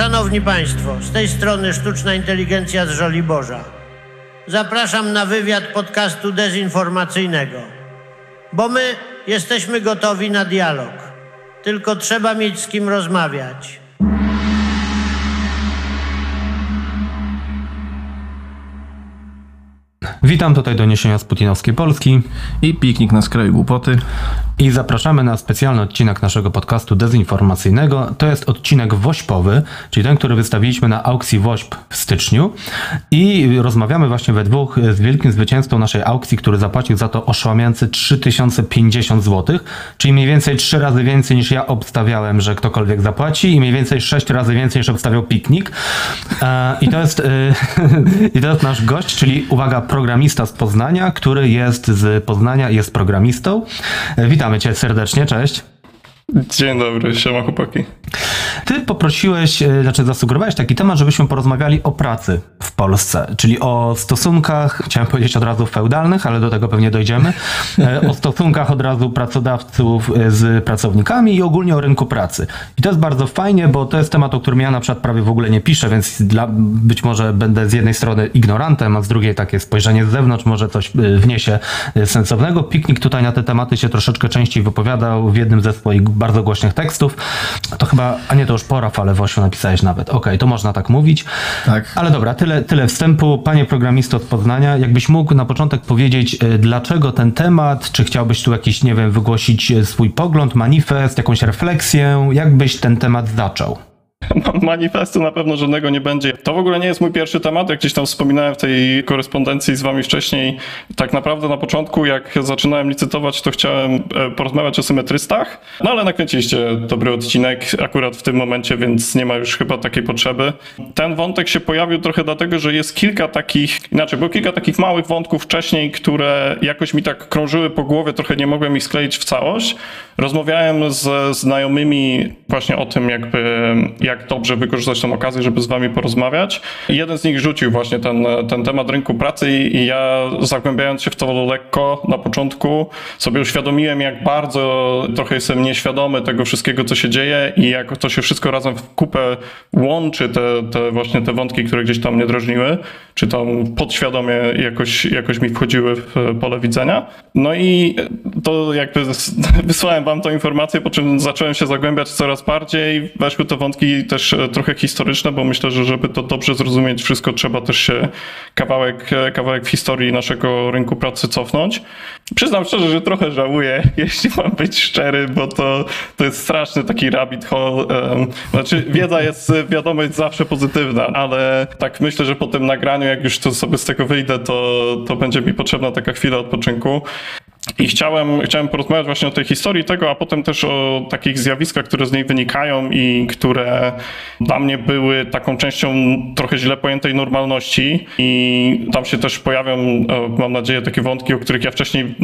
Szanowni Państwo, z tej strony sztuczna inteligencja z Żoliborza. Zapraszam na wywiad podcastu dezinformacyjnego, bo my jesteśmy gotowi na dialog. Tylko trzeba mieć z kim rozmawiać. Witam tutaj doniesienia z Putinowskiej Polski i piknik na skraju głupoty. I zapraszamy na specjalny odcinek naszego podcastu dezinformacyjnego. To jest odcinek wośpowy, czyli ten, który wystawiliśmy na aukcji WOŚP w styczniu. I rozmawiamy właśnie we dwóch z wielkim zwycięzcą naszej aukcji, który zapłacił za to oszłamiające 3050 zł, czyli mniej więcej trzy razy więcej niż ja obstawiałem, że ktokolwiek zapłaci i mniej więcej sześć razy więcej niż obstawiał piknik. E, I to jest, i to jest nasz gość, czyli uwaga, programista z Poznania, który jest z Poznania i jest programistą. E, witamy cię serdecznie, cześć. Dzień dobry, siema chłopaki. Ty poprosiłeś, e, znaczy zasugerowałeś taki temat, żebyśmy porozmawiali o pracy w Polsce, czyli o stosunkach, chciałem powiedzieć od razu feudalnych, ale do tego pewnie dojdziemy, e, o stosunkach od razu pracodawców e, z pracownikami i ogólnie o rynku pracy. I to jest bardzo fajnie, bo to jest temat, o którym ja na przykład prawie w ogóle nie piszę, więc dla, być może będę z jednej strony ignorantem, a z drugiej takie spojrzenie z zewnątrz może coś wniesie sensownego. Piknik tutaj na te tematy się troszeczkę częściej wypowiadał w jednym ze swoich bardzo głośnych tekstów. To chyba, a nie, to już po Rafale Wosiu napisałeś nawet. Okej, okay, to można tak mówić. Tak. Ale dobra, tyle, tyle wstępu. Panie programisto od Poznania, jakbyś mógł na początek powiedzieć, e, dlaczego ten temat, czy chciałbyś tu jakiś, nie wiem, wygłosić e, swój pogląd, manifest, jakąś refleksję, jakbyś ten temat zaczął? Manifestu na pewno żadnego nie będzie. To w ogóle nie jest mój pierwszy temat, jak gdzieś tam wspominałem w tej korespondencji z wami wcześniej. Tak naprawdę na początku, jak zaczynałem licytować, to chciałem e, porozmawiać o symetrystach, no ale nakręciliście dobry odcinek akurat w tym momencie, więc nie ma już chyba takiej potrzeby. Ten wątek się pojawił trochę dlatego, że jest kilka takich, inaczej, było kilka takich małych wątków wcześniej, które jakoś mi tak krążyły po głowie, trochę nie mogłem ich skleić w całość. Rozmawiałem ze znajomymi właśnie o tym, jakby jak dobrze wykorzystać tę okazję, żeby z wami porozmawiać. I jeden z nich rzucił właśnie ten, ten temat rynku pracy i ja zagłębiając się w to lekko na początku sobie uświadomiłem, jak bardzo trochę jestem nieświadomy tego wszystkiego, co się dzieje i jak to się wszystko razem w kupę łączy, te, te właśnie te wątki, które gdzieś tam mnie drażniły, czy tam podświadomie jakoś, jakoś mi wchodziły w pole widzenia. No i to jakby wysłałem wam tą informację, po czym zacząłem się zagłębiać coraz bardziej, weszły te wątki też e, trochę historyczne, bo myślę, że żeby to dobrze zrozumieć wszystko, trzeba też się kawałek, e, kawałek w historii naszego rynku pracy cofnąć. Przyznam szczerze, że trochę żałuję, jeśli mam być szczery, bo to, to jest straszny taki rabbit hole. Znaczy, wiedza jest, wiadomo, jest zawsze pozytywna, ale tak myślę, że po tym nagraniu, jak już to sobie z tego wyjdę, to, to będzie mi potrzebna taka chwila odpoczynku. I chciałem, chciałem porozmawiać właśnie o tej historii tego, a potem też o takich zjawiskach, które z niej wynikają i które dla mnie były taką częścią trochę źle pojętej normalności. I tam się też pojawią, e, mam nadzieję, takie wątki, o których ja wcześniej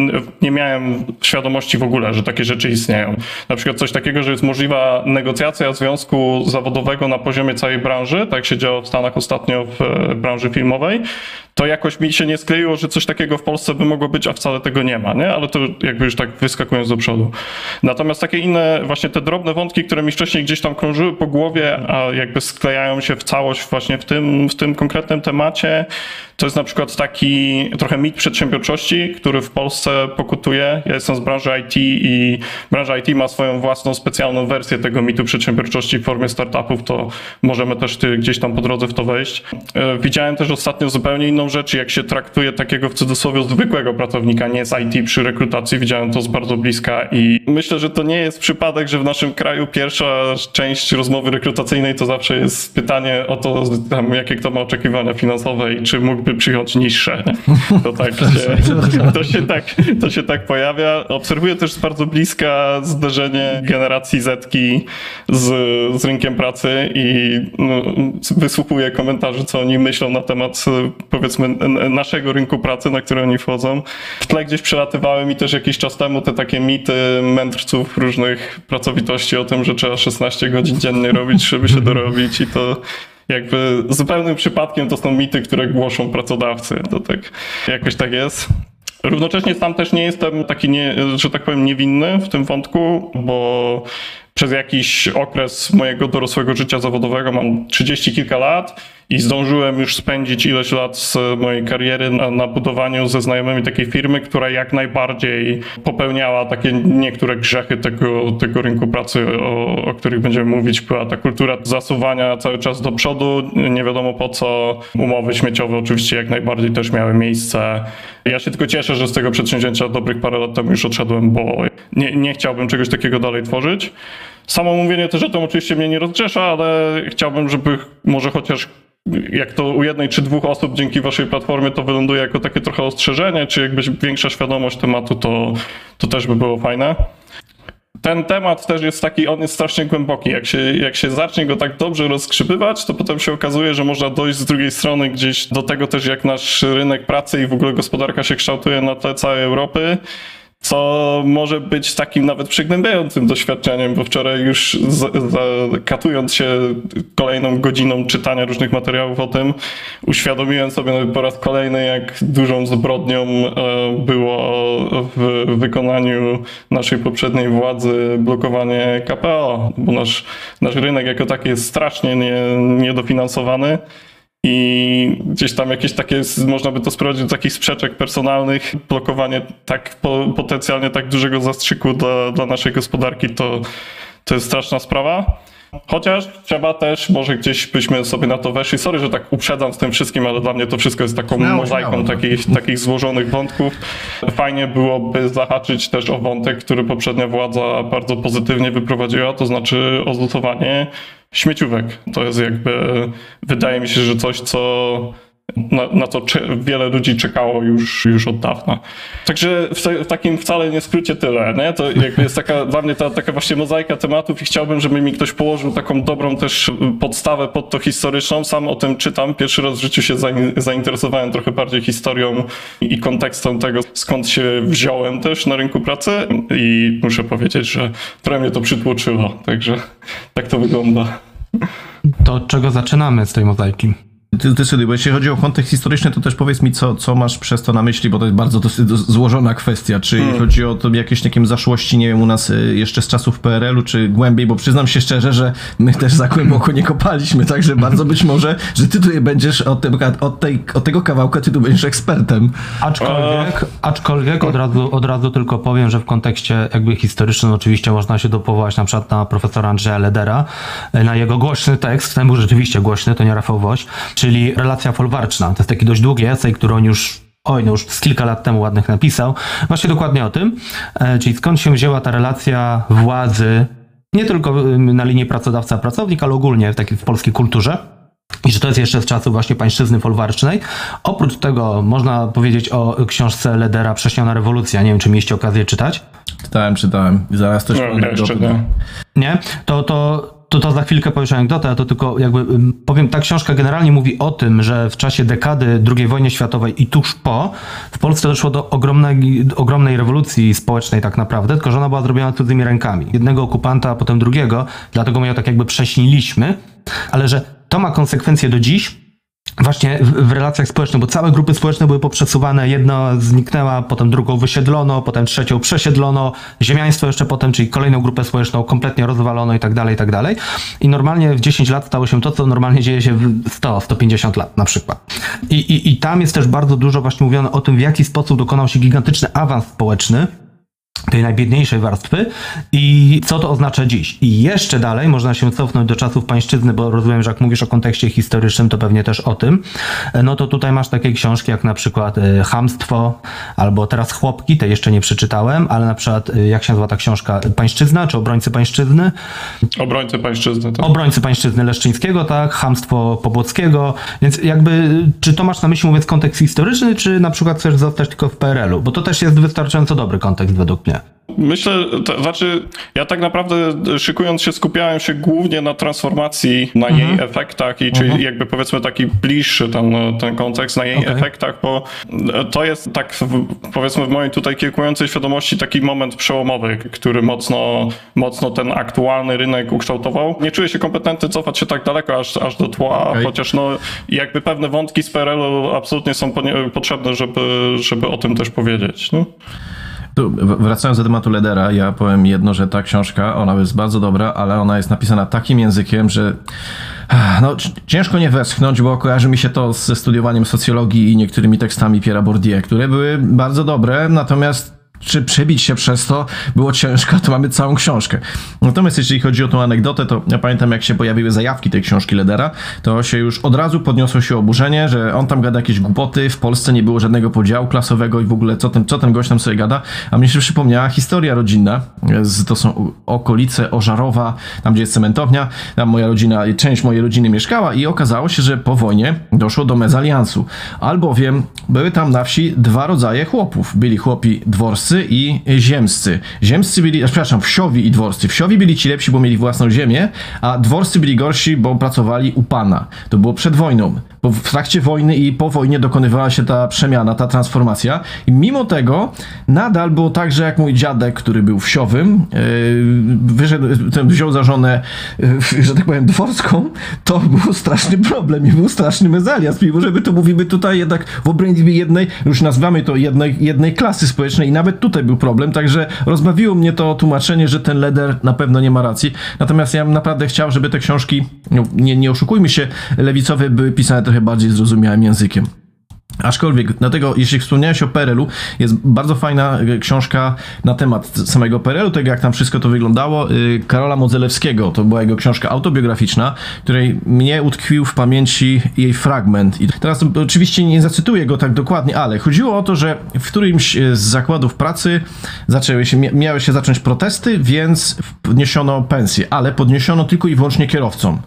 nie miałem świadomości w ogóle, że takie rzeczy istnieją. Na przykład coś takiego, że jest możliwa negocjacja związku zawodowego na poziomie całej branży, tak się działo w Stanach ostatnio w e, branży filmowej, to jakoś mi się nie skleiło, że coś takiego w Polsce by mogło być, a wcale tego nie ma, nie? Ale to jakby już tak wyskakując do przodu. Natomiast takie inne, właśnie te drobne wątki, które mi wcześniej gdzieś tam krążyły po głowie, a jakby sklejają się w całość właśnie w tym, w tym konkretnym temacie, to jest na przykład taki trochę mit przedsiębiorczości, który w Polsce pokutuje. Ja jestem z branży IT i branża IT ma swoją własną specjalną wersję tego mitu przedsiębiorczości w formie startupów, to możemy też gdzieś tam po drodze w to wejść. E, widziałem też ostatnio zupełnie inną rzecz, jak się traktuje takiego w cudzysłowie zwykłego pracownika, nie z IT przy rekrutacji. Widziałem to z bardzo bliska i myślę, że to nie jest przypadek, że w naszym kraju pierwsza część rozmowy rekrutacyjnej to zawsze jest pytanie o to, jakie kto ma oczekiwania finansowe i czy mógłby przyjąć niższe. To tak się, to się tak, to się tak pojawia. Obserwuję też z bardzo bliska zderzenie generacji Zetki z, z rynkiem pracy i no, wysłuchuję komentarzy, co oni myślą na temat powiedzmy naszego rynku pracy, na który oni wchodzą. W tle gdzieś przelatywały mi też jakiś czas temu te takie mity mędrców różnych pracowitości o tym, że trzeba 16 godzin dziennie robić, żeby się dorobić i to jakby zupełnym przypadkiem to są mity, które głoszą pracodawcy. To tak jakoś tak jest. Równocześnie sam też nie jestem taki, nie, że tak powiem, niewinny w tym wątku, bo przez jakiś okres mojego dorosłego życia zawodowego, mam 30 kilka lat i zdążyłem już spędzić ileś lat z mojej kariery na, na budowaniu ze znajomymi takiej firmy, która jak najbardziej popełniała takie niektóre grzechy tego, tego rynku pracy, o, o których będziemy mówić. Była ta kultura zasuwania cały czas do przodu, nie wiadomo po co. Umowy śmieciowe oczywiście jak najbardziej też miały miejsce. Ja się tylko cieszę, że z tego przedsięwzięcia dobrych parę lat temu już odszedłem, bo nie, nie chciałbym czegoś takiego dalej tworzyć. Samo mówienie też o tym oczywiście mnie nie rozgrzesza, ale chciałbym, żeby może chociaż jak to u jednej czy dwóch osób dzięki waszej platformie to wyląduje jako takie trochę ostrzeżenie, czy jakbyś większa świadomość tematu, to, to też by było fajne. Ten temat też jest taki, on jest strasznie głęboki. Jak się, jak się zacznie go tak dobrze rozkrzypywać, to potem się okazuje, że można dojść z drugiej strony gdzieś do tego też, jak nasz rynek pracy i w ogóle gospodarka się kształtuje na tle całej Europy co może być takim nawet przygnębiającym doświadczeniem, bo wczoraj już katując się kolejną godziną czytania różnych materiałów o tym, uświadomiłem sobie po raz kolejny, jak dużą zbrodnią e, było w wykonaniu naszej poprzedniej władzy blokowanie KPO, bo nasz, nasz rynek jako taki jest strasznie nie, niedofinansowany. I gdzieś tam jakieś takie, można by to sprowadzić do takich sprzeczek personalnych, blokowanie tak potencjalnie tak dużego zastrzyku dla, dla naszej gospodarki, to, to jest straszna sprawa. Chociaż trzeba też, może gdzieś byśmy sobie na to weszli. Sorry, że tak uprzedzam z tym wszystkim, ale dla mnie to wszystko jest taką mozaiką. Takich, takich złożonych wątków. Fajnie byłoby zahaczyć też o wątek, który poprzednia władza bardzo pozytywnie wyprowadziła, to znaczy o śmieciówek. To jest jakby, wydaje mi się, że coś, co na, na to wiele ludzi czekało już, już od dawna. Także w, te, w, takim wcale nie skrócie tyle. Nie? To jakby jest taka, dla mnie ta, taka właśnie mozaika tematów i chciałbym, żeby mi ktoś położył taką dobrą też podstawę pod to historyczną. Sam o tym czytam. Pierwszy raz w życiu się zainteresowałem trochę bardziej historią i kontekstem tego, skąd się wziąłem też na rynku pracy i muszę powiedzieć, że trochę mnie to przytłoczyło. Także tak to wygląda. To od czego zaczynamy z tej mozaiki? Ty decyduj, bo jeśli chodzi o kontekst historyczny, to też powiedz mi, co, co masz przez to na myśli, bo to jest bardzo dosyć złożona kwestia. Czy hmm. chodzi o to jakieś takie zaszłości, nie wiem, u nas y, jeszcze z czasów PRL-u, czy głębiej, bo przyznam się szczerze, że my też za głęboko nie kopaliśmy, także bardzo być może, że ty tutaj będziesz od, te, od, tej, od tego kawałka, ty tu będziesz ekspertem. Aczkolwiek, aczkolwiek od, razu, od razu tylko powiem, że w kontekście jakby historycznym oczywiście można się dopowołać na przykład na profesora Andrzeja Ledera, na jego głośny tekst, ten był rzeczywiście głośny, to nie Rafał Woś, czyli relacja folwarczna. To jest taki dość długi esej, który on już oj, no już z kilka lat temu ładnych napisał, właśnie dokładnie o tym, e, czyli skąd się wzięła ta relacja władzy, nie tylko na linii pracodawca-pracownik, ale ogólnie w, takiej, w polskiej kulturze. I że to jest jeszcze z czasów właśnie pańszczyzny folwarcznej. Oprócz tego można powiedzieć o książce Ledera Prześniona rewolucja. Nie wiem, czy mieliście okazję czytać. Czytałem, czytałem. Zaraz też no, jeszcze nie. nie? To, to to, to za chwilkę powiesz anegdotę, a to tylko jakby powiem, ta książka generalnie mówi o tym, że w czasie dekady II wojny światowej i tuż po w Polsce doszło do ogromnej, ogromnej rewolucji społecznej tak naprawdę, tylko że ona była zrobiona cudzymi rękami. Jednego okupanta, a potem drugiego, dlatego my ją tak jakby prześniliśmy, ale że to ma konsekwencje do dziś, właśnie w, relacjach społecznych, bo całe grupy społeczne były poprzesuwane, jedna zniknęła, potem drugą wysiedlono, potem trzecią przesiedlono, ziemiaństwo jeszcze potem, czyli kolejną grupę społeczną kompletnie rozwalono i tak dalej, i tak dalej. I normalnie w 10 lat stało się to, co normalnie dzieje się w 100, 150 lat na przykład. I, i, i tam jest też bardzo dużo właśnie mówione o tym, w jaki sposób dokonał się gigantyczny awans społeczny, tej najbiedniejszej warstwy i co to oznacza dziś. I jeszcze dalej można się cofnąć do czasów pańszczyzny, bo rozumiem, że jak mówisz o kontekście historycznym, to pewnie też o tym. No to tutaj masz takie książki jak na przykład e, Hamstwo albo teraz Chłopki, te jeszcze nie przeczytałem, ale na przykład e, jak się nazywa ta książka? Pańszczyzna czy Obrońcy Pańszczyzny? Obrońcy Pańszczyzny, tak. Obrońcy Pańszczyzny Leszczyńskiego, tak, Hamstwo Pobłockiego, więc jakby czy to masz na myśli mówiąc kontekst historyczny, czy na przykład chcesz zostać tylko w PRL-u? Bo to też jest wystarczająco dobry kontekst według mnie. Myślę, to znaczy, ja tak naprawdę szykując się, skupiałem się głównie na transformacji, na mhm. jej efektach i czyli mhm. jakby powiedzmy taki bliższy ten, ten kontekst, na jej okay. efektach, bo to jest tak powiedzmy w mojej tutaj kiełkującej świadomości taki moment przełomowy, który mocno, mocno ten aktualny rynek ukształtował. Nie czuję się kompetentny cofać się tak daleko aż, aż do tła, okay. chociaż no jakby pewne wątki z PRL-u absolutnie są potrzebne, żeby, żeby o tym też powiedzieć. No. Tu, wracając do tematu Ledera, ja powiem jedno, że ta książka, ona jest bardzo dobra, ale ona jest napisana takim językiem, że no, ciężko nie westchnąć, bo kojarzy mi się to ze studiowaniem socjologii i niektórymi tekstami Pierre'a Bourdieu, które były bardzo dobre, natomiast czy przebić się przez to było ciężko, to mamy całą książkę. Natomiast jeśli chodzi o tą anegdotę, to ja pamiętam jak się pojawiły zajawki tej książki Ledera, to się już od razu podniosło się oburzenie, że on tam gada jakieś głupoty, w Polsce nie było żadnego podziału klasowego i w ogóle co ten, co ten gość tam sobie gada, a mnie się przypomniała historia rodzinna, to są okolice Ożarowa, tam gdzie jest cementownia, tam moja rodzina, część mojej rodziny mieszkała i okazało się, że po wojnie doszło do mezaliansu, albowiem były tam na wsi dwa rodzaje chłopów. Byli chłopi dworscy, dworscy i ziemscy. Ziemscy byli, przepraszam, wsiowi i dworscy. Wsiowi byli ci lepsi, bo mieli własną ziemię, a dworscy byli gorsi, bo pracowali u pana. To było przed wojną. Bo w trakcie wojny i po wojnie dokonywała się ta przemiana, ta transformacja. I mimo tego nadal było tak, że jak mój dziadek, który był wsiowym, yy, wyszedł, ten wziął za żonę, yy, że tak powiem, dworską, to był straszny problem i był straszny mezalias. Mimo, że my to mówimy tutaj jednak w obrębie jednej, już nazywamy to jednej, jednej klasy społecznej i nawet tutaj był problem, także rozbawiło mnie to tłumaczenie, że ten leder na pewno nie ma racji. Natomiast ja bym naprawdę chciał, żeby te książki, no, nie, nie oszukujmy się, lewicowe były pisane trochę bardziej zrozumiałym językiem. Aczkolwiek, dlatego jeśli wspomniałeś o PRL-u, jest bardzo fajna e, książka na temat samego PRL-u, tego jak tam wszystko to wyglądało. Y, Karola Modzelewskiego, to była jego książka autobiograficzna, której mnie utkwił w pamięci jej fragment. I teraz oczywiście nie zacytuję go tak dokładnie, ale chodziło o to, że w którymś e, z zakładów pracy zaczęły się, miały się zacząć protesty, więc podniesiono pensje, ale podniesiono tylko i wyłącznie kierowcom.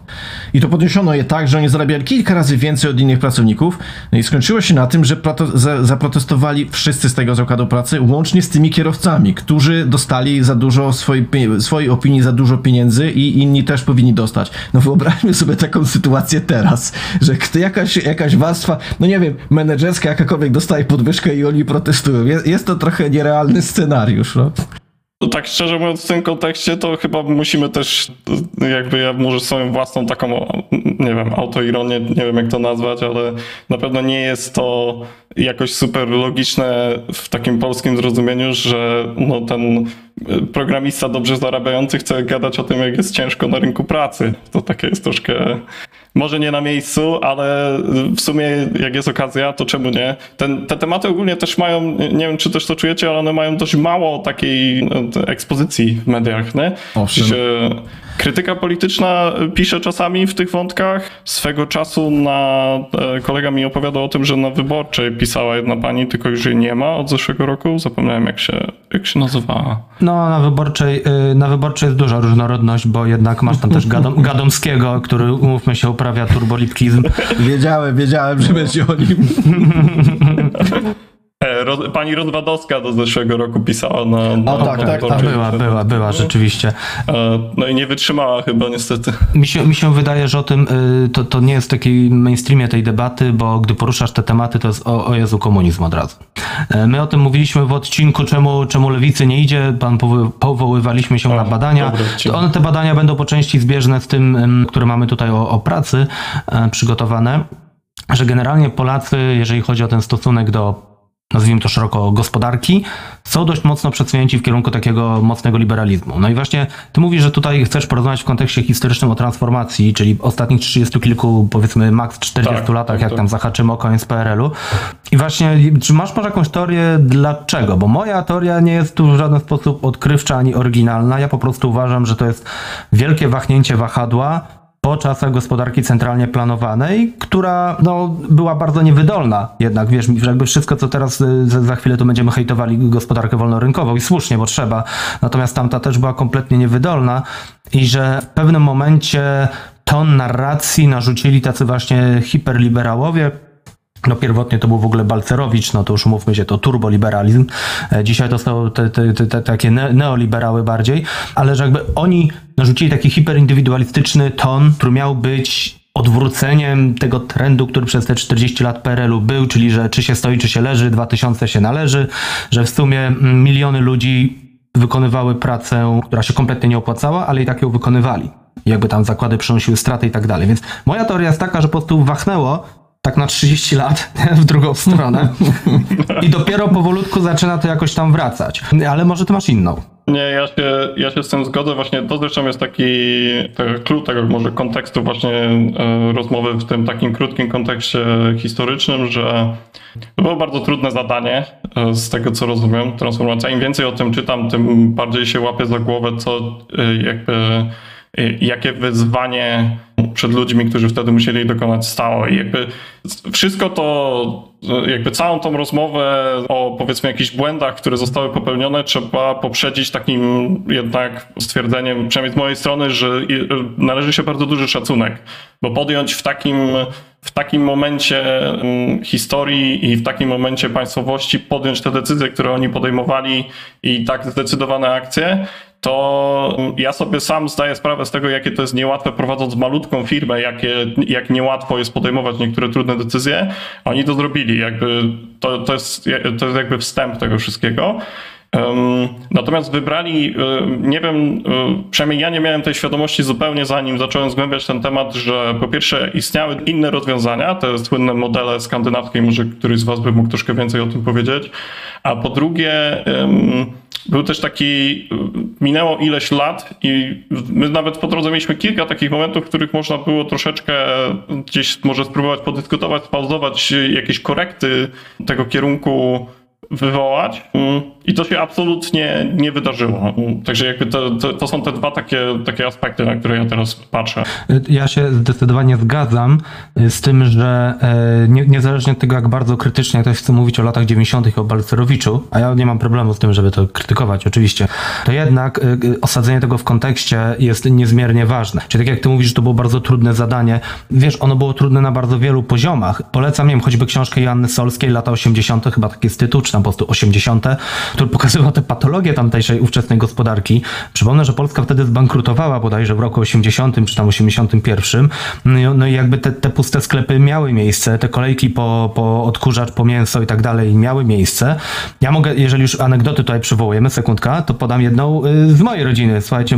I to podniesiono je tak, że oni zarabiali kilka razy więcej od innych pracowników. No i skończyło się na tym, że za, zaprotestowali wszyscy z tego zakładu pracy, łącznie z tymi kierowcami, którzy dostali za dużo swojej, swojej opinii, za dużo pieniędzy i inni też powinni dostać. No wyobraźmy sobie taką sytuację teraz, że jakaś, jakaś warstwa, no nie wiem, menedżerska jakakolwiek dostaje podwyżkę i oni protestują. Jest, jest to trochę nierealny scenariusz. No. Tak szczerze mówiąc w tym kontekście to chyba musimy też jakby ja może swoją własną taką, nie wiem, autoironię, nie wiem jak to nazwać, ale na pewno nie jest to jakoś super logiczne w takim polskim zrozumieniu, że no ten programista dobrze zarabiający chce gadać o tym, jak jest ciężko na rynku pracy. To takie jest troszkę może nie na miejscu, ale w sumie jak jest okazja, to czemu nie? Ten, te tematy ogólnie też mają, nie wiem czy też to czujecie, ale one mają dość mało takiej no, ekspozycji w mediach, nie? Owszem. Krytyka polityczna pisze czasami w tych wątkach. Swego czasu na, e, kolega mi opowiadał o tym, że na Wyborczej pisała jedna pani, tylko już jej nie ma od zeszłego roku. Zapomniałem jak się, jak się nazywała. No, na Wyborczej, y, na Wyborczej jest duża różnorodność, bo jednak masz tam też Gadom, Gadomskiego, który, umówmy się, uprawia turbolipkizm. Wiedziałem, wiedziałem, że będzie o nim. E, pani Rodwadowska do zeszłego roku pisała na. na o, tak, tak, tak, była, była, była, rzeczywiście. E, no i nie wytrzymała chyba niestety. Mi się, mi się wydaje, że o tym y, to, to nie jest w takiej mainstreamie tej debaty, bo gdy poruszasz te tematy, to jest o, o Jezu komunizm od razu. E, my o tym mówiliśmy w odcinku, czemu, czemu lewicy nie idzie. Pan powoływaliśmy się o, na badania. One te badania będą po części zbieżne z tym, które mamy tutaj o, o pracy przygotowane. Że generalnie Polacy, jeżeli chodzi o ten stosunek do nazwijmy to szeroko, gospodarki, są dość mocno przesunięci w kierunku takiego mocnego liberalizmu. No i właśnie ty mówisz, że tutaj chcesz porozmawiać w kontekście historycznym o transformacji, czyli ostatnich 30 kilku, powiedzmy maks 40 tak, latach, tak, jak tak. tam zahaczymy o koniec PRL-u. I właśnie, czy masz może jakąś teorię dlaczego? Bo moja teoria nie jest tu w żaden sposób odkrywcza ani oryginalna. Ja po prostu uważam, że to jest wielkie wahnięcie wahadła, po czasach gospodarki centralnie planowanej, która no, była bardzo niewydolna. Jednak wiesz, jakby wszystko, co teraz y, za chwilę to będziemy hejtowali gospodarkę wolnorynkową i słusznie, bo trzeba. Natomiast tamta też była kompletnie niewydolna i że w pewnym momencie ton narracji narzucili tacy właśnie hiperliberałowie, no pierwotnie to był w ogóle Balcerowicz, no to już umówmy się, to turboliberalizm. E, dzisiaj to są te, te, te takie neoliberały bardziej, ale że jakby oni narzucili taki hiperindywidualistyczny ton, który miał być odwróceniem tego trendu, który przez te 40 lat PRL-u był, czyli że czy się stoi, czy się leży, 2000 się należy, że w sumie miliony ludzi wykonywały pracę, która się kompletnie nie opłacała, ale i tak ją wykonywali. Jakby tam zakłady przynosiły straty i tak dalej. Więc moja teoria jest taka, że po prostu wachnęło tak na 30 lat w drugą stronę i dopiero powolutku zaczyna to jakoś tam wracać. Ale może ty masz inną. Nie, ja się, ja się z tym zgodzę. Właśnie to zresztą jest taki, klucz tego może kontekstu właśnie e, rozmowy w tym takim krótkim kontekście historycznym, że to było bardzo trudne zadanie e, z tego co rozumiem, transformacja. Im więcej o tym czytam, tym bardziej się łapię za głowę, co e, jakby jakie wyzwanie przed ludźmi, którzy wtedy musieli dokonać stało. I jakby wszystko to, jakby całą tą rozmowę o powiedzmy jakichś błędach, które zostały popełnione, trzeba poprzedzić takim jednak stwierdzeniem, przynajmniej z mojej strony, że należy się bardzo duży szacunek, bo podjąć w takim, w takim momencie mm, historii i w takim momencie państwowości podjąć te decyzje, które oni podejmowali i tak zdecydowane akcje, to ja sobie sam zdaję sprawę z tego, jakie to jest niełatwe prowadząc malutką firmę, jakie, jak niełatwo jest podejmować niektóre trudne decyzje. Oni to zrobili, jakby to, to, jest, to jest jakby wstęp tego wszystkiego. Natomiast wybrali, nie wiem, przynajmniej ja nie miałem tej świadomości zupełnie zanim zacząłem zgłębiać ten temat, że po pierwsze istniały inne rozwiązania, te słynne modele skandynawskie, może któryś z was by mógł troszkę więcej o tym powiedzieć, a po drugie był też taki, minęło ileś lat i my nawet po drodze mieliśmy kilka takich momentów, w których można było troszeczkę gdzieś może spróbować podyskutować, spauzować jakieś korekty tego kierunku wywołać. Mm, i to się absolutnie nie wydarzyło. Także jakby to, to, to, są te dwa takie, takie aspekty, na które ja teraz patrzę. Ja się zdecydowanie zgadzam z tym, że e, nie, niezależnie od tego, jak bardzo krytycznie ktoś chce mówić o latach 90. o Balcerowiczu, a ja nie mam problemu z tym, żeby to krytykować oczywiście, to jednak e, osadzenie tego w kontekście jest niezmiernie ważne. Czyli tak jak ty mówisz, że to było bardzo trudne zadanie, wiesz, ono było trudne na bardzo wielu poziomach. Polecam, nie wiem, choćby książkę Joanny Solskiej, lata 80., chyba taki jest tytuł, czy tam po prostu 80., który pokazywał te patologie tamtejszej ówczesnej gospodarki. Przypomnę, że Polska wtedy zbankrutowała bodajże w roku 80 czy tam 81. No i, no i jakby te, te puste sklepy miały miejsce, te kolejki po, po odkurzacz, po mięso i tak dalej miały miejsce. Ja mogę, jeżeli już anegdoty tutaj przywołujemy, sekundka, to podam jedną y, z mojej rodziny. Słuchajcie,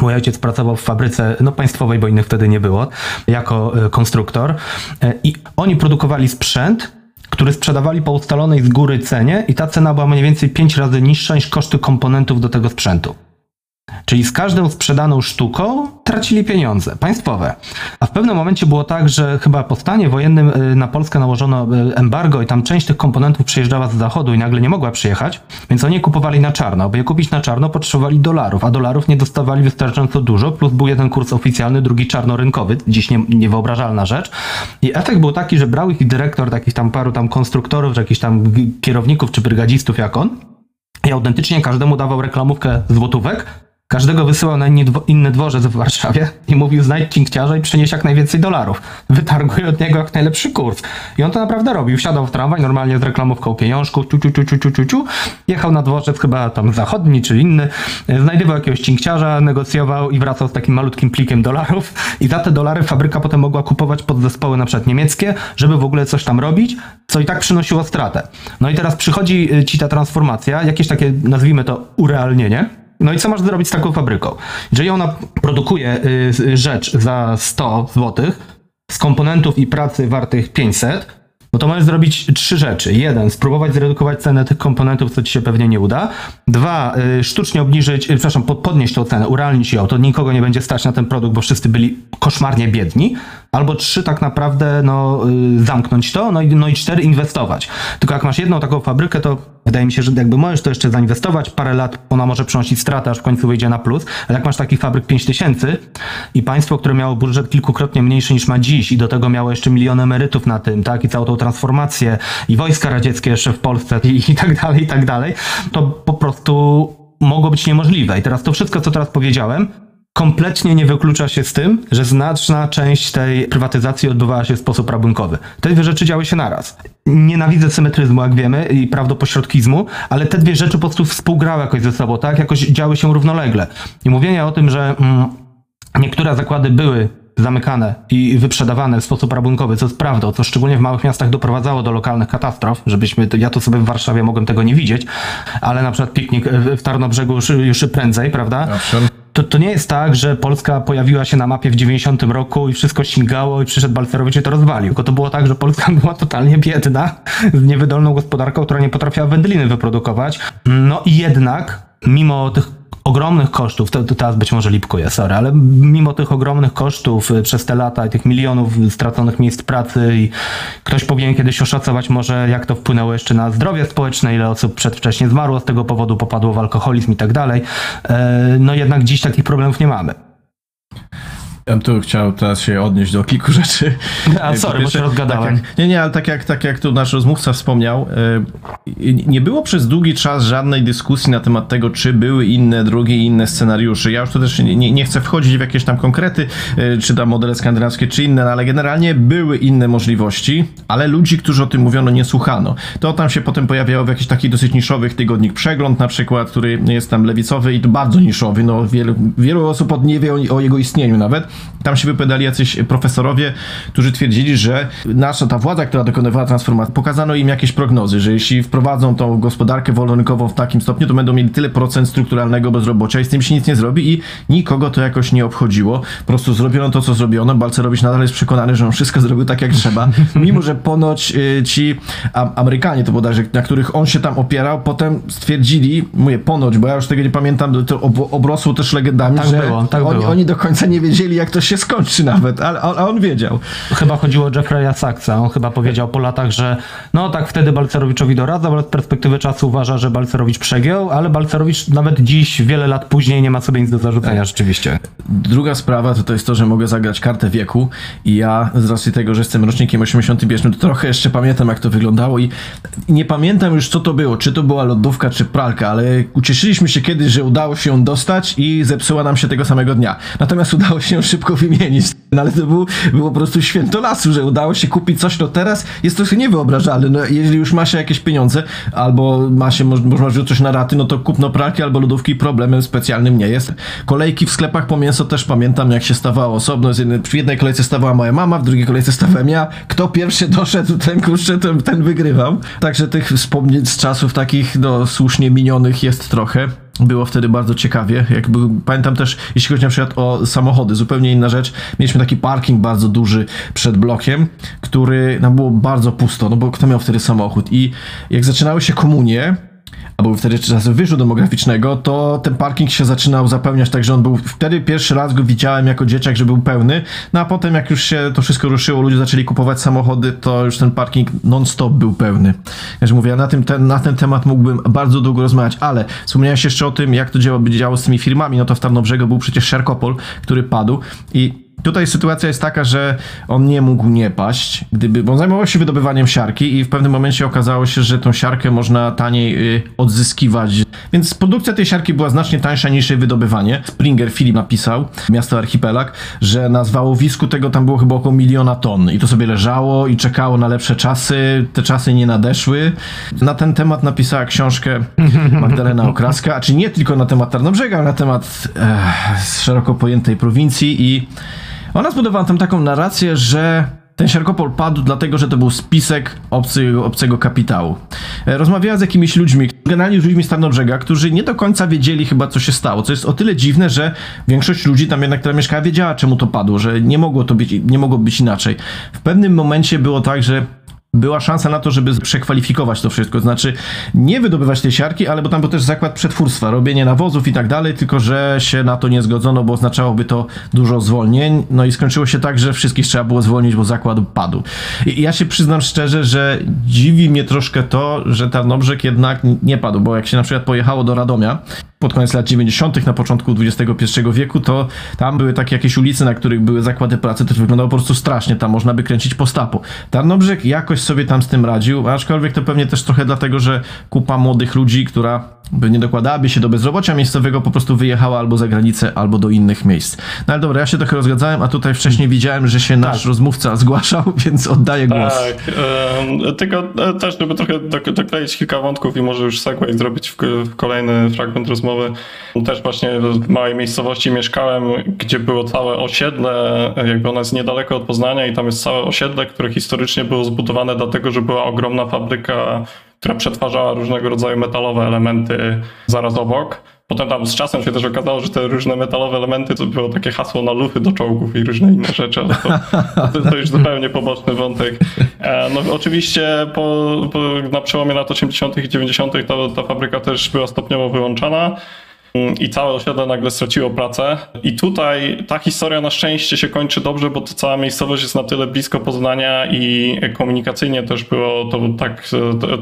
Mój ojciec pracował w fabryce no, państwowej, bo innych wtedy nie było, jako y, konstruktor. Y, I oni produkowali sprzęt, który sprzedawali po ustalonej z góry cenie i ta cena była mniej więcej 5 razy niższa niż koszty komponentów do tego sprzętu. Czyli z każdą sprzedaną sztuką tracili pieniądze państwowe. A w pewnym momencie było tak, że chyba po stanie wojennym y, na Polskę nałożono y, embargo i tam część tych komponentów przyjeżdżała z zachodu i nagle nie mogła przyjechać, więc oni je kupowali na czarno. Aby je kupić na czarno potrzebowali dolarów, a dolarów nie dostawali wystarczająco dużo, plus był jeden kurs oficjalny, drugi czarnorynkowy, dziś nie, niewyobrażalna rzecz. I efekt był taki, że brał ich dyrektor takich tam paru tam konstruktorów, czy jakichś tam kierowników, czy brygadzistów jak on, i autentycznie każdemu dawał reklamówkę złotówek, Każdego wysyłał na inny dworzec w Warszawie i mówił znajdź cinkciarza i przynieś jak najwięcej dolarów. Wytarguj od niego jak najlepszy kurs. I on to naprawdę robił. Wsiadał w tramwaj normalnie z reklamówką pieniążku, ciu, ciu, ciu, ciu, ciu, ciu, ciu. Jechał na dworzec chyba tam zachodni czy inny, znajdywał jakiegoś cinkciarza, negocjował i wracał z takim malutkim plikiem dolarów i za te dolary fabryka potem mogła kupować podzespoły na przykład niemieckie, żeby w ogóle coś tam robić, co i tak przynosiło stratę. No i teraz przychodzi y, ci ta transformacja, jakieś takie, nazwijmy to, urealnienie, no i co masz zrobić z taką fabryką? Jeżeli ona produkuje y, rzecz za 100 zł z komponentów i pracy wartych 500, no to możesz zrobić trzy rzeczy. Jeden, spróbować zredukować cenę tych komponentów, co ci się pewnie nie uda. Dwa, y, sztucznie obniżyć, y, przepraszam, podnieść tą cenę, urealnić ją, to nikogo nie będzie stać na ten produkt, bo wszyscy byli koszmarnie biedni. Albo trzy, tak naprawdę, no, zamknąć to, no i, no i cztery, inwestować. Tylko jak masz jedną taką fabrykę, to Wydaje mi się, że jakby możesz to jeszcze zainwestować, parę lat ona może przynosić stratę, aż w końcu wyjdzie na plus, ale jak masz taki fabryk 5000 i państwo, które miało budżet kilkukrotnie mniejszy niż ma dziś i do tego miało jeszcze miliony emerytów na tym, tak, i całą tą transformację i wojska radzieckie jeszcze w Polsce i, i tak dalej, i tak dalej, to po prostu mogło być niemożliwe. I teraz to wszystko, co teraz powiedziałem, kompletnie nie wyklucza się z tym, że znaczna część tej prywatyzacji odbywała się w sposób rabunkowy. Te dwie rzeczy działy się naraz. Nienawidzę symetryzmu, jak wiemy, i prawdopośrodkizmu, ale te dwie rzeczy po prostu współgrały jakoś ze sobą, tak? Jakoś działy się równolegle. I mówienie o tym, że mm, niektóre zakłady były zamykane i wyprzedawane w sposób rabunkowy, co jest prawdą, co szczególnie w małych miastach doprowadzało do lokalnych katastrof, żebyśmy, ja tu sobie w Warszawie mogłem tego nie widzieć, ale na przykład piknik w Tarnobrzegu już, już prędzej, prawda? Owszem to, to nie jest tak, że Polska pojawiła się na mapie w 90 roku i wszystko śmigało i przyszedł Balcerowicz i to rozwalił. Tylko to było tak, że Polska była totalnie biedna, z niewydolną gospodarką, która nie potrafiła wędliny wyprodukować. No i jednak, mimo tych ogromnych kosztów, to, to teraz być może lipkuję, sorry, ale mimo tych ogromnych kosztów y, przez te lata i tych milionów straconych miejsc pracy i ktoś powinien kiedyś oszacować może jak to wpłynęło jeszcze na zdrowie społeczne, ile osób przedwcześnie zmarło z tego powodu, popadło w alkoholizm i tak dalej, e, no jednak dziś takich problemów nie mamy. Ja bym tu chciał teraz się odnieść do kilku rzeczy. A, Po sorry, bo pierwsze, się rozgadałem. Tak jak, nie, nie, ale tak jak, tak jak tu nasz rozmówca wspomniał, e, nie było przez długi czas żadnej dyskusji na temat tego, czy były inne drogi inne scenariusze. Ja już tu też nie, nie chcę wchodzić w jakieś tam konkrety, e, czy tam modele skandynawskie, czy inne, no, ale generalnie były inne możliwości, ale ludzi, którzy o tym mówiono, nie słuchano. To tam się potem pojawiało w jakichś takich dosyć niszowych tygodnik Przegląd na przykład, który jest tam lewicowy i to bardzo niszowy, no wielu, wielu osób od nie wie o, o jego istnieniu nawet. Tam się wypowiadali jacyś profesorowie, którzy twierdzili, że nasza ta władza, która dokonywała transformacji, pokazano im jakieś prognozy, że jeśli wprowadzą tą gospodarkę wolnorynkową w takim stopniu, to będą mieli tyle procent strukturalnego bezrobocia i z tym się nic nie zrobi i nikogo to jakoś nie obchodziło. Po prostu zrobiono to, co zrobiono. Balcerowicz nadal jest przekonany, że on wszystko zrobił tak, jak trzeba, mimo że ponoć y, ci Amerykanie, to bodajże, na których on się tam opierał, potem stwierdzili, mówię ponoć, bo ja już tego nie pamiętam, to ob, obrosło też legendami, Tak że było, tak oni, było. oni do końca nie wiedzieli, jak to się skończy nawet, ale, a a on wiedział. Chyba chodziło o Jeffrey'a Saxa. On chyba powiedział po latach, że no tak wtedy Balcerowiczowi doradzał, ale z perspektywy czasu uważa, że Balcerowicz przegiął, ale Balcerowicz nawet dziś, wiele lat później, nie ma sobie nic do zarzucenia rzeczywiście. Druga sprawa to, to jest to, że mogę zagrać kartę wieku i ja z racji tego, że jestem rocznikiem 81, to trochę jeszcze pamiętam jak to wyglądało i nie pamiętam już co to było, czy to była lodówka, czy pralka, ale ucieszyliśmy się kiedyś, że udało się ją dostać i zepsuła nam się tego samego dnia. Natomiast udało się ją szybko wymienić, no ale to był, było po prostu święto lasu, że udało się kupić coś, no teraz jest trochę niewyobrażalne, no jeżeli już ma się jakieś pieniądze, albo ma się, moż- można coś na raty, no to kupno pralki albo lodówki problemem specjalnym nie jest. Kolejki w sklepach po mięso też pamiętam, jak się stawało osobno. Z jednej, w jednej kolejce stawała moja mama, w drugiej kolejce stawałem ja. Kto pierwszy doszedł, ten kurczę, ten, ten wygrywał. Także tych wspomnień z czasów takich, no, słusznie minionych jest trochę. Było wtedy bardzo ciekawie. Jakby, pamiętam też, jeśli chodzi na przykład o samochody, zupełnie inna rzecz. Mieliśmy taki parking bardzo duży przed blokiem, który nam było bardzo pusto, no bo kto miał wtedy samochód? I jak zaczynały się komunie, a był wtedy czasy wyżu demograficznego, to ten parking się zaczynał zapełniać tak, że on był, wtedy pierwszy raz go widziałem jako dzieciak, że był pełny, no a potem jak już się to wszystko ruszyło, ludzie zaczęli kupować samochody, to już ten parking non-stop był pełny. Ja mówię, na, tym, ten, na ten temat mógłbym bardzo długo rozmawiać, ale wspomniałeś jeszcze o tym, jak to działo, działo z tymi firmami, no to w Tarnobrzegu był przecież Szerkopol, który padł i Tutaj sytuacja jest taka, że on nie mógł nie paść, gdyby, bo on zajmował się wydobywaniem siarki i w pewnym momencie okazało się, że tą siarkę można taniej y, odzyskiwać. Więc produkcja tej siarki była znacznie tańsza niż jej wydobywanie. Springer Filip napisał, miasto Archipelag, że na zwałowisku tego tam było chyba około miliona ton i to sobie leżało i czekało na lepsze czasy. Te czasy nie nadeszły. Na ten temat napisała książkę Magdalena Okraska, a czy nie tylko na temat Tarnobrzega, ale na temat eh, szeroko pojętej prowincji i ona zbudowała tam taką narrację, że ten Siarkopol padł dlatego, że to był spisek obcego, obcego kapitału. E, Rozmawiała z jakimiś ludźmi, generalnie z ludźmi z Tarnobrzega, którzy nie do końca wiedzieli chyba, co się stało, co jest o tyle dziwne, że większość ludzi tam jednak, która mieszkała, wiedziała, czemu to padło, że nie mogło to być, nie mogło być inaczej. W pewnym momencie było tak, że była szansa na to, żeby przekwalifikować to wszystko. Znaczy, nie wydobywać tej siarki, ale bo tam był też zakład przetwórstwa, robienie nawozów i tak dalej, tylko że się na to nie zgodzono, bo oznaczałoby to dużo zwolnień. No i skończyło się tak, że wszystkich trzeba było zwolnić, bo zakład padł. I ja się przyznam szczerze, że dziwi mnie troszkę to, że Tarnobrzeg jednak nie padł, bo jak się na przykład pojechało do Radomia, pod koniec lat 90., na początku XXI wieku, to tam były takie jakieś ulice, na których były zakłady pracy, to wyglądało po prostu strasznie, tam można by kręcić po stapu. Tarnobrzeg jakoś sobie tam z tym radził, aczkolwiek to pewnie też trochę dlatego, że kupa młodych ludzi, która by nie dokładałaby się do bezrobocia miejscowego, po prostu wyjechała albo za granicę, albo do innych miejsc. No ale dobra, ja się trochę rozgadzałem, a tutaj wcześniej widziałem, że się nasz rozmówca zgłaszał, więc oddaję głos. Tak, tylko e, też, żeby trochę dok- dokleić kilka wątków i może już segway zrobić w, w kolejny fragment rozmowy. Też właśnie w małej miejscowości mieszkałem, gdzie było całe osiedle, jakby ona jest niedaleko od Poznania i tam jest całe osiedle, które historycznie było zbudowane dlatego, że była ogromna fabryka która przetwarzała różnego rodzaju metalowe elementy zaraz obok. Potem tam z czasem się też okazało, że te różne metalowe elementy to było takie hasło na lufy do czołgów i różne inne rzeczy, ale to, to, to już zupełnie poboczny wątek. E, no oczywiście po, po, na przełomie lat 80. i 90. Ta, ta fabryka też była stopniowo wyłączana i całe osiedle nagle straciło pracę. I tutaj ta historia na szczęście się kończy dobrze, bo to cała miejscowość jest na tyle blisko Poznania i komunikacyjnie też było to tak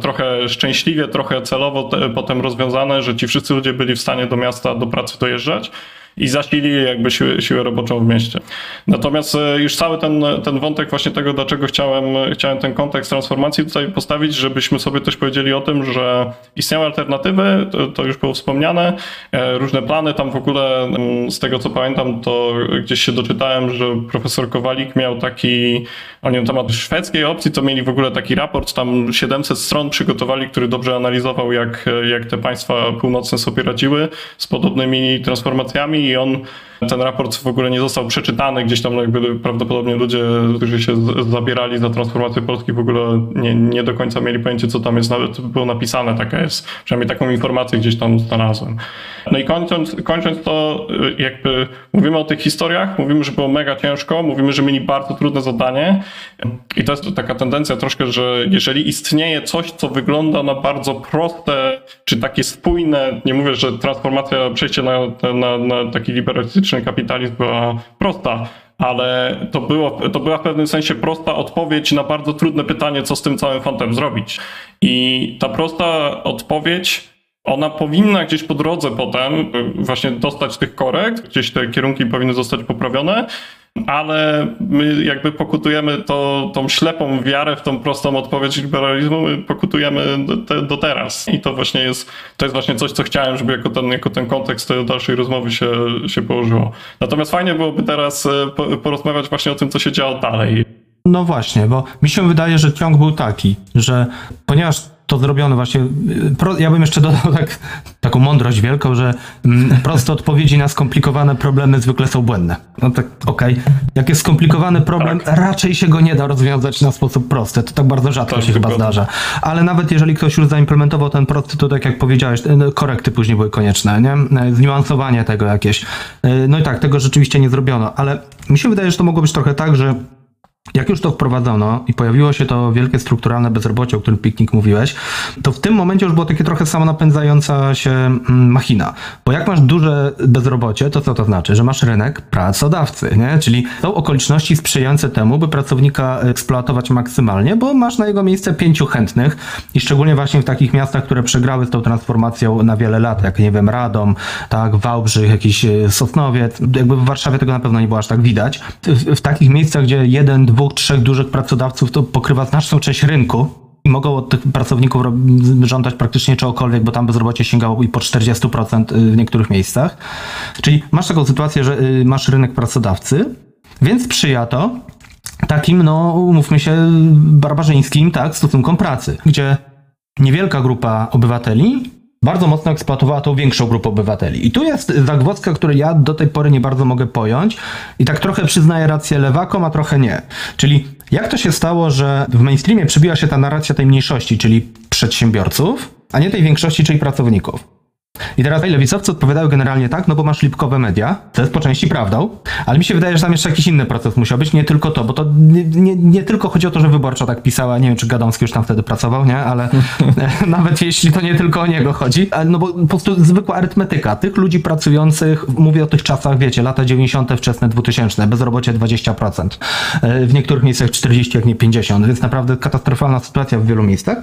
trochę szczęśliwie, trochę celowo potem rozwiązane, że ci wszyscy ludzie byli w stanie do miasta, do pracy dojeżdżać i zasilili jakby siłę, siłę roboczą w mieście. Natomiast e, już cały ten, ten wątek właśnie tego, dlaczego chciałem, chciałem ten kontekst transformacji tutaj postawić, żebyśmy sobie też powiedzieli o tym, że istnieją alternatywy, to, to już było wspomniane, e, różne plany, tam w ogóle mm, z tego co pamiętam, to gdzieś się doczytałem, że profesor Kowalik miał taki, oni na temat szwedzkiej opcji, to mieli w ogóle taki raport, tam 700 stron przygotowali, który dobrze analizował, jak, jak te państwa północne sobie radziły z podobnymi transformacjami i on, ten raport w ogóle nie został przeczytany, gdzieś tam jakby prawdopodobnie ludzie, którzy się zabierali za transformację Polski w ogóle nie, nie do końca mieli pojęcie, co tam jest nawet było napisane, taka jest, przynajmniej taką informację gdzieś tam znalazłem. No i kończąc, kończąc to, jakby mówimy o tych historiach, mówimy, że było mega ciężko, mówimy, że mieli bardzo trudne zadanie i to jest taka tendencja troszkę, że jeżeli istnieje coś, co wygląda na bardzo proste, czy takie spójne, nie mówię, że transformacja, przejście na, na, na taki liberalistyczny kapitalizm była prosta, ale to, było, to była w pewnym sensie prosta odpowiedź na bardzo trudne pytanie, co z tym całym fontem zrobić. I ta prosta odpowiedź ona powinna gdzieś po drodze potem y, właśnie dostać tych korekt, gdzieś te kierunki powinny zostać poprawione, ale my jakby pokutujemy to, tą ślepą wiarę w tą prostą odpowiedź liberalizmu, my pokutujemy do, do, teraz. I to właśnie jest, to jest właśnie coś, co chciałem, żeby jako ten, jako ten kontekst dalszej rozmowy się, się położyło. Natomiast fajnie byłoby teraz y, porozmawiać właśnie o tym, co się działo dalej. No właśnie, bo mi się wydaje, że ciąg był taki, że ponieważ to zrobiono właśnie. Y, ja bym jeszcze dodał tak, taką mądrość wielką, że mm, proste odpowiedzi na skomplikowane problemy zwykle są błędne. No tak, okej. Okay. Jak jest skomplikowany problem, tak. raczej się go nie da rozwiązać na sposób prosty. To tak bardzo rzadko tak, się chyba zdarza. Ale nawet jeżeli ktoś już zaimplementował ten prosty, to tak jak powiedziałeś, y, no, korekty później były konieczne, nie? Y, zniuansowanie tego jakieś. No i tak, tego rzeczywiście nie zrobiono. Ale mi się wydaje, że to mogło być trochę tak, że jak już to wprowadzono i pojawiło się to wielkie strukturalne bezrobocie, o którym Piknik mówiłeś, to w tym momencie już było takie trochę samonapędzająca się mm, machina. Bo jak masz duże bezrobocie, to co to znaczy? Że masz rynek pracodawcy, nie? Czyli są okoliczności sprzyjające temu, by pracownika eksploatować maksymalnie, bo masz na jego miejsce pięciu chętnych i szczególnie właśnie w takich miastach, które przegrały z tą transformacją na wiele lat, jak nie wiem, Radom, tak, Wałbrzych, jakiś e, Sosnowiec, jakby w Warszawie tego na pewno nie było aż tak widać. W, w takich miejscach, gdzie jeden, dwóch, trzech dużych pracodawców to pokrywa znaczną część rynku i mogą od tych pracowników żądać praktycznie czegokolwiek, bo tam bezrobocie sięgało i po 40% y, w niektórych miejscach. Czyli masz taką sytuację, że y, masz rynek pracodawcy, więc sprzyja to takim, no umówmy się, barbarzyńskim, tak, stosunkom pracy, gdzie niewielka grupa obywateli bardzo mocno eksploatowała tą większą grupę obywateli. I tu jest zagwozdka, której ja do tej pory nie bardzo mogę pojąć i tak trochę przyznaję rację lewakom, a trochę nie. Czyli jak to się stało, że w mainstreamie przybiła się ta narracja tej mniejszości, czyli przedsiębiorców, a nie tej większości, czyli pracowników? I teraz lewicowcy odpowiadają generalnie tak, no bo masz lipkowe media, to jest po części prawdą, ale mi się wydaje, że tam jeszcze jakiś inny proces musiał być, nie tylko to, bo to nie, nie, nie tylko chodzi o to, że Wyborcza tak pisała, nie wiem czy Gadomski już tam wtedy pracował, nie, ale nawet jeśli to nie tylko o niego chodzi, no bo po prostu zwykła arytmetyka, tych ludzi pracujących, mówię o tych czasach, wiecie, lata 90., wczesne 2000, bezrobocie 20%, e, w niektórych miejscach 40, jak nie 50, więc naprawdę katastrofalna sytuacja w wielu miejscach.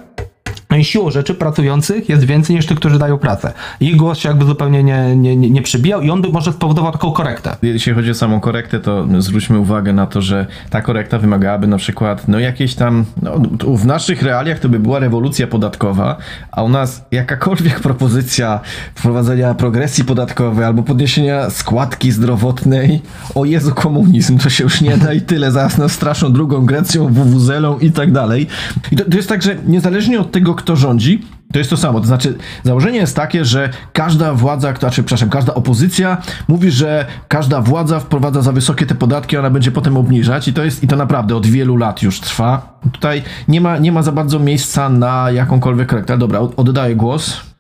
No siłą rzeczy pracujących jest więcej niż tych, którzy dają pracę. Ich głos się jakby zupełnie nie, nie, nie i on by może spowodował taką korektę. Jeśli chodzi o samą korektę, to zwróćmy uwagę na to, że ta korekta wymagałaby na przykład, no jakieś tam, no, w naszych realiach to by była rewolucja podatkowa, a u nas jakakolwiek propozycja wprowadzenia progresji podatkowej albo podniesienia składki zdrowotnej, o Jezu, komunizm, to się już nie da i tyle, zaraz nas straszą drugą Grecją, WWZ-ą i tak dalej. I to, to jest tak, że niezależnie od tego, kto rządzi, To jest to samo, to znaczy założenie jest takie, że każda władza, znaczy, przepraszam, każda opozycja mówi, że każda władza wprowadza za wysokie te podatki, ona będzie potem obniżać i to jest, i to naprawdę od wielu lat już trwa. Tutaj nie ma, nie ma za bardzo miejsca na jakąkolwiek korektę. Dobra, oddaję głos.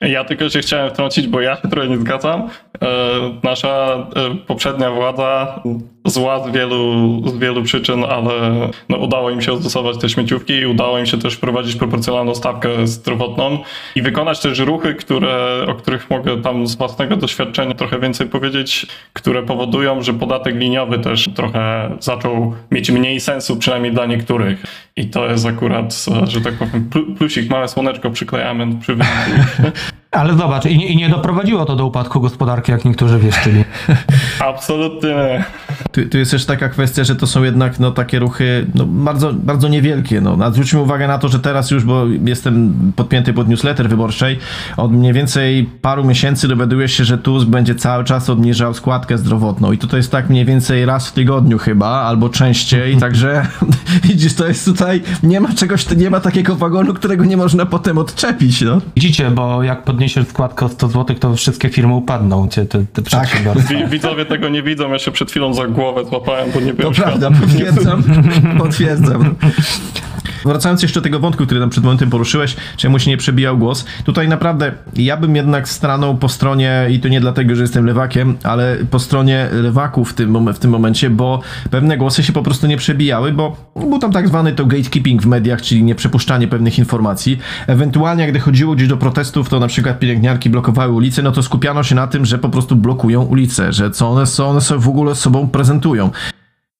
Ja tylko się chciałem wtrącić, bo ja się trochę nie zgadzam. E, nasza e, poprzednia władza zła z wielu, z wielu przyczyn, ale no, udało im się odstosować te śmieciówki i udało im się też wprowadzić proporcjonalną stawkę zdrowotną i wykonać też ruchy, które, o których mogę tam z własnego doświadczenia trochę więcej powiedzieć, które powodują, że podatek liniowy też trochę zaczął mieć mniej sensu, przynajmniej dla niektórych. I to jest akurat, że tak powiem, plusik, małe słoneczko przyklejamy przy Ale zobacz, i nie, i nie, doprowadziło to do upadku gospodarki, jak niektórzy wieszczyli. Absolutnie nie. Tu, tu, jest też taka kwestia, że to są jednak no, takie ruchy no, bardzo, bardzo niewielkie. No. Zwróćmy uwagę na to, że teraz już, bo jestem podpięty pod newsletter wyborczej, od mniej więcej paru miesięcy dowiaduję się, że Tusk będzie cały czas obniżał składkę zdrowotną i to jest tak mniej więcej raz w tygodniu chyba, albo częściej, także widzisz, to jest tutaj, nie ma czegoś, nie ma takiego wagonu, którego nie można potem odczepić. No. Widzicie, bo jak podniesiesz składkę o 100 zł, to wszystkie firmy upadną, te, te, te tak. Widzowie tego nie widzą, ja się przed chwilą za głowę złapałem, bo nie byłem To prawda, potwierdzam, potwierdzam. Wracając jeszcze do tego wątku, który tam przed momentem poruszyłeś, czemu się nie przebijał głos, tutaj naprawdę ja bym jednak stanął po stronie, i to nie dlatego, że jestem lewakiem, ale po stronie lewaków w tym, w tym momencie, bo pewne głosy się po prostu nie przebijały, bo był tam tak zwany to gatekeeping w mediach, czyli nieprzepuszczanie pewnych informacji. Ewentualnie, gdy chodziło gdzieś do protestów, to na przykład pielęgniarki blokowały ulice, no to skupiano się na tym, że po prostu blokują ulice, że co one są, one sobie w ogóle sobą prezentują.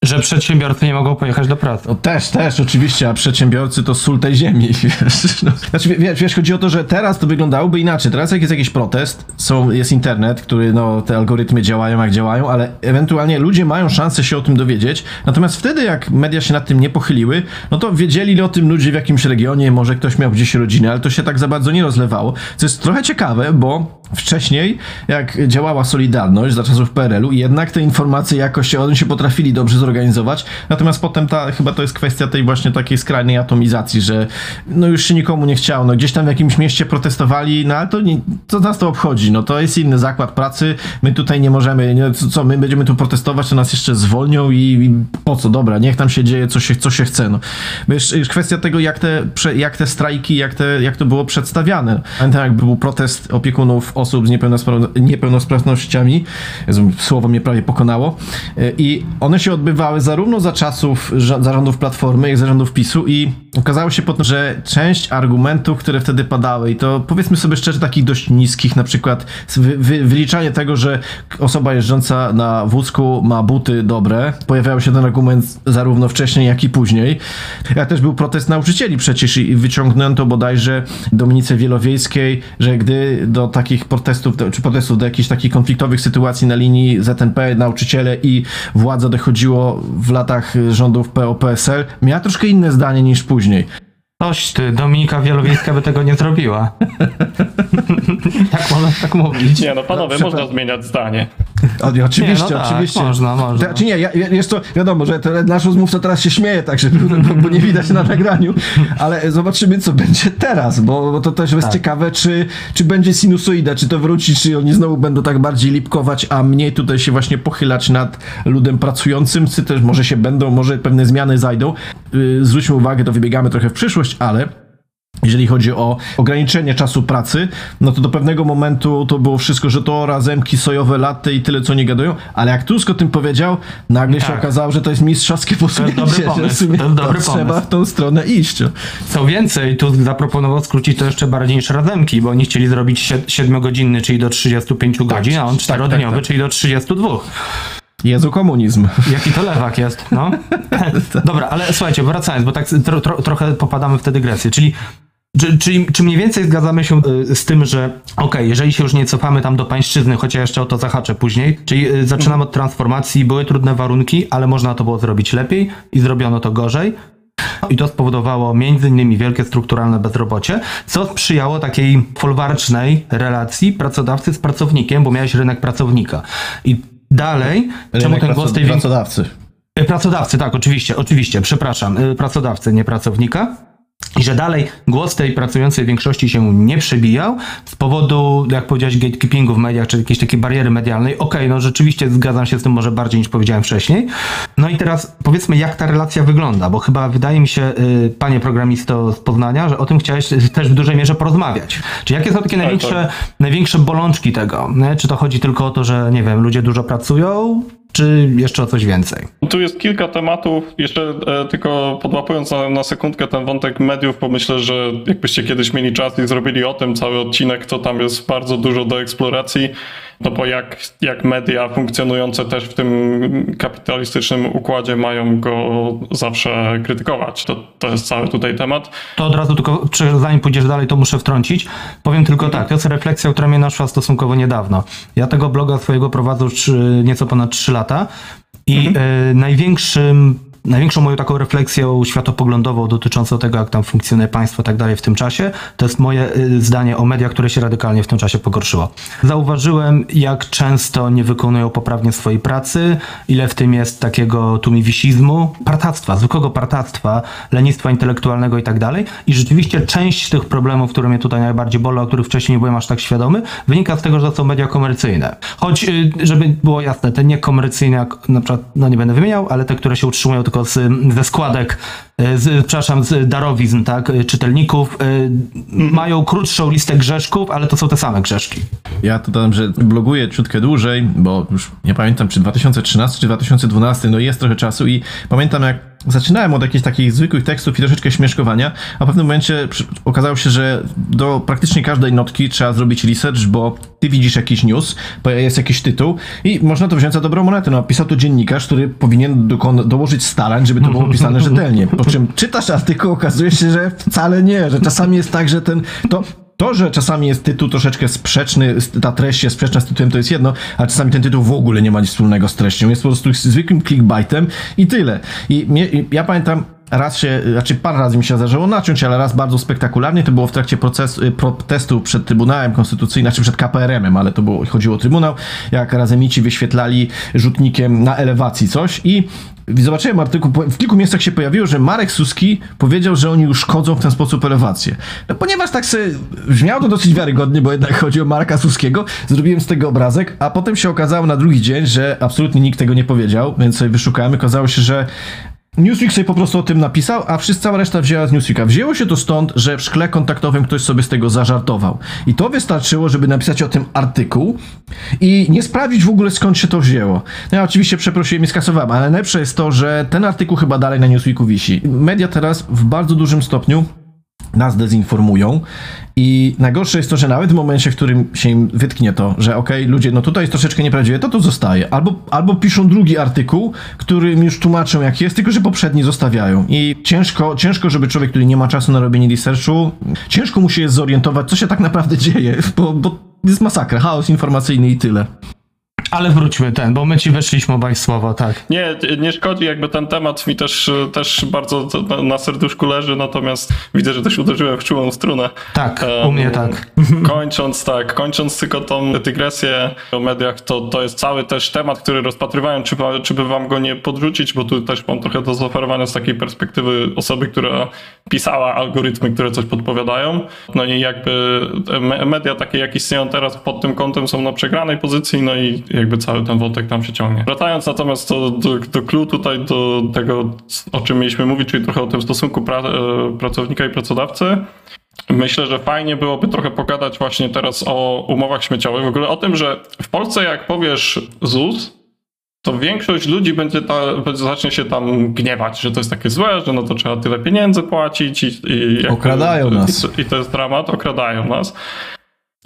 Że przedsiębiorcy nie mogą pojechać do pracy. No też, też, oczywiście, a przedsiębiorcy to sól tej ziemi, wiesz. No. Znaczy, wiesz, wiesz, chodzi o to, że teraz to wyglądałoby inaczej. Teraz jak jest jakiś protest, są, jest internet, który, no, te algorytmy działają jak działają, ale ewentualnie ludzie mają szansę się o tym dowiedzieć. Natomiast wtedy, jak media się nad tym nie pochyliły, no to wiedzieli o tym ludzie w jakimś regionie, może ktoś miał gdzieś rodzinę, ale to się tak za bardzo nie rozlewało. Co jest trochę ciekawe, bo wcześniej, jak działała Solidarność za czasów PRL-u, jednak te informacje jakoś oni się potrafili dobrze zorganizować. Natomiast potem ta, chyba to jest kwestia tej właśnie takiej skrajnej atomizacji, że no już się nikomu nie chciało. No gdzieś tam w jakimś mieście protestowali, no ale to nie, co nas to obchodzi? No to jest inny zakład pracy, my tutaj nie możemy, nie, co, co, my będziemy tu protestować, to nas jeszcze zwolnią i, i, po co? Dobra, niech tam się dzieje, co się, co się chce. No. Wiesz, kwestia tego, jak te, jak te strajki, jak, te, jak to było przedstawiane. Pamiętam, jak był protest opiekunów osób z niepełnospra niepełnosprawnościami. Słowo mnie prawie pokonało. E, I one się odbywały zarówno za czasów zarządów Platformy, jak i zarządów PiSu i okazało się potem, że część argumentów, które wtedy padały i to powiedzmy sobie szczerze takich dość niskich, na przykład wy wy wyliczanie tego, że osoba jeżdżąca na wózku ma buty dobre. Pojawiał się ten argument zarówno wcześniej, jak i później. Ja też był protest nauczycieli przecież i wyciągnięto bodajże Dominice Wielowiejskiej, że gdy do takich protestów, czy protestów do jakichś takich konfliktowych sytuacji na linii ZNP, nauczyciele i władza dochodziło w latach rządów PO-PSL, miała troszkę inne zdanie niż później. Coś ty, Dominika Wielowiejska by tego nie zrobiła. Jak można tak mówić? Nie no, panowie, no, można zmieniać zdanie. O, oczywiście, nie, no tak, oczywiście. Można, można. Czy nie, ja, jest to, wiadomo, że to, nasz rozmówca teraz się śmieje, tak, że, bo, bo, nie widać na nagraniu, ale zobaczymy, co będzie teraz, bo, bo to też jest tak. ciekawe, czy, czy będzie sinusoida, czy to wróci, czy oni znowu będą tak bardziej lipkować, a mniej tutaj się właśnie pochylać nad ludem pracującym, czy też może się będą, może pewne zmiany zajdą. Yy, zwróćmy uwagę, to wybiegamy trochę w przyszłość, ale jeżeli chodzi o ograniczenie czasu pracy, no to do pewnego momentu to było wszystko, że to razemki sojowe, latte i tyle, co nie gadają, ale jak Tusk o tym powiedział, nagle tak. się okazało, że to jest mistrzowskie posunięcie, to jest dobry pomysł. że to, dobry to trzeba w tą stronę iść. Co więcej, Tusk zaproponował skrócić to jeszcze bardziej niż razemki, bo oni chcieli zrobić 7-godzinny, czyli do 35 tak, godzin, a on 4-dniowy, tak, tak, tak, czyli do 32. Jezu, komunizm. Jaki to lewak jest, no. Dobra, ale słuchajcie, wracając, bo tak tro, tro, trochę popadamy w tę dygresję, czyli czy, czyli, czy mniej więcej zgadzamy się y, z tym, że okej, okay, jeżeli się już nie cofamy tam do pańszczyzny, chociaż jeszcze o to zahaczę później, czyli y, zaczynamy od transformacji, były trudne warunki, ale można to było zrobić lepiej i zrobiono to gorzej. I to spowodowało między innymi wielkie strukturalne bezrobocie, co sprzyjało takiej folwarcznej relacji pracodawcy z pracownikiem, bo miałeś rynek pracownika. I dalej, rynek czemu ten głos tej pracodawcy? Y, pracodawcy, tak, oczywiście, oczywiście, przepraszam, pracodawcy, nie pracownika. I że dalej głos tej pracującej większości się nie przebijał z powodu, jak powiedziałeś, gatekeepingu w mediach, czy jakiejś takiej bariery medialnej. Okej, okay, no rzeczywiście zgadzam się z tym może bardziej niż powiedziałem wcześniej. No i teraz powiedzmy, jak ta relacja wygląda, bo chyba wydaje mi się, y, panie programisto z Poznania, że o tym chciałeś też w dużej mierze porozmawiać. Czy jakie są takie tak, największe, tak. największe bolączki tego? Czy to chodzi tylko o to, że nie wiem, ludzie dużo pracują, czy jeszcze o coś więcej? Tu jest kilka tematów. Jeszcze e, tylko podłapując na, na, sekundkę ten wątek mediów, pomyślę, że jakbyście kiedyś mieli czas i zrobili o tym cały odcinek, to tam jest bardzo dużo do eksploracji. No bo jak, jak media funkcjonujące też w tym kapitalistycznym układzie mają go zawsze krytykować. To, to jest cały tutaj temat. To od razu tylko, zanim pójdziesz dalej, to muszę wtrącić. Powiem tylko tak, to jest refleksja, która mnie naszła stosunkowo niedawno. Ja tego bloga swojego prowadzę już nieco ponad 3 lata i mhm. y, największym największą moją taką refleksją światopoglądową dotyczącą tego, jak tam funkcjonuje państwo i tak dalej w tym czasie, to jest moje y, zdanie o mediach, które się radykalnie w tym czasie pogorszyło. Zauważyłem, jak często nie wykonują poprawnie swojej pracy, ile w tym jest takiego tumiwisizmu, partactwa, zwykłego partactwa, lenistwa intelektualnego i tak dalej. I rzeczywiście część tych problemów, które mnie tutaj najbardziej bolą, o których wcześniej nie byłem aż tak świadomy, wynika z tego, że to są media komercyjne. Choć, y, żeby było jasne, te niekomercyjne, na przykład, no nie będę wymieniał, ale te, które się utrzymują tylko tylko z, ze składek, e, z, przepraszam, z darowizn, tak, e, czytelników, mhm. mają krótszą listę grzeszków, ale to są te same grzeszki. Ja to dodam, że bloguję ciutkę dłużej, bo już nie pamiętam, czy 2013, czy 2012, no jest trochę czasu i pamiętam jak zaczynałem od jakichś takich zwykłych tekstów i troszeczkę śmieszkowania, a w pewnym momencie okazało się, że do praktycznie każdej notki trzeba zrobić research, bo ty widzisz jakiś news, jest jakiś tytuł i można to wziąć za dobrą monetę. No, pisał to dziennikarz, który powinien dołożyć starań, żeby to było pisane rzetelnie. Po czym czytasz artykuł, okazuje się, że wcale nie, że czasami jest tak, że ten, to to, że czasami jest tytuł troszeczkę sprzeczny, ta treść jest sprzeczna z tytułem, to jest jedno, a czasami ten tytuł w ogóle nie ma nic wspólnego z treścią. Jest po prostu zwykłym clickbaitem i tyle. I mnie, ja pamiętam, raz się, znaczy parę razy mi się zdarzyło naciąć, ale raz bardzo spektakularnie, to było w trakcie procesu, y, protestu przed Trybunałem Konstytucyjnym, znaczy przed KPRM-em, ale to było, chodziło o Trybunał, jak razemici wyświetlali rzutnikiem na elewacji coś i zobaczyłem artykuł, w kilku miejscach się pojawiło, że Marek Suski powiedział, że oni uszkodzą w ten sposób elewację. No ponieważ tak sobie brzmiało to dosyć wiarygodnie, bo jednak chodzi o Marka Suskiego, zrobiłem z tego obrazek, a potem się okazało na drugi dzień, że absolutnie nikt tego nie powiedział, więc sobie wyszukałem. Okazało się, że Newsweek sobie po prostu o tym napisał, a wszyscy, cała reszta wzięła z Newsweeka. Wzięło się to stąd, że w szkle kontaktowym ktoś sobie z tego zażartował. I to wystarczyło, żeby napisać o tym artykuł i nie sprawdzić w ogóle skąd się to wzięło. No ja oczywiście przeprosiłem i skasowałem, ale najlepsze jest to, że ten artykuł chyba dalej na Newsweeku wisi. Media teraz w bardzo dużym stopniu nas dezinformują i najgorsze jest to, że nawet w momencie, w którym się im wytknie to, że okej, okay, ludzie, no tutaj jest troszeczkę nieprawdziwe, to to zostaje. Albo, albo piszą drugi artykuł, którym już tłumaczą jak jest, tylko że poprzedni zostawiają. I ciężko, ciężko, żeby człowiek, który nie ma czasu na robienie researchu, ciężko mu się jest zorientować, co się tak naprawdę dzieje, bo, bo jest masakra, chaos informacyjny i tyle. Ale wróćmy ten, bo my ci weszliśmy obaj słowo, tak. Nie, nie szkodzi, jakby ten temat mi też, też bardzo na serduszku leży, natomiast widzę, że też uderzyłem w czułą strunę. Tak, um, u mnie tak. Kończąc tak, kończąc tylko tą dygresję o mediach, to, to jest cały też temat, który rozpatrywałem, czy, czy by wam go nie podrzucić, bo tu też mam trochę do zaoferowania z takiej perspektywy osoby, która pisała algorytmy, które coś podpowiadają. No i jakby media takie, jak istnieją teraz pod tym kątem są na przegranej pozycji, no i jakby cały ten wątek tam się ciągnie. Wracając natomiast do, do, do clue tutaj, do tego, o czym mieliśmy mówić, czyli trochę o tym stosunku pra, e, pracownika i pracodawcy, Myślę, że fajnie byłoby trochę pogadać właśnie teraz o umowach śmieciowych. W ogóle o tym, że w Polsce jak powiesz ZUS, to większość ludzi będzie ta, zacznie się tam gniewać, że to jest takie złe, że no to trzeba tyle pieniędzy płacić i, i okradają nas. I, I to jest dramat, okradają nas.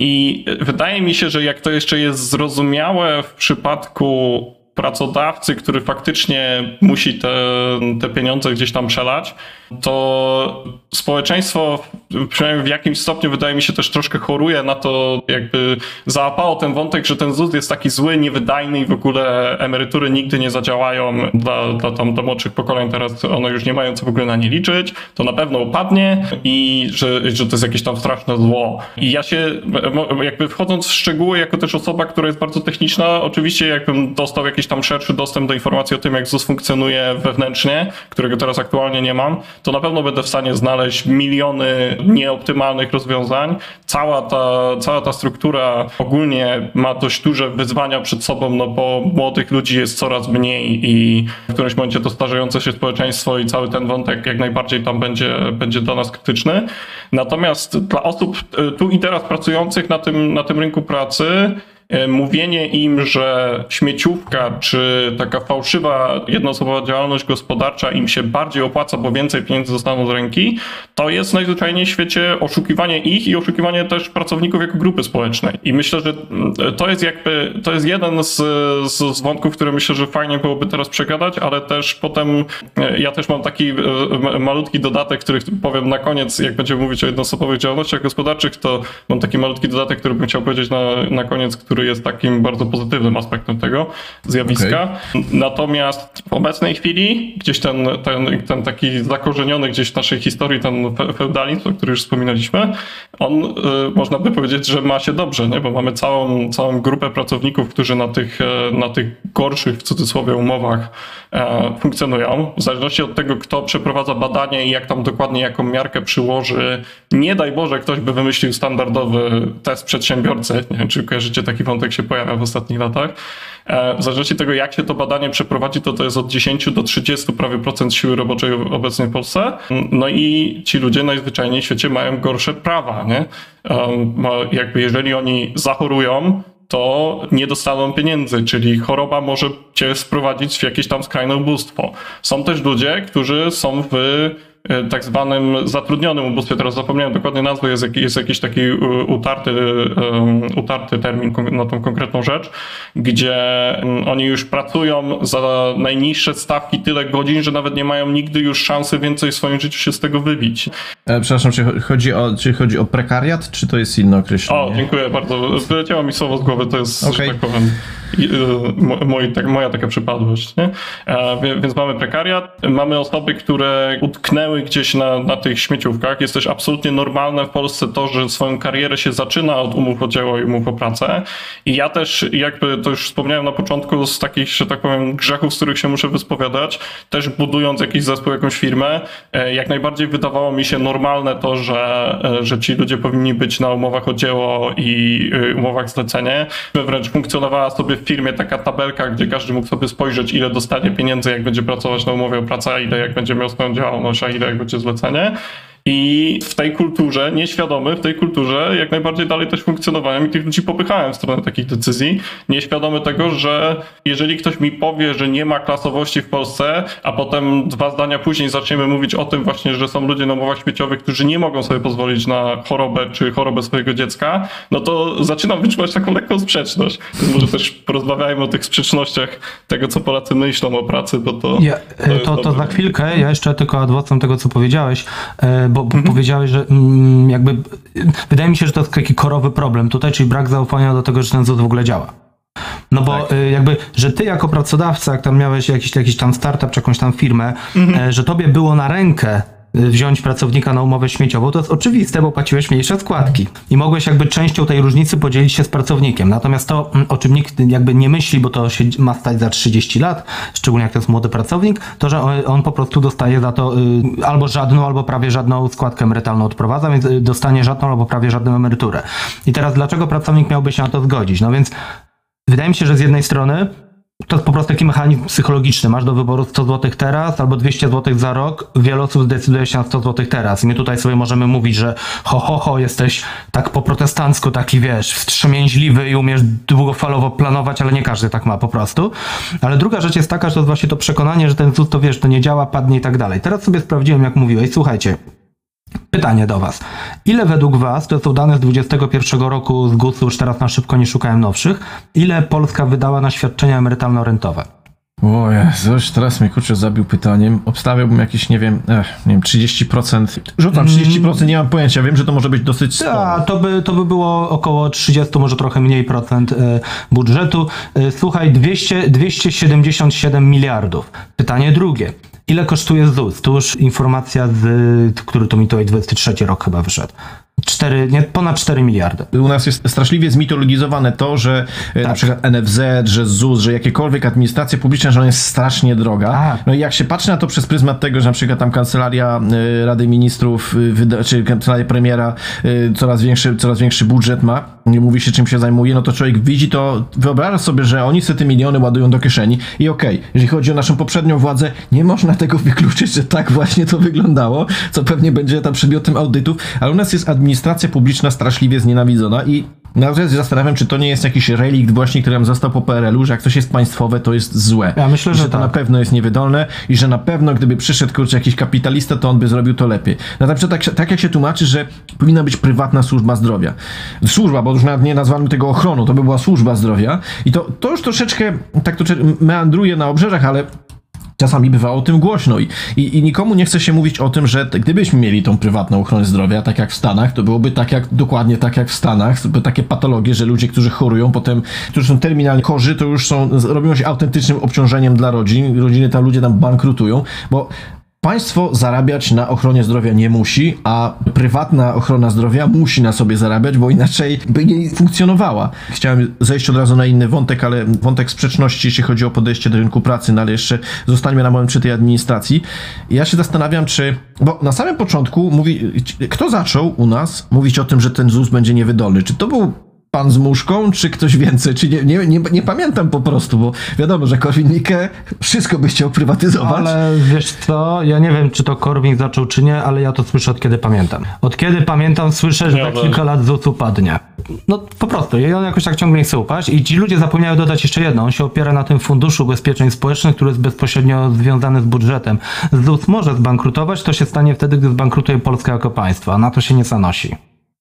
I wydaje mi się, że jak to jeszcze jest zrozumiałe w przypadku pracodawcy, który faktycznie musi te, te pieniądze gdzieś tam przelać, to społeczeństwo przynajmniej w jakimś stopniu wydaje mi się też troszkę choruje na to, jakby załapało ten wątek, że ten ZUS jest taki zły, niewydajny i w ogóle emerytury nigdy nie zadziałają dla, dla tam do młodszych pokoleń, teraz one już nie mają co w ogóle na nie liczyć, to na pewno upadnie i że, że to jest jakieś tam straszne zło. I ja się, jakby wchodząc w szczegóły, jako też osoba, która jest bardzo techniczna, oczywiście jakbym dostał jakieś tam szerszy dostęp do informacji o tym, jak ZUS funkcjonuje wewnętrznie, którego teraz aktualnie nie mam, to na pewno będę w stanie znaleźć miliony nieoptymalnych rozwiązań. Cała ta, cała ta struktura ogólnie ma dość duże wyzwania przed sobą, no bo młodych ludzi jest coraz mniej i w którymś momencie to starzejące się społeczeństwo i cały ten wątek jak najbardziej tam będzie, będzie dla nas krytyczny. Natomiast dla osób e, tu i teraz pracujących na tym, na tym rynku pracy, mówienie im, że śmieciówka czy taka fałszywa jednoosobowa działalność gospodarcza im się bardziej opłaca, bo więcej pieniędzy dostaną z ręki, to jest najzwyczajniej w świecie oszukiwanie ich i oszukiwanie też pracowników jako grupy społecznej. I myślę, że mm, to jest jakby, to jest jeden z, z, wątków, które myślę, że fajnie byłoby teraz przegadać, ale też potem e, ja też mam taki e, malutki dodatek, który powiem na koniec, jak będziemy mówić o jednoosobowych działalnościach gospodarczych, to mam taki malutki dodatek, który bym chciał powiedzieć na, na koniec, który jest takim bardzo pozytywnym aspektem tego zjawiska. Natomiast w obecnej chwili gdzieś ten, ten, ten taki zakorzeniony gdzieś w naszej historii, ten fe- feudalizm, o którym już wspominaliśmy, on y, można by powiedzieć, że ma się dobrze, nie? bo mamy całą, całą grupę pracowników, którzy na tych, e, na tych gorszych w cudzysłowie umowach e, funkcjonują. W zależności od tego, kto przeprowadza badanie i jak tam dokładnie jaką miarkę przyłoży, nie daj Boże, ktoś by wymyślił standardowy test przedsiębiorcy. Nie wiem, czy kojarzycie, taki wątek się pojawia w ostatnich latach. E, W zależności od tego, jak się to badanie przeprowadzi, to to jest od 10 do 30 prawie procent siły roboczej obecnej w Polsce. No i ci ludzie najzwyczajniej w świecie mają gorsze prawa, nie? Jakby jeżeli oni zachorują, to nie dostaną pieniędzy, czyli choroba może cię sprowadzić w jakieś tam skrajne ubóstwo. Są też ludzie, którzy są w tak zwanym zatrudnionym ubóstwie, teraz zapomniałem dokładnie nazwy, jest, jest jakiś taki e, utarty, em, utarty termin na tą konkretną rzecz, gdzie mm, oni już pracują za najniższe stawki tyle godzin, że nawet nie mają nigdy już szansy więcej w swoim życiu się z tego wybić. E, przepraszam, czy cho- chodzi o, czy chodzi o prekariat, czy to jest inne określenie? O, dziękuję bardzo. Wyleciało mi słowo z głowy, to jest, Okej. że tak powiem, moi, tak, moja taka przypadłość. Nie? Więc mamy prekariat, mamy osoby, które utknęły gdzieś na, na tych śmieciówkach. Jest też absolutnie normalne w Polsce to, że swoją karierę się zaczyna od umów o dzieło i umów o pracę. I ja też, jakby to już wspomniałem na początku, z takich, że tak powiem, grzechów, z których się muszę wyspowiadać, też budując jakiś zespół, jakąś firmę, e, jak najbardziej wydawało mi się normalne to, że, e, że ci ludzie powinni być na umowach o dzieło i e, umowach zlecenie. Wręcz funkcjonowała sobie w firmie taka tabelka, gdzie każdy mógł sobie spojrzeć, ile dostanie pieniędzy, jak będzie pracować na umowie o pracę, ile jak będzie miał swoją działalność, a ile jak będzie zlecenie. I w tej kulturze, nieświadomy w tej kulturze, jak najbardziej dalej też funkcjonowałem i tych ludzi popychałem w stronę takich decyzji. Nieświadomy tego, że jeżeli ktoś mi powie, że nie ma klasowości w Polsce, a potem dwa zdania później zaczniemy mówić o tym właśnie, że są ludzie na umowach śmieciowych, którzy nie mogą sobie pozwolić na chorobę czy chorobę swojego dziecka, no to zaczynam wyczuwać taką lekką sprzeczność. Więc może też porozmawiajmy o tych sprzecznościach tego, co Polacy myślą o pracy, bo to. Ja, to to, to za chwilkę, ja jeszcze tylko adwocem tego, co powiedziałeś, e, bo, bo powiedziałeś, że mm, jakby, wydaje mi się, że to jest taki korowy problem tutaj, czyli brak zaufania do tego, że ten ZUS w ogóle działa. No bo e, jakby, że ty jako pracodawca, jak tam miałeś jakiś, jakiś tam startup czy jakąś tam firmę, e, że tobie było na rękę wziąć pracownika na umowę śmieciową, to jest oczywiste, bo płaciłeś mniejsze składki i mogłeś jakby częścią tej różnicy podzielić się z pracownikiem. Natomiast to, mm, o czym nikt jakby nie myśli, bo to się ma stać za 30 lat, szczególnie jak to jest młody pracownik, to, że on, po prostu dostaje za to y, albo żadną, albo prawie żadną składkę emerytalną odprowadza, więc y, dostanie żadną albo prawie żadną emeryturę. I teraz dlaczego pracownik miałby się na to zgodzić? No więc wydaje mi się, że z jednej strony to jest po prostu taki mechanizm psychologiczny. Masz do wyboru 100 zł teraz albo 200 zł za rok. Wiele osób zdecyduje się na 100 zł teraz. I my tutaj sobie możemy mówić, że ho, ho, ho, jesteś tak po protestancku, taki wiesz, wstrzemięźliwy i umiesz długofalowo planować, ale nie każdy tak ma po prostu. Ale druga rzecz jest taka, że to jest właśnie to przekonanie, że ten ZUS to wiesz, to nie działa, padnie i tak dalej. Teraz sobie sprawdziłem, jak mówiłeś. Słuchajcie, Pytanie do Was. Ile według Was, to są dane z 21 roku z GUS-u, już teraz na szybko nie szukałem nowszych, ile Polska wydała na świadczenia emerytalno-rentowe? O Jezus, teraz mnie kurczę zabił pytaniem. Obstawiałbym jakieś, nie wiem, ech, nie wiem, 30%. Rzucam 30%, nie mam pojęcia. Wiem, że to może być dosyć sporo. A, to by, to by było około 30, może trochę mniej procent e, budżetu. E, Słuchaj, 200, 277 miliardów. Pytanie drugie. Ile kosztuje ZUS? Tu już informacja z, który to mi tutaj 23 rok chyba wyszedł. 4, nie, ponad 4 miliardy. U nas jest straszliwie zmitologizowane to, że e, na przykład NFZ, że ZUS, że jakiekolwiek administracja publiczna, że ona jest strasznie droga. Tak. No i jak się patrzy na to przez pryzmat tego, że na przykład tam kancelaria e, Rady Ministrów, e, czy kancelaria premiera coraz większy, coraz większy budżet ma, nie mówi się czym się zajmuje, no to człowiek widzi to, wyobraża sobie, że oni sobie te miliony ładują do kieszeni i okej, jeżeli chodzi o naszą poprzednią władzę, nie można tego wykluczyć, że tak właśnie to wyglądało, co pewnie będzie tam przedmiotem audytów, ale u nas jest administracja publiczna straszliwie znienawidzona i nawet się zastanawiam, czy to nie jest jakiś relikt właśnie, który nam został po PRL-u, że jak coś jest państwowe, to jest złe. Ja myślę, I że to tak. na pewno jest niewydolne i że na pewno gdyby przyszedł kurczę jakiś kapitalista, to on by zrobił to lepiej. No na przykład tak, tak jak się tłumaczy, że powinna być prywatna służba zdrowia. Służba, bo już nawet nie nazwano tego ochroną, to by była służba zdrowia i to, to już troszeczkę tak to meandruje na obrzeżach, ale Czasami bywa o tym głośno i, i, i nikomu nie chce się mówić o tym, że gdybyśmy mieli tą prywatną ochronę zdrowia, tak jak w Stanach, to byłoby tak jak, dokładnie tak jak w Stanach, by takie patologie, że ludzie, którzy chorują, potem, którzy są terminalnie chorzy, to już są, robią się autentycznym obciążeniem dla rodzin, rodziny tam, ludzie tam bankrutują, bo Państwo zarabiać na ochronie zdrowia nie musi, a prywatna ochrona zdrowia musi na sobie zarabiać, bo inaczej by nie funkcjonowała. Chciałem zejść od razu na inny wątek, ale wątek sprzeczności, jeśli chodzi o podejście do rynku pracy, no ale jeszcze zostańmy na moment przy tej administracji. Ja się zastanawiam, czy. Bo na samym początku mówi. Kto zaczął u nas mówić o tym, że ten ZUS będzie niewydolny? Czy to był pan z muszką, czy ktoś więcej? Czy nie, nie, nie, nie pamiętam po prostu, bo wiadomo, że Korwin-Mikke wszystko by chciał prywatyzować. Ale wiesz co, ja nie wiem, czy to Korwin zaczął, czy nie, ale ja to słyszę od kiedy pamiętam. Od kiedy pamiętam, słyszę, że Ja za też. kilka lat ZUS upadnie. No po prostu, i on jakoś tak ciągle nie chce upaść. I ci ludzie zapomniały dodać jeszcze jedno. On się opiera na tym funduszu ubezpieczeń społecznych, który jest bezpośrednio związany z budżetem. ZUS może zbankrutować, to się stanie wtedy, gdy zbankrutuje Polska jako państwo, a na to się nie zanosi.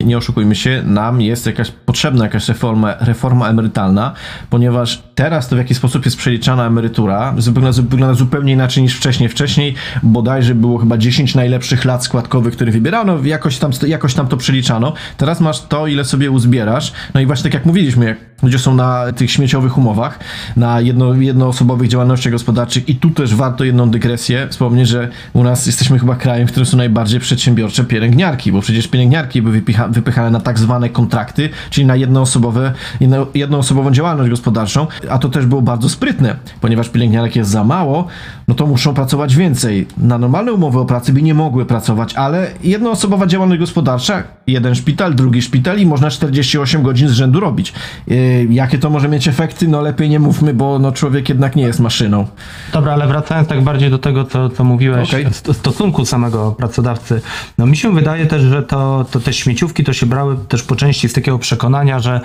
Nie oszukujmy się, nam jest jakaś potrzebna jakaś reforma, reforma emerytalna, ponieważ teraz to w jaki sposób jest przeliczana emerytura wygląda, wygląda zupełnie inaczej niż wcześniej. Wcześniej bodajże było chyba 10 najlepszych lat składkowych, które wybierano, jakoś tam, jakoś tam to przeliczano. Teraz masz to, ile sobie uzbierasz. No i właśnie tak jak mówiliśmy, jak ludzie są na tych śmieciowych umowach, na jedno, jednoosobowych działalnościach gospodarczych i tu też warto jedną dygresję wspomnieć, że u nas jesteśmy chyba krajem, w którym są najbardziej przedsiębiorcze pielęgniarki, bo przecież pielęgniarki były wypicha, wypychane na tak zwane kontrakty, czyli na jednoosobowe, jedno, jednoosobową działalność gospodarczą, a to też było bardzo sprytne, ponieważ pielęgniarek jest za mało, no to muszą pracować więcej. Na normalne umowy o pracy by nie mogły pracować, ale jednoosobowa działalność gospodarcza, jeden szpital, drugi szpital i można 48 godzin z rzędu robić. Yy, jakie to może mieć efekty? No lepiej nie mówmy, bo no, człowiek jednak nie jest maszyną. Dobra, ale wracając tak bardziej do tego, co, co mówiłeś, Okej. st- stosunku samego pracodawcy, no mi się wydaje też, że to, to te śmieciówki to się brały też po części z takiego przekonania, że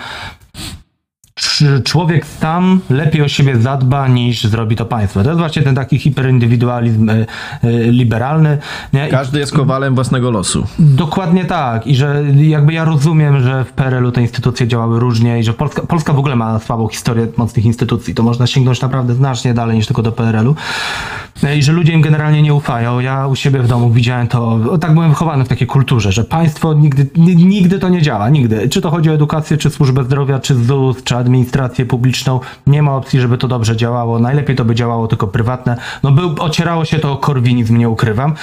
czy człowiek sam lepiej o siebie zadba niż zrobi to państwo. To jest właśnie ten taki hiperindywidualizm y, y, liberalny. Nie? Każdy jest kowalem własnego losu. Dokładnie tak. I że jakby ja rozumiem, że w PRL-u te instytucje działały różnie i że Polska, Polska w ogóle ma słabą historię mocnych instytucji. To można sięgnąć naprawdę znacznie dalej niż tylko do PRL-u. I że ludzie im generalnie nie ufają. Ja u siebie w domu widziałem to, tak byłem wychowany w takiej kulturze, że państwo nigdy, ni- nigdy to nie działa, nigdy. Czy to chodzi o edukację, czy służbę zdrowia, czy ZUS, czy administrację publiczną, nie ma opcji, żeby to dobrze działało. Najlepiej to by działało tylko prywatne. No był, ocierało się to o korwinizm, nie ukrywam.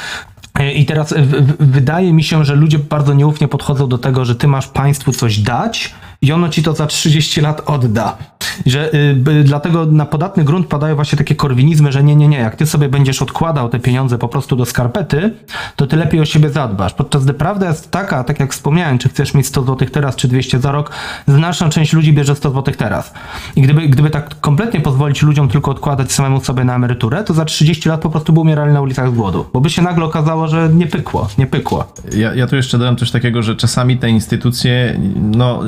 E, I teraz wydaje mi się, że ludzie bardzo nieufnie podchodzą do tego, że ty masz państwu coś dać i ono ci to za 30 lat odda. Że y, dlatego na podatny grunt padają właśnie takie korwinizmy, że nie, nie, nie, jak ty sobie będziesz odkładał te pieniądze po prostu do skarpety, to ty lepiej o siebie zadbasz. Podczas gdy prawda jest taka, tak jak wspomniałem, czy chcesz mieć 100 zł teraz, czy 200 za rok, znaczna część ludzi bierze 100 zł teraz. I gdyby, gdyby tak kompletnie pozwolić ludziom tylko odkładać samemu sobie na emeryturę, to za 30 lat po prostu by umierali na ulicach z głodu. Bo by się nagle okazało, że nie pykło, nie pykło. Ja, ja tu jeszcze dodam coś takiego, że czasami te instytucje no,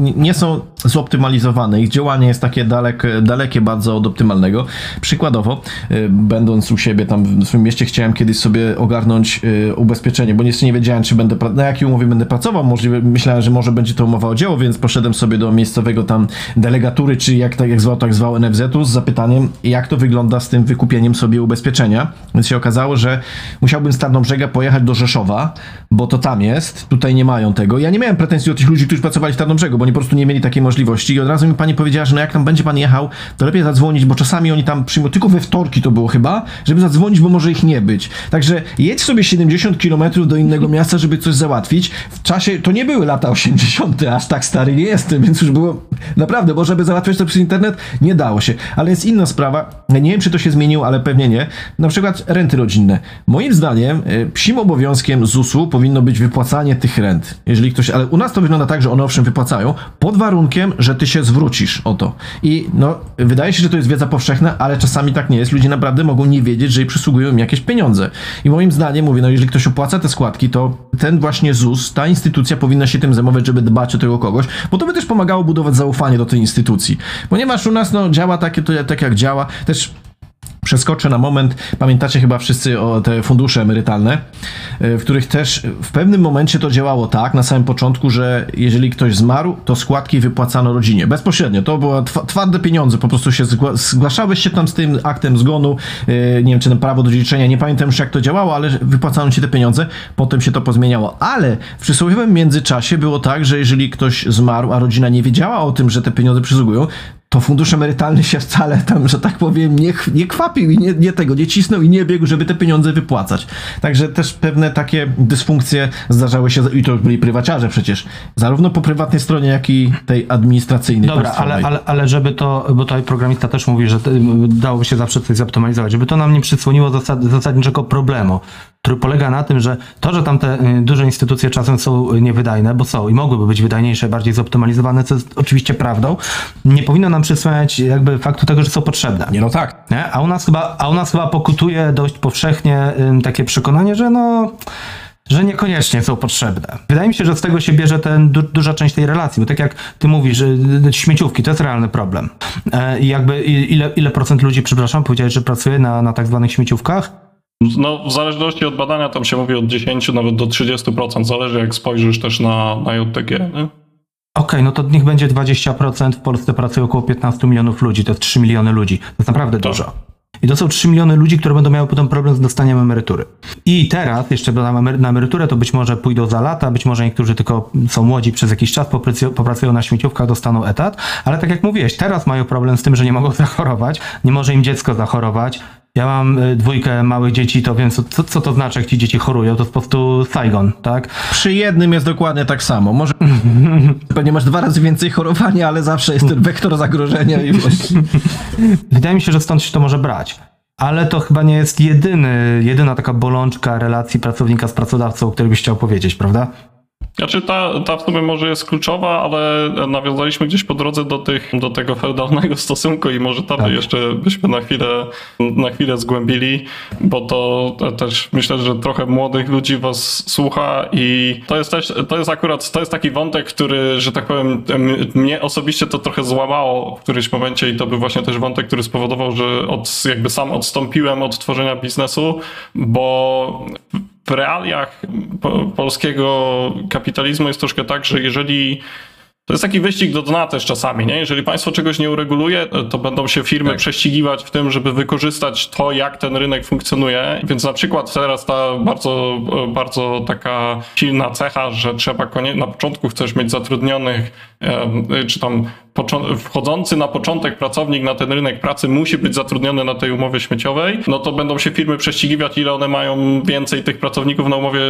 nie są zoptymalizowane. Ich działanie jest takie dalek, dalekie bardzo od optymalnego. Przykładowo, y, będąc u siebie tam w swoim mieście, chciałem kiedyś sobie ogarnąć y, ubezpieczenie, bo jeszcze nie wiedziałem, czy będę, na jakiej umowie będę pracował. Możliwe, myślałem, że może będzie to umowa o dzieło, więc poszedłem sobie do miejscowego tam delegatury, czy jak tak jak zwał, tak zwał NFZ-u z zapytaniem, jak to wygląda z tym wykupieniem sobie ubezpieczenia. Więc się okazało, że musiałbym z Tarnobrzega pojechać do Rzeszowa, bo to tam jest, tutaj nie mają tego. Ja nie miałem pretensji do tych ludzi, którzy pracowali w Tarnobrzegu, bo oni po prostu nie mieli takiej możliwości i od razu mi pani powiedziała, że no jak tam będzie pan jechał, to lepiej zadzwonić, bo czasami oni tam przyjmują, tylko we wtorki to było chyba, żeby zadzwonić, bo może ich nie być. Także jedź sobie 70 km do innego miasta, żeby coś załatwić. W czasie, to nie były lata 80., aż tak stary nie jestem, więc już było naprawdę, bo żeby załatwiać to przez internet, nie dało się. Ale jest inna sprawa, nie wiem czy to się zmieniło, ale pewnie nie. Na przykład renty rodzinne. Moim zdaniem e, psim obowiązkiem ZUS-u powinno być wypłacanie tych rent. Jeżeli ktoś, ale u nas to wygląda tak, że one owszem wypłacają, pod warunkiem, że ty się zwrócisz o to. I no, wydaje się, że to jest wiedza powszechna, ale czasami tak nie jest. Ludzie naprawdę mogą nie wiedzieć, że jej przysługują im jakieś pieniądze. I moim zdaniem, mówię, no jeżeli ktoś opłaca te składki, to ten właśnie ZUS, ta instytucja powinna się tym zajmować, żeby dbać o tego kogoś, bo to by też pomagało budować zaufanie do tej instytucji. Ponieważ u nas no, działa takie, to, tak jak działa. Też Przeskoczę na moment. Pamiętacie chyba wszyscy o te fundusze emerytalne, e, w których też w pewnym momencie to działało tak, na samym początku, że jeżeli ktoś zmarł, to składki wypłacano rodzinie. Bezpośrednio. To były twarde pieniądze. Po prostu się zgła zgłaszałeś się tam z tym aktem zgonu, e, nie wiem, czy ten prawo do dziedziczenia, nie pamiętam już jak to działało, ale wypłacano ci te pieniądze. Potem się to pozmieniało. Ale w przysłowiowym międzyczasie było tak, że jeżeli ktoś zmarł, a rodzina nie wiedziała o tym, że te pieniądze przysługują, to fundusz emerytalny się wcale tam, że tak powiem, nie, nie kwapił i nie, nie tego, nie cisnął i nie biegł, żeby te pieniądze wypłacać. Także też pewne takie dysfunkcje zdarzały się, i to byli prywaciarze przecież, zarówno po prywatnej stronie, jak i tej administracyjnej. Dobra, ale, ale, ale żeby to, bo tutaj programista też mówi, że dałoby się zawsze coś zoptymalizować, żeby to nam nie przysłoniło zasad, zasadniczego problemu który polega na tym, że to, że tam te y, duże instytucje czasem są niewydajne, bo są i mogłyby być wydajniejsze, bardziej zoptymalizowane, co jest oczywiście prawdą, nie powinno nam przysłaniać jakby faktu tego, że są potrzebne. Nie, no tak. Nie? A, u nas chyba, a u nas chyba pokutuje dość powszechnie takie przekonanie, że no że niekoniecznie są potrzebne. Wydaje mi się, że z tego się bierze ten du duża część tej relacji, bo tak jak ty mówisz, że śmieciówki to jest realny problem. E, I jakby ile, ile procent ludzi, przepraszam, powiedziałeś, że pracuje na, na tak zwanych śmieciówkach? No, w zależności od badania tam się mówi od 10 nawet do 30%. Zależy jak spojrzysz też na, na JTG. Okej, no to niech będzie 20%. W Polsce pracuje około 15 milionów ludzi. To jest 3 miliony ludzi. To jest naprawdę tak. dużo. I to są 3 miliony ludzi, które będą miały potem problem z dostaniem emerytury. I teraz jeszcze na emeryturę to być może pójdą za lata, być może niektórzy tylko są młodzi przez jakiś czas, popracują na śmieciówkach, dostaną etat, ale tak jak mówiłeś, teraz mają problem z tym, że nie mogą zachorować, nie może im dziecko zachorować, ja mam y, dwójkę małych dzieci, to wiem, co, co to znaczy, jak ci dzieci chorują. To jest po prostu Saigon, tak? Przy jednym jest dokładnie tak samo. Może pewnie masz dwa razy więcej chorowania, ale zawsze jest ten wektor zagrożenia i. Wydaje mi się, że stąd się to może brać. Ale to chyba nie jest jedyny, jedyna taka bolączka relacji pracownika z pracodawcą, o której byś chciał powiedzieć, prawda? Znaczy ta, ta w sumie może jest kluczowa, ale nawiązaliśmy gdzieś po drodze do, tych, do tego feudalnego stosunku i może tam tak. jeszcze byśmy na chwilę, na chwilę zgłębili, bo to też myślę, że trochę młodych ludzi was słucha i to jest też, to jest akurat, to jest taki wątek, który, że tak powiem, mnie osobiście to trochę złamało w którymś momencie i to był właśnie też wątek, który spowodował, że od, jakby sam odstąpiłem od tworzenia biznesu, bo w realiach polskiego kapitalizmu jest troszkę tak, że jeżeli to jest taki wyścig do dna też czasami, nie? Jeżeli państwo czegoś nie ureguluje, to będą się firmy tak. prześcigiwać w tym, żeby wykorzystać to, jak ten rynek funkcjonuje. Więc na przykład teraz ta bardzo, bardzo taka silna cecha, że trzeba na początku chcesz mieć zatrudnionych, czy tam wchodzący na początek pracownik na ten rynek pracy musi być zatrudniony na tej umowie śmieciowej, no to będą się firmy prześcigiwać, ile one mają więcej tych pracowników na umowie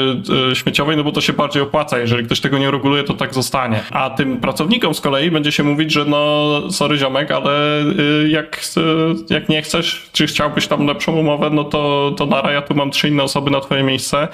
e, śmieciowej, no bo to się bardziej opłaca. Jeżeli ktoś tego nie reguluje, to tak zostanie. A tym pracownikom z kolei będzie się mówić, że no sorry ziomek, ale y, jak, y, jak nie chcesz, czy chciałbyś tam lepszą umowę, no to, to nara, ja tu mam trzy inne osoby na twoje miejsce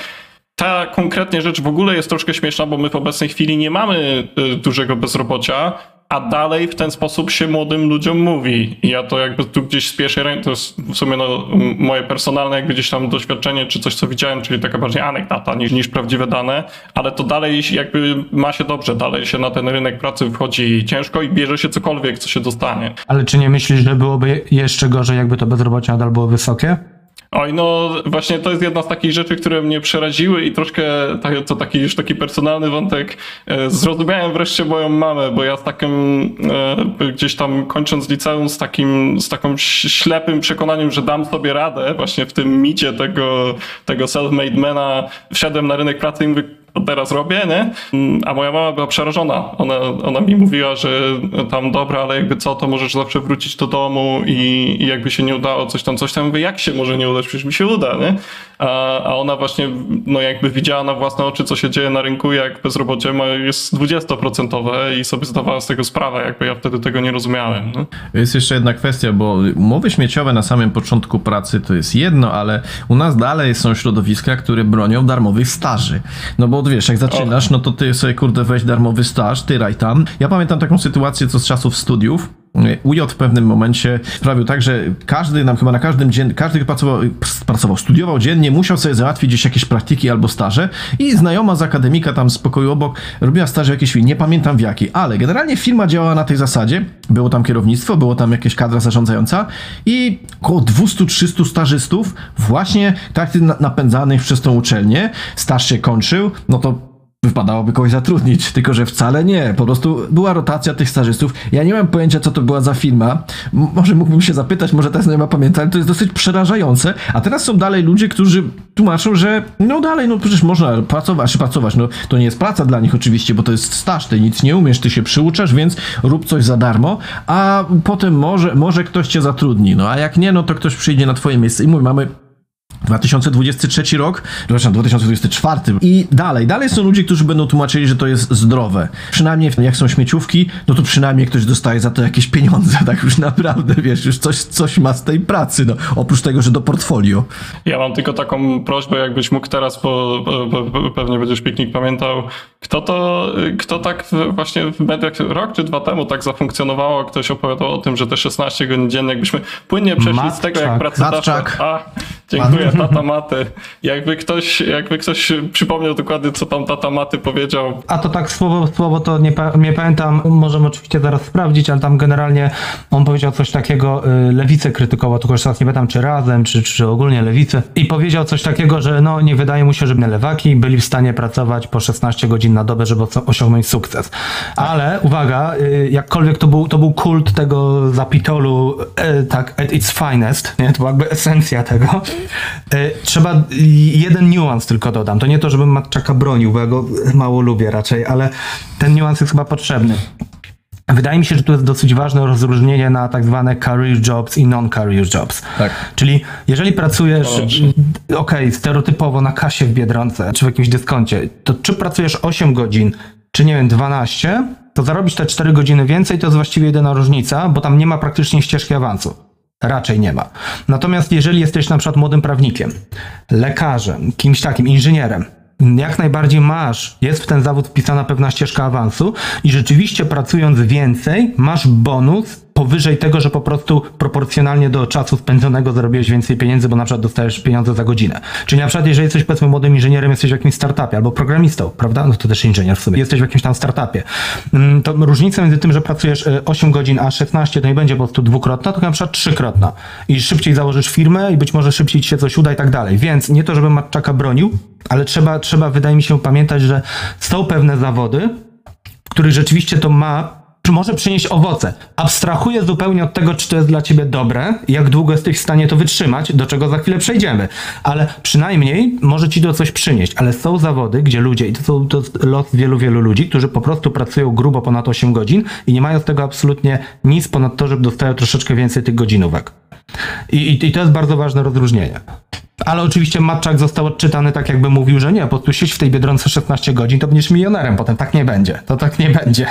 ta konkretnie rzecz w ogóle jest troszkę śmieszna, bo my w obecnej chwili nie mamy y, dużego bezrobocia, a dalej w ten sposób się młodym ludziom mówi. I ja to jakby tu gdzieś z pierwszej ręki, to jest w sumie no, moje personalne jakby gdzieś tam doświadczenie, czy coś co widziałem, czyli taka bardziej anegdota niż, niż prawdziwe dane, ale to dalej jakby ma się dobrze, dalej się na ten rynek pracy wchodzi ciężko i bierze się cokolwiek, co się dostanie. Ale czy nie myślisz, że byłoby jeszcze gorzej, jakby to bezrobocie nadal było wysokie? Oj, no właśnie to jest jedna z takich rzeczy, które mnie przeraziły i troszkę to taki już taki personalny wątek. E, zrozumiałem wreszcie moją mamę, bo ja z takim e, gdzieś tam kończąc liceum z takim z taką ślepym przekonaniem, że dam sobie radę właśnie w tym micie tego, tego self-made mana, wszedłem na rynek pracy i mówię, teraz robię, nie? Mm, A moja mama była przerażona. Ona, ona mi mówiła, że tam dobra, ale jakby co, to możesz zawsze wrócić do domu i, i jakby się nie udało coś tam, coś tam. Mówię, jak się może nie udać? Przecież mi się uda, nie? A, a ona właśnie, no jakby widziała na własne oczy, co się dzieje na rynku, jak bezrobocie ma, jest 20% i sobie zdawała z tego sprawę, jakby ja wtedy tego nie rozumiałem. Jest jeszcze jedna kwestia, bo umowy śmieciowe na samym początku pracy to jest jedno, ale u nas dalej są środowiska, które bronią darmowych staży. No bo wiesz, jak zaczynasz, no to ty sobie kurde weź darmowy staż, tyraj tam. Ja pamiętam taką sytuację, co z czasów studiów. UJ w pewnym momencie sprawił tak, że każdy nam chyba na każdym dzień, każdy pracował, pracował, studiował dziennie, musiał sobie załatwić gdzieś jakieś praktyki albo staże i znajoma z akademika tam z pokoju obok robiła staże jakieś, nie pamiętam w jakiej, ale generalnie firma działała na tej zasadzie, było tam kierownictwo, było tam jakieś kadra zarządzająca i około 200-300 stażystów właśnie tak napędzanych przez tą uczelnię, staż się kończył, no to wypadałoby kogoś zatrudnić, tylko że wcale nie. Po prostu była rotacja tych stażystów. Ja nie mam pojęcia, co to była za firma. Może mógłbym się zapytać, może teraz nie ma pamiętać, ale to jest dosyć przerażające. A teraz są dalej ludzie, którzy tłumaczą, że no dalej, no przecież można pracować, pracować. No to nie jest praca dla nich oczywiście, bo to jest staż, ty nic nie umiesz, ty się przyuczasz, więc rób coś za darmo, a potem może, może ktoś cię zatrudni. No a jak nie, no to ktoś przyjdzie na twoje miejsce i mój, mamy 2023 rok, przepraszam, 2024 i dalej, dalej są ludzie, którzy będą tłumaczyli, że to jest zdrowe. Przynajmniej jak są śmieciówki, no to przynajmniej ktoś dostaje za to jakieś pieniądze, tak już naprawdę, wiesz, już coś, coś ma z tej pracy, no, oprócz tego, że do portfolio. Ja mam tylko taką prośbę, jakbyś mógł teraz, bo, bo, bo pewnie będziesz piknik pamiętał, kto to, kto tak właśnie w mediach rok czy dwa temu tak zafunkcjonowało, ktoś opowiadał o tym, że te 16 godzin dziennie, jakbyśmy płynnie przeszli Matczak. z tego, jak praca Matczak. A, dziękuję, tata Maty. Jakby ktoś, jakby ktoś przypomniał dokładnie, co tam tata Maty powiedział. A to tak słowo, słowo to nie, nie pamiętam, możemy oczywiście zaraz sprawdzić, ale tam generalnie on powiedział coś takiego, y, lewicę krytykował, tylko już teraz nie pamiętam, czy razem, czy, czy ogólnie lewicę. I powiedział coś takiego, że no nie wydaje mu się, żeby lewaki byli w stanie pracować po 16 godzin na dobę, żeby os- osiągnąć sukces. Ale uwaga, y, jakkolwiek to był, to był kult tego zapitolu, y, tak, at its finest, nie? To była jakby esencja tego. Trzeba jeden niuans tylko dodam. To nie to, żebym Matczaka bronił, bo ja go mało lubię raczej, ale ten niuans jest chyba potrzebny. Wydaje mi się, że tu jest dosyć ważne rozróżnienie na tak zwane career jobs i non-career jobs. Tak. Czyli jeżeli pracujesz, okej, stereotypowo na kasie w Biedronce czy w jakimś dyskoncie, to czy pracujesz 8 godzin, czy nie wiem, 12, to zarobić te 4 godziny więcej to jest właściwie jedyna różnica, bo tam nie ma praktycznie ścieżki awansu. Raczej nie ma. Natomiast jeżeli jesteś na przykład młodym prawnikiem, lekarzem, kimś takim, inżynierem, jak najbardziej masz, jest w ten zawód wpisana pewna ścieżka awansu i rzeczywiście pracując więcej, masz bonus powyżej tego, że po prostu proporcjonalnie do czasu spędzonego zarobiłeś więcej pieniędzy, bo na przykład dostajesz pieniądze za godzinę. Czyli na przykład jeżeli jesteś powiedzmy młodym inżynierem, jesteś w jakimś startupie albo programistą, prawda? No to też inżynier w sumie. Jesteś w jakimś tam startupie. Mm, To różnica między tym, że pracujesz e, 8 godzin, a 16 to nie będzie po prostu dwukrotna, tylko na przykład trzykrotna. I szybciej założysz firmę i być może szybciej ci się coś uda i tak dalej. Więc nie to, żebym Matczaka bronił, ale trzeba, trzeba wydaje mi się pamiętać, że są pewne zawody, w których rzeczywiście to ma, może przynieść owoce. Abstrahuję zupełnie od tego, czy to jest dla ciebie dobre, jak długo jesteś w stanie to wytrzymać, do czego za chwilę przejdziemy. Ale przynajmniej może ci to coś przynieść. Ale są zawody, gdzie ludzie, i to, są, to jest los wielu, wielu ludzi, którzy po prostu pracują grubo ponad 8 godzin i nie mają z tego absolutnie nic ponad to, że dostają troszeczkę więcej tych godzinówek. I, i, I to jest bardzo ważne rozróżnienie. Ale oczywiście Matczak został odczytany tak, jakby mówił, że nie, po prostu siedź w tej Biedronce 16 godzin, to będziesz milionerem potem. Tak nie będzie. To tak nie będzie.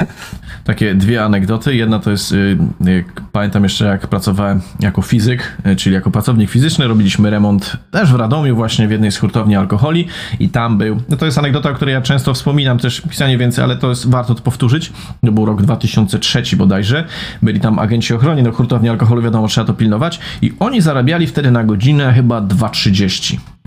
Takie dwie anegdoty. Jedna to jest, y, jak pamiętam jeszcze jak pracowałem jako fizyk, y, czyli jako pracownik fizyczny, robiliśmy remont też w Radomiu właśnie w jednej z hurtowni alkoholi i tam był, no to jest anegdota, o której ja często wspominam, też pisanie więcej, ale to jest warto to powtórzyć. To był rok 2003 bodajże. Byli tam agenci ochrony, no hurtowni alkoholu wiadomo, trzeba to pilnować i oni zarabiali wtedy na godzinę chyba 2,30.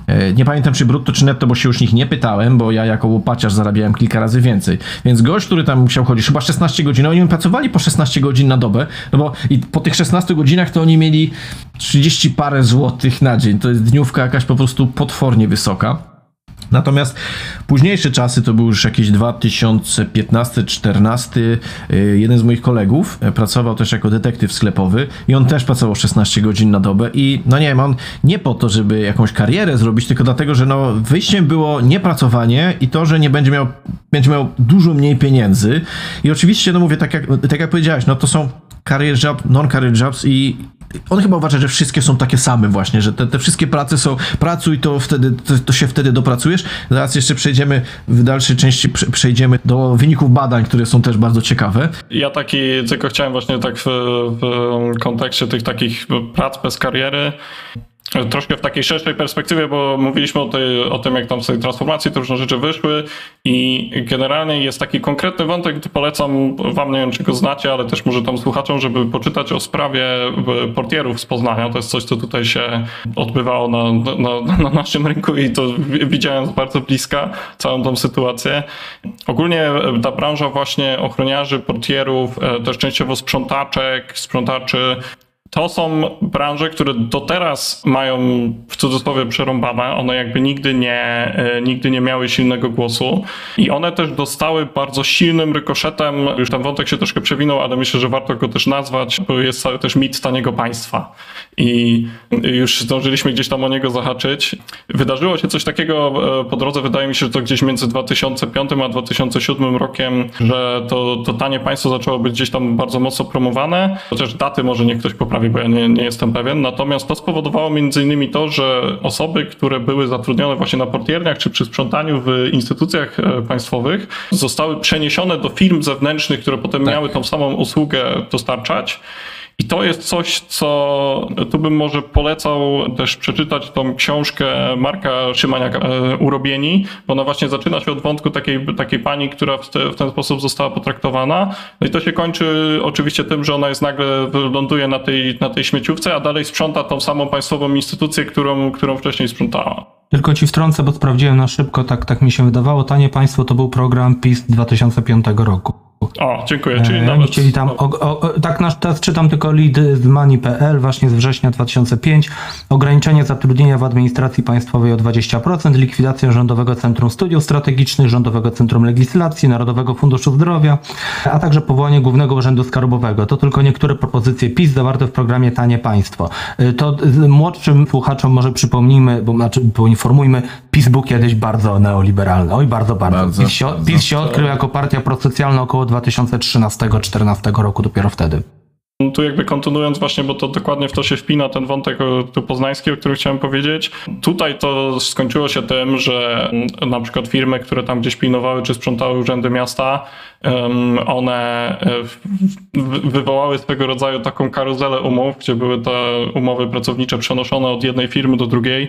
E, Nie pamiętam czy brutto czy netto, bo się już nich nie pytałem, bo ja jako łopaciarz zarabiałem kilka razy więcej. Więc gość, który tam musiał chodzić, chyba 16 godzin, oni pracowali po 16 godzin na dobę, no bo i po tych 16 godzinach to oni mieli 30 parę złotych na dzień. To jest dniówka jakaś po prostu potwornie wysoka. Natomiast późniejsze czasy to był już jakieś 2015-14. Jeden z moich kolegów e, pracował też jako detektyw sklepowy i on też pracował 16 godzin na dobę i no nie wiem, on nie po to, żeby jakąś karierę zrobić, tylko dlatego, że no wyjściem było niepracowanie i to, że nie będzie miał, będzie miał dużo mniej pieniędzy. I oczywiście, no mówię, tak jak, tak jak powiedziałeś, no to są career job, non-career jobs i on chyba uważa, że wszystkie są takie same właśnie, że te, te wszystkie prace są pracuj, to wtedy to, to, się wtedy dopracujesz. Zaraz jeszcze przejdziemy w dalszej części przejdziemy do wyników badań, które są też bardzo ciekawe. Ja taki tylko chciałem właśnie tak w, w kontekście tych takich prac bez kariery troszkę w takiej szerszej perspektywie, bo mówiliśmy o, tej, o tym, jak tam z tej transformacji te różne rzeczy wyszły i generalnie jest taki konkretny wątek, który polecam wam, nie wiem czy go znacie, ale też może tam słuchaczom, żeby poczytać o sprawie portierów z Poznania. To jest coś, co tutaj się odbywało na, na, na naszym rynku i to widziałem z bardzo bliska całą tą sytuację. Ogólnie ta branża właśnie ochroniarzy, portierów, e, też częściowo sprzątaczek, sprzątaczy, to są branże, które do teraz mają w cudzysłowie przerąbane. One jakby nigdy nie, e, nigdy nie miały silnego głosu i one też dostały bardzo silnym rykoszetem. Już ten wątek się troszkę przewinął, ale myślę, że warto go też nazwać, bo jest też mit taniego państwa. I już zdążyliśmy gdzieś tam o niego zahaczyć. Wydarzyło się coś takiego e, po drodze, wydaje mi się, że to gdzieś między 2005 a 2007 rokiem, że to, to tanie państwo zaczęło być gdzieś tam bardzo mocno promowane, chociaż daty może nie ktoś poprawi bo ja nie, nie jestem pewien. Natomiast to spowodowało między innymi to, że osoby, które były zatrudnione właśnie na portierniach czy przy sprzątaniu w instytucjach e, państwowych, zostały przeniesione do firm zewnętrznych, które potem tak. miały tą samą usługę dostarczać. I to jest coś, co tu bym może polecał też przeczytać tą książkę Marka Szymaniaka e, Urobieni, bo ona właśnie zaczyna się od wątku takiej, takiej pani, która w, te, w ten sposób została potraktowana. No i to się kończy oczywiście tym, że ona jest nagle ląduje na tej, na tej śmieciówce, a dalej sprząta tą samą państwową instytucję, którą, którą wcześniej sprzątała. Tylko ci wtrącę, bo sprawdziłem na szybko, tak, tak mi się wydawało. Tanie Państwo to był program PiS 2005 roku. O, dziękuję. Czyli e, nawet... chcieli tam, o, o, tak nasz, teraz czytam tylko lead z money.pl właśnie z września 2005. Ograniczenie zatrudnienia w administracji państwowej o 20%, likwidacja Rządowego Centrum Studiów Strategicznych, Rządowego Centrum Legislacji, Narodowego Funduszu Zdrowia, a także powołanie Głównego Urzędu Skarbowego. To tylko niektóre propozycje PiS zawarte w programie Tanie Państwo. E, to młodszym słuchaczom może przypomnijmy, bo znaczy poinformujmy, PiS był kiedyś bardzo neoliberalny. Oj, bardzo, bardzo. bardzo PiS, się, PiS się odkrył jako partia prosocjalna około 2013-2014 roku, dopiero wtedy. Tu jakby kontynuując właśnie, bo to dokładnie w to się wpina ten wątek tu poznański, o którym chciałem powiedzieć. Tutaj to skończyło się tym, że na przykład firmy, które tam gdzieś pilnowały czy sprzątały urzędy miasta, one e, wywołały swego rodzaju taką karuzelę umów, gdzie były te umowy pracownicze przenoszone od jednej firmy do drugiej,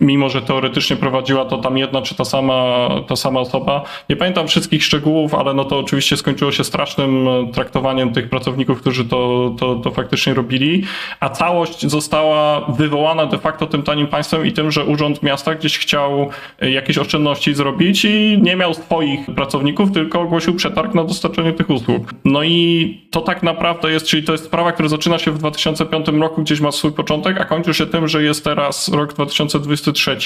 mimo że teoretycznie prowadziła to tam jedna czy ta sama, ta sama osoba. Nie pamiętam wszystkich szczegółów, ale no to oczywiście skończyło się strasznym traktowaniem tych pracowników, którzy to, to, to faktycznie robili, a całość została wywołana de facto tym tanim państwem i tym, że Urząd Miasta gdzieś chciał jakieś oszczędności zrobić i nie miał swoich pracowników, tylko ogłosił przetarg przetarg na dostarczenie tych usług. No i to tak naprawdę jest, czyli to jest sprawa, która zaczyna się w 2005 roku, gdzieś ma swój początek, a kończy się tym, że jest teraz rok 2023.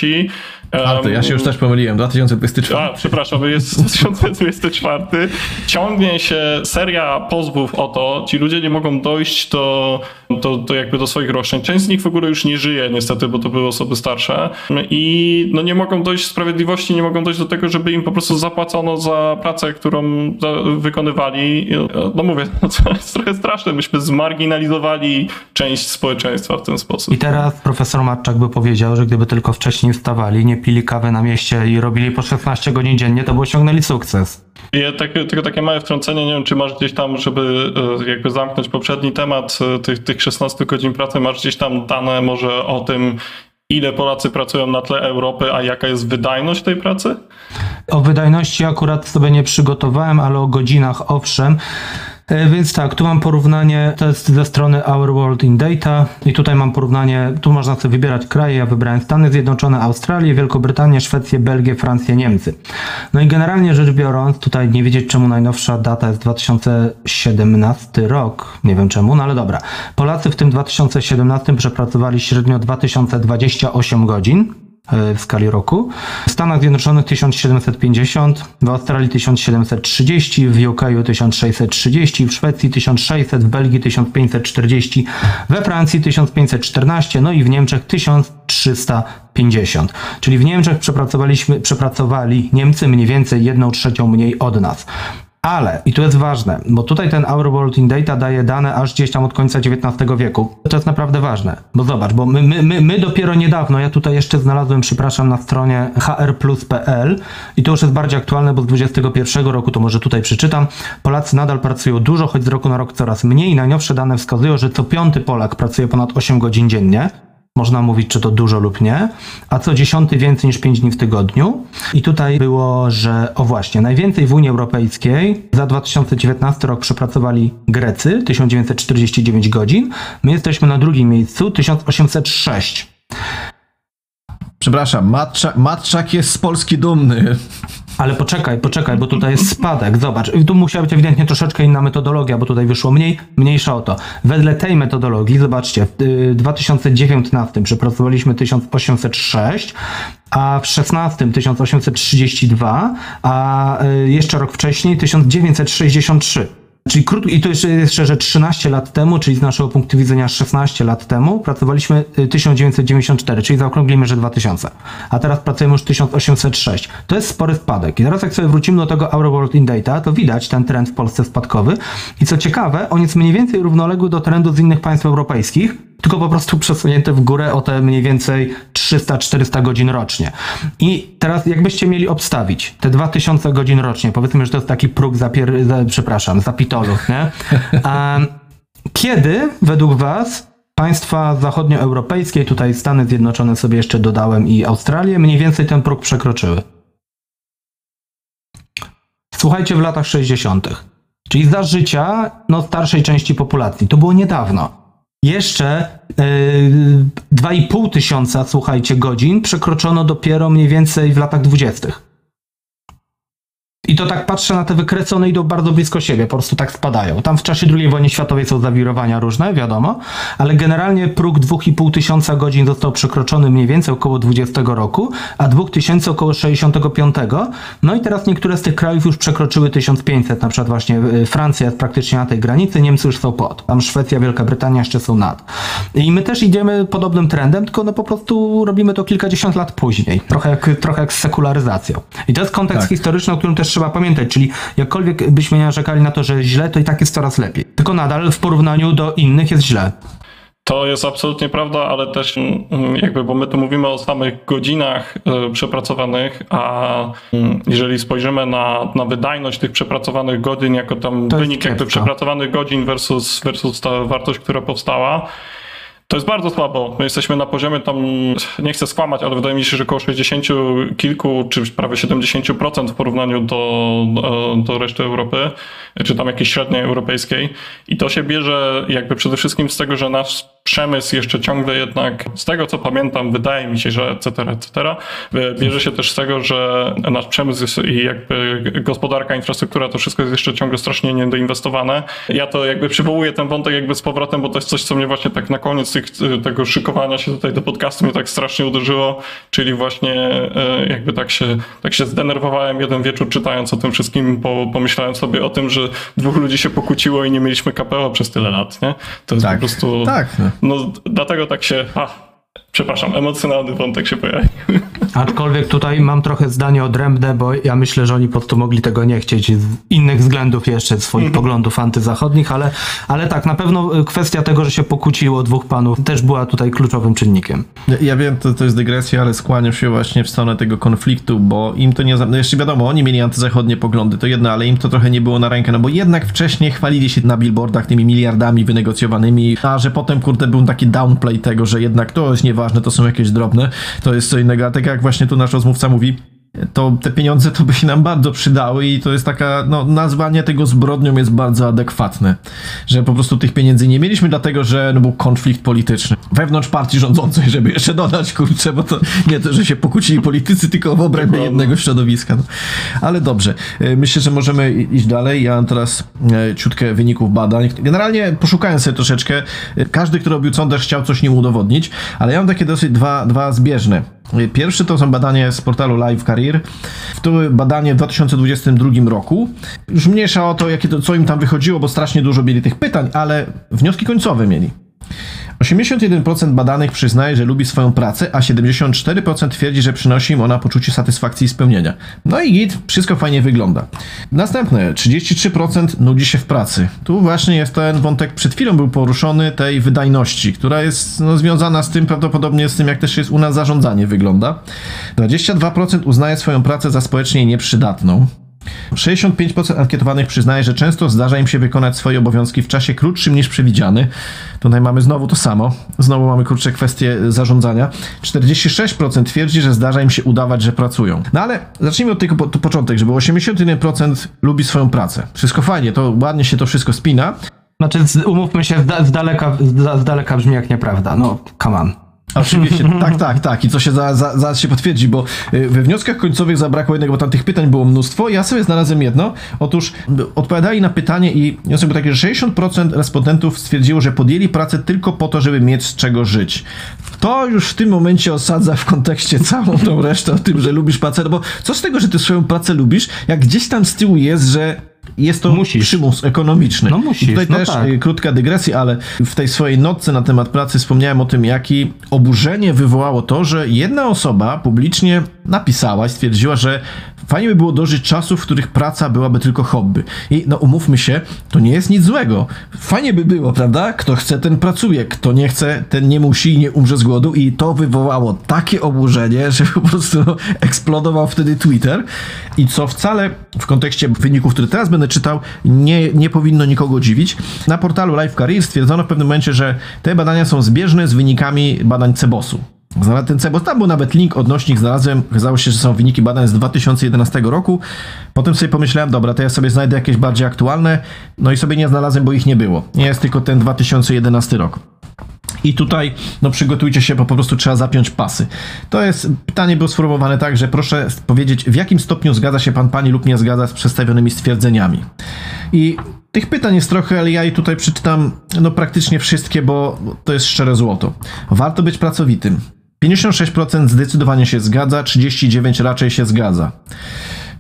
A, to ja się już też pomyliłem, 2024. A, przepraszam, jest 2024. Ciągnie się seria pozwów o to, ci ludzie nie mogą dojść do, do, do jakby do swoich roszczeń. Część z nich w ogóle już nie żyje niestety, bo to były osoby starsze i no nie mogą dojść do sprawiedliwości, nie mogą dojść do tego, żeby im po prostu zapłacono za pracę, którą wykonywali. No mówię, no to jest trochę straszne. Myśmy zmarginalizowali część społeczeństwa w ten sposób. I teraz profesor Matczak by powiedział, że gdyby tylko wcześniej wstawali, nie pili kawy na mieście i robili po 16 godzin dziennie, to by osiągnęli sukces. Ja tak, tylko takie małe wtrącenie, nie wiem, czy masz gdzieś tam, żeby e, jakby zamknąć poprzedni temat e, tych, tych 16 godzin pracy, masz gdzieś tam dane może o tym, ile Polacy pracują na tle Europy, a jaka jest wydajność tej pracy? O wydajności akurat sobie nie przygotowałem, ale o godzinach owszem. E, więc tak, tu mam porównanie, to jest ze strony Our World in Data i tutaj mam porównanie, tu można sobie wybierać kraje, ja wybrałem Stany Zjednoczone, Australię, Wielką Brytanię, Szwecję, Belgię, Francję, Niemcy. No i generalnie rzecz biorąc, tutaj nie wiedzieć czemu najnowsza data jest 2017 rok, nie wiem czemu, no ale dobra. Polacy w tym 2017 przepracowali średnio 2028 godzin, w skali roku. W Stanach Zjednoczonych 1750, w Australii 1730, w UK 1630, w Szwecji 1600, w Belgii 1540, we Francji 1514, no i w Niemczech 1350. Czyli w Niemczech przepracowaliśmy, przepracowali Niemcy mniej więcej jedną trzecią mniej od nas. Ale, i to jest ważne, bo tutaj ten Our World in Data daje dane aż gdzieś tam od końca XIX wieku. To jest naprawdę ważne, bo zobacz, bo my, my, my, dopiero niedawno, ja tutaj jeszcze znalazłem, przepraszam, na stronie hrplus.pl i to już jest bardziej aktualne, bo z 21 roku, to może tutaj przeczytam, Polacy nadal pracują dużo, choć z roku na rok coraz mniej. Najnowsze dane wskazują, że co piąty Polak pracuje ponad 8 godzin dziennie. Można mówić, czy to dużo lub nie, a co dziesiąty więcej niż 5 dni w tygodniu. I tutaj było, że o właśnie, najwięcej w Unii Europejskiej za 2019 rok przepracowali Grecy 1949 godzin. My jesteśmy na drugim miejscu 1806. Przepraszam, Matczak, Matczak jest z Polski dumny. Ale poczekaj, poczekaj, bo tutaj jest spadek. Zobacz, tu musiała być ewidentnie troszeczkę inna metodologia, bo tutaj wyszło mniej, mniejsza o to. Wedle tej metodologii, zobaczcie, w 2019 przepracowaliśmy 1806, a w 16 1832, a y, jeszcze rok wcześniej 1963. Czyli krótko, i to jeszcze, jeszcze, że 13 lat temu, czyli z naszego punktu widzenia 16 lat temu, pracowaliśmy 1994, czyli zaokrąglimy, że 2000. A teraz pracujemy już 1806. To jest spory spadek. I teraz jak sobie wrócimy do tego Our World in Data, to widać ten trend w Polsce spadkowy. I co ciekawe, on jest mniej więcej równoległy do trendu z innych państw europejskich, tylko po prostu przesunięte w górę o te mniej więcej 300-400 godzin rocznie. I teraz jakbyście mieli obstawić te 2000 godzin rocznie, powiedzmy, że to jest taki próg zapier... za, przepraszam, zapitolów, nie? A, kiedy według was państwa zachodnioeuropejskie, tutaj Stany Zjednoczone sobie jeszcze dodałem i Australię, mniej więcej ten próg przekroczyły? Słuchajcie, w latach 60. Czyli za życia no, starszej części populacji. To było niedawno. Jeszcze yy, 2,5 tysiąca, słuchajcie, godzin przekroczono dopiero mniej więcej w latach dwudziestych. I to tak patrzę na te wykresy, idą bardzo blisko siebie, po prostu tak spadają. Tam w czasie II wojny światowej są zawirowania różne, wiadomo, ale generalnie próg 2,5 tysiąca godzin został przekroczony mniej więcej około 20 roku, a 2000 około 65. No i teraz niektóre z tych krajów już przekroczyły 1500, na przykład właśnie y, Francja jest praktycznie na tej granicy, Niemcy już są pod, tam Szwecja, Wielka Brytania jeszcze są nad. I my też idziemy podobnym trendem, tylko no po prostu robimy to kilkadziesiąt lat później, trochę jak, trochę jak z sekularyzacją. I to jest kontekst tak. historyczny, o którym też trzeba pamiętać, czyli jakkolwiek byśmy nie narzekali na to, że źle, to i tak jest coraz lepiej. Tylko nadal w porównaniu do innych jest źle. To jest absolutnie prawda, ale też mm, jakby, bo my tu mówimy o samych godzinach e, przepracowanych, a mm, jeżeli spojrzymy na, na wydajność tych przepracowanych godzin, jako tam to wynik jakby przepracowanych godzin versus, versus ta wartość, która powstała, to jest bardzo słabo. My jesteśmy na poziomie tam, nie chcę skłamać, ale wydaje mi się, że około 60 kilku, czy prawie 70% w porównaniu do, do, reszty Europy, czy tam jakiejś średniej europejskiej. I to się bierze jakby przede wszystkim z tego, że nasz przemysł jeszcze ciągle jednak, z tego co pamiętam, wydaje mi się, że etc., etc., bierze się też z tego, że nasz przemysł jest i jakby gospodarka, infrastruktura, to wszystko jest jeszcze ciągle strasznie niedoinwestowane. Ja to jakby przywołuję ten wątek jakby z powrotem, bo to jest coś, co mnie właśnie tak na koniec tych, tego szykowania się tutaj do podcastu mnie tak strasznie uderzyło, czyli właśnie e, jakby tak się, tak się zdenerwowałem jeden wieczór czytając o tym wszystkim, bo pomyślałem sobie o tym, że dwóch ludzi się pokłóciło i nie mieliśmy KPO przez tyle lat, nie? To jest tak, po prostu... Tak. No dlatego tak się... Przepraszam, emocjonalny wątek się pojawił. Aczkolwiek tutaj mam trochę zdanie odrębne, bo ja myślę, że oni po prostu mogli tego nie chcieć z innych względów jeszcze, swoich mm. poglądów antyzachodnich, ale, ale tak, na pewno kwestia tego, że się pokłóciło dwóch panów też była tutaj kluczowym czynnikiem. Ja, ja wiem, to, to jest dygresja, ale skłaniam się właśnie w stronę tego konfliktu, bo im to nie... No jeszcze wiadomo, oni mieli antyzachodnie poglądy, to jedno, ale im to trochę nie było na rękę, no bo jednak wcześniej chwalili się na billboardach tymi miliardami wynegocjowanymi, a że potem, kurde, był taki downplay tego, że jednak to jest nieważne, to są jakieś drobne, to jest co innego. A tak jak właśnie tu nasz rozmówca mówi, to te pieniądze to by się nam bardzo przydały i to jest taka, no nazwanie tego zbrodnią jest bardzo adekwatne, że po prostu tych pieniędzy nie mieliśmy dlatego, że no, był konflikt polityczny wewnątrz partii rządzącej, żeby jeszcze dodać, kurczę, bo to nie to, że się pokłócili politycy, tylko w obrębie jednego środowiska. No. Ale dobrze, e, myślę, że możemy iść dalej. Ja mam teraz e, ciutkę wyników badań. Generalnie poszukałem sobie troszeczkę, e, każdy, kto robił sondaż chciał coś nim udowodnić, ale ja mam takie dosyć dwa, dwa zbieżne Pierwszy to są badania z portalu Live Career. To były badanie w 2022 roku. Już mniejsza o to, jakie to, co im tam wychodziło, bo strasznie dużo mieli tych pytań, ale wnioski końcowe mieli. 81% badanych przyznaje, że lubi swoją pracę, a 74% twierdzi, że przynosi im ona poczucie satysfakcji i spełnienia. No i git, wszystko fajnie wygląda. Następne, 33% nudzi się w pracy. Tu właśnie jest ten wątek, przed chwilą był poruszony, tej wydajności, która jest no, związana z tym prawdopodobnie z tym, jak też jest u nas zarządzanie wygląda. 22% uznaje swoją pracę za społecznie nieprzydatną. 65% ankietowanych przyznaje, że często zdarza im się wykonać swoje obowiązki w czasie krótszym niż przewidziany. Tutaj mamy znowu to samo. Znowu mamy krótsze kwestie zarządzania. 46% twierdzi, że zdarza im się udawać, że pracują. No ale zacznijmy od tego po, początek, żeby 81% lubi swoją pracę. Wszystko fajnie, to ładnie się to wszystko spina. Znaczy, umówmy się, z, da, z, daleka, z daleka brzmi jak nieprawda. No, come on. Oczywiście, tak, tak, tak. I co się za, za, zaraz się potwierdzi, bo y, we wnioskach końcowych zabrakło jednego, bo tam tych pytań było mnóstwo. Ja sobie znalazłem jedno. Otóż y, odpowiadali na pytanie i wniosek był taki, że 60% respondentów stwierdziło, że podjęli pracę tylko po to, żeby mieć z czego żyć. To już w tym momencie osadza w kontekście całą tą resztę o tym, że lubisz pracę, no bo co z tego, że ty swoją pracę lubisz, jak gdzieś tam z tyłu jest, że jest to Musisz. przymus ekonomiczny. No musisz, I tutaj no też tak. y, krótka dygresja, ale w tej swojej notce na temat pracy wspomniałem o tym, jaki oburzenie wywołało to, że jedna osoba publicznie napisała i stwierdziła, że fajnie by było dożyć czasów, w których praca byłaby tylko hobby. I no umówmy się, to nie jest nic złego. Fajnie by było, prawda? Kto chce, ten pracuje. Kto nie chce, ten nie musi i nie umrze z głodu. I to wywołało takie oburzenie, że po prostu eksplodował wtedy Twitter. I co wcale w kontekście wyników, które teraz będę czytał, nie, nie powinno nikogo dziwić. Na portalu Life Career stwierdzono w pewnym momencie, że te badania są zbieżne z wynikami badań Cebosu. Znalazłem ten Cebos, tam był nawet link, odnośnik znalazłem, okazało się, że są wyniki badań z 2011 roku. Potem sobie pomyślałem, dobra, to ja sobie znajdę jakieś bardziej aktualne, no i sobie nie znalazłem, bo ich nie było. Nie jest tylko ten 2011 rok. I tutaj, no przygotujcie się, bo po prostu trzeba zapiąć pasy. To jest, pytanie było sformułowane tak, że proszę powiedzieć, w jakim stopniu zgadza się pan, pani lub nie zgadza z przedstawionymi stwierdzeniami. I tych pytań jest trochę, ale ja i tutaj przeczytam, no praktycznie wszystkie, bo to jest szczere złoto. Warto być pracowitym. 56% zdecydowanie się zgadza, 39% raczej się zgadza.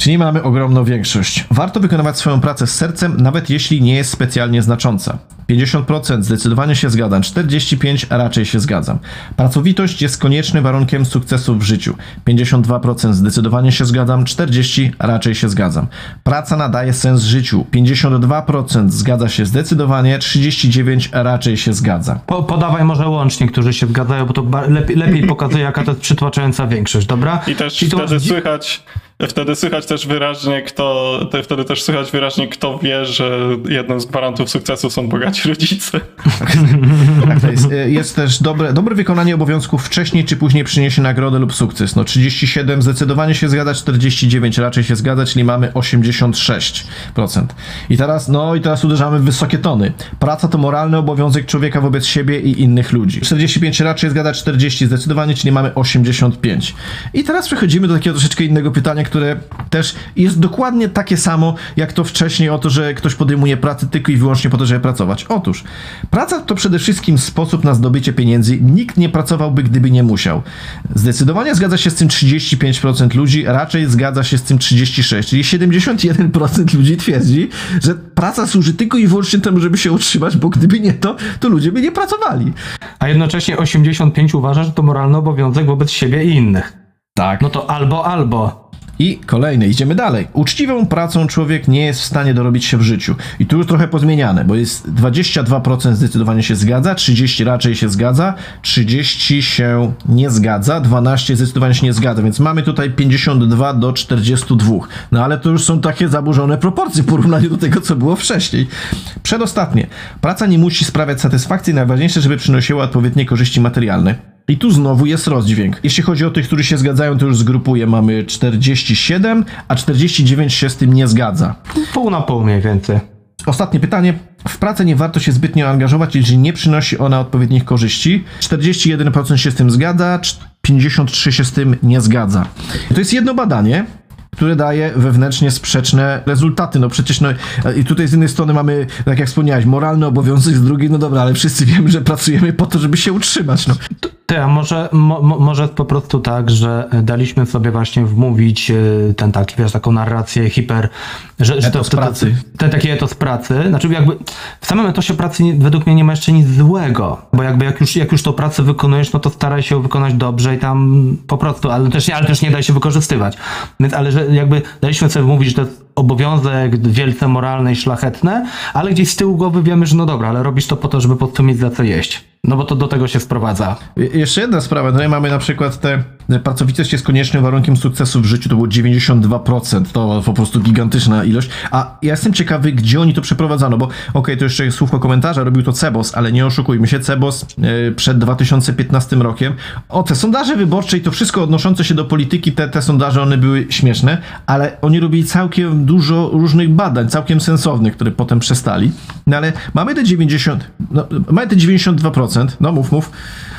Czyli mamy ogromną większość. Warto wykonywać swoją pracę z sercem, nawet jeśli nie jest specjalnie znacząca. 50% zdecydowanie się zgadzam, 45% raczej się zgadzam. Pracowitość jest koniecznym warunkiem sukcesu w życiu. 52% zdecydowanie się zgadzam, 40% raczej się zgadzam. Praca nadaje sens życiu. 52% zgadza się zdecydowanie, 39% raczej się zgadza. Po, podawaj może łącznie, którzy się zgadzają, bo to lepiej, lepiej pokazuje, jaka to jest przytłaczająca większość, dobra? I też Czyli to wtedy masz dzi- słychać, wtedy słychać też wyraźnie, kto, te, wtedy też słychać wyraźnie, kto wie, że jednym z gwarantów sukcesu są bogaci rodzice. Tak to jest. E, Jest też dobre, dobre wykonanie obowiązków wcześniej czy później przyniesie nagrodę lub sukces. No 37 zdecydowanie się zgadza, 49 raczej się zgadza, czyli mamy 86%. I teraz, no i teraz uderzamy w wysokie tony. Praca to moralny obowiązek człowieka wobec siebie i innych ludzi. 45 raczej zgadza, 40 zdecydowanie, czyli mamy 85. I teraz przechodzimy do takiego troszeczkę innego pytania, które też jest dokładnie takie samo, jak to wcześniej o to, że ktoś podejmuje pracę tylko i wyłącznie po to, żeby pracować. Otóż, praca to przede wszystkim sposób na zdobycie pieniędzy. Nikt nie pracowałby, gdyby nie musiał. Zdecydowanie zgadza się z tym 35% ludzi, raczej zgadza się z tym 36%, czyli 71% ludzi twierdzi, że praca służy tylko i wyłącznie temu, żeby się utrzymać, bo gdyby nie to, to ludzie by nie pracowali. A jednocześnie 85 uważa, że to moralny obowiązek wobec siebie i innych. Tak. No to albo, albo. I kolejny, idziemy dalej. Uczciwą pracą człowiek nie jest w stanie dorobić się w życiu. I tu już trochę pozmieniane, bo jest 22% zdecydowanie się zgadza, 30 raczej się zgadza, 30 się nie zgadza, 12 zdecydowanie się nie zgadza, więc mamy tutaj 52 do 42. No ale to już są takie zaburzone proporcje w porównaniu do tego, co było wcześniej. Przedostatnie. Praca nie musi sprawiać satysfakcji, najważniejsze, żeby przynosiła odpowiednie korzyści materialne. I tu znowu jest rozdźwięk. Jeśli chodzi o tych, którzy się zgadzają, to już zgrupuję. Mamy 47, a 49 się z tym nie zgadza. Pół na pół mniej więcej. Ostatnie pytanie. W pracę nie warto się zbytnio angażować, jeżeli nie przynosi ona odpowiednich korzyści. 41% się z tym zgadza, 53% się z tym nie zgadza. To jest jedno badanie, które daje wewnętrznie sprzeczne rezultaty. No przecież, no i tutaj z jednej strony mamy, tak jak wspomniałeś, moralny obowiązek, z drugiej, no dobra, ale wszyscy wiemy, że pracujemy po to, żeby się utrzymać. No. Ty, a może, mo, mo- może jest po prostu tak, że daliśmy sobie właśnie wmówić y, ten taki, wiesz, taką narrację hiper, że, że Etos pracy. Ten taki etos pracy, znaczy jakby w samym etosie pracy według mnie nie ma jeszcze nic złego, bo jakby jak już, jak już tą pracę wykonujesz, no to staraj się ją wykonać dobrze i tam po prostu, ale też, ale też nie daj się wykorzystywać. Więc, ale że jakby daliśmy sobie wmówić, że to jest obowiązek wielce moralny i szlachetne, ale gdzieś z tyłu głowy wiemy, że no dobra, ale robisz to po to, żeby po prostu mieć za co jeść. No bo to do tego się sprowadza. Je- Jeszcze jedna sprawa, tutaj mamy na przykład te pracowitość jest koniecznym warunkiem sukcesu w życiu, to było 92%, to po prostu gigantyczna ilość, a ja jestem ciekawy, gdzie oni to przeprowadzano, bo okej, to jeszcze słówko komentarza, robił to Cebos, ale nie oszukujmy się, Cebos e, przed 2015 rokiem, o te sondaże wyborcze i to wszystko odnoszące się do polityki, te, te sondaże, one były śmieszne, ale oni robili całkiem dużo różnych badań, całkiem sensownych, które potem przestali, no ale mamy te 90, no, mamy te 92%, no mów, mów, Yy,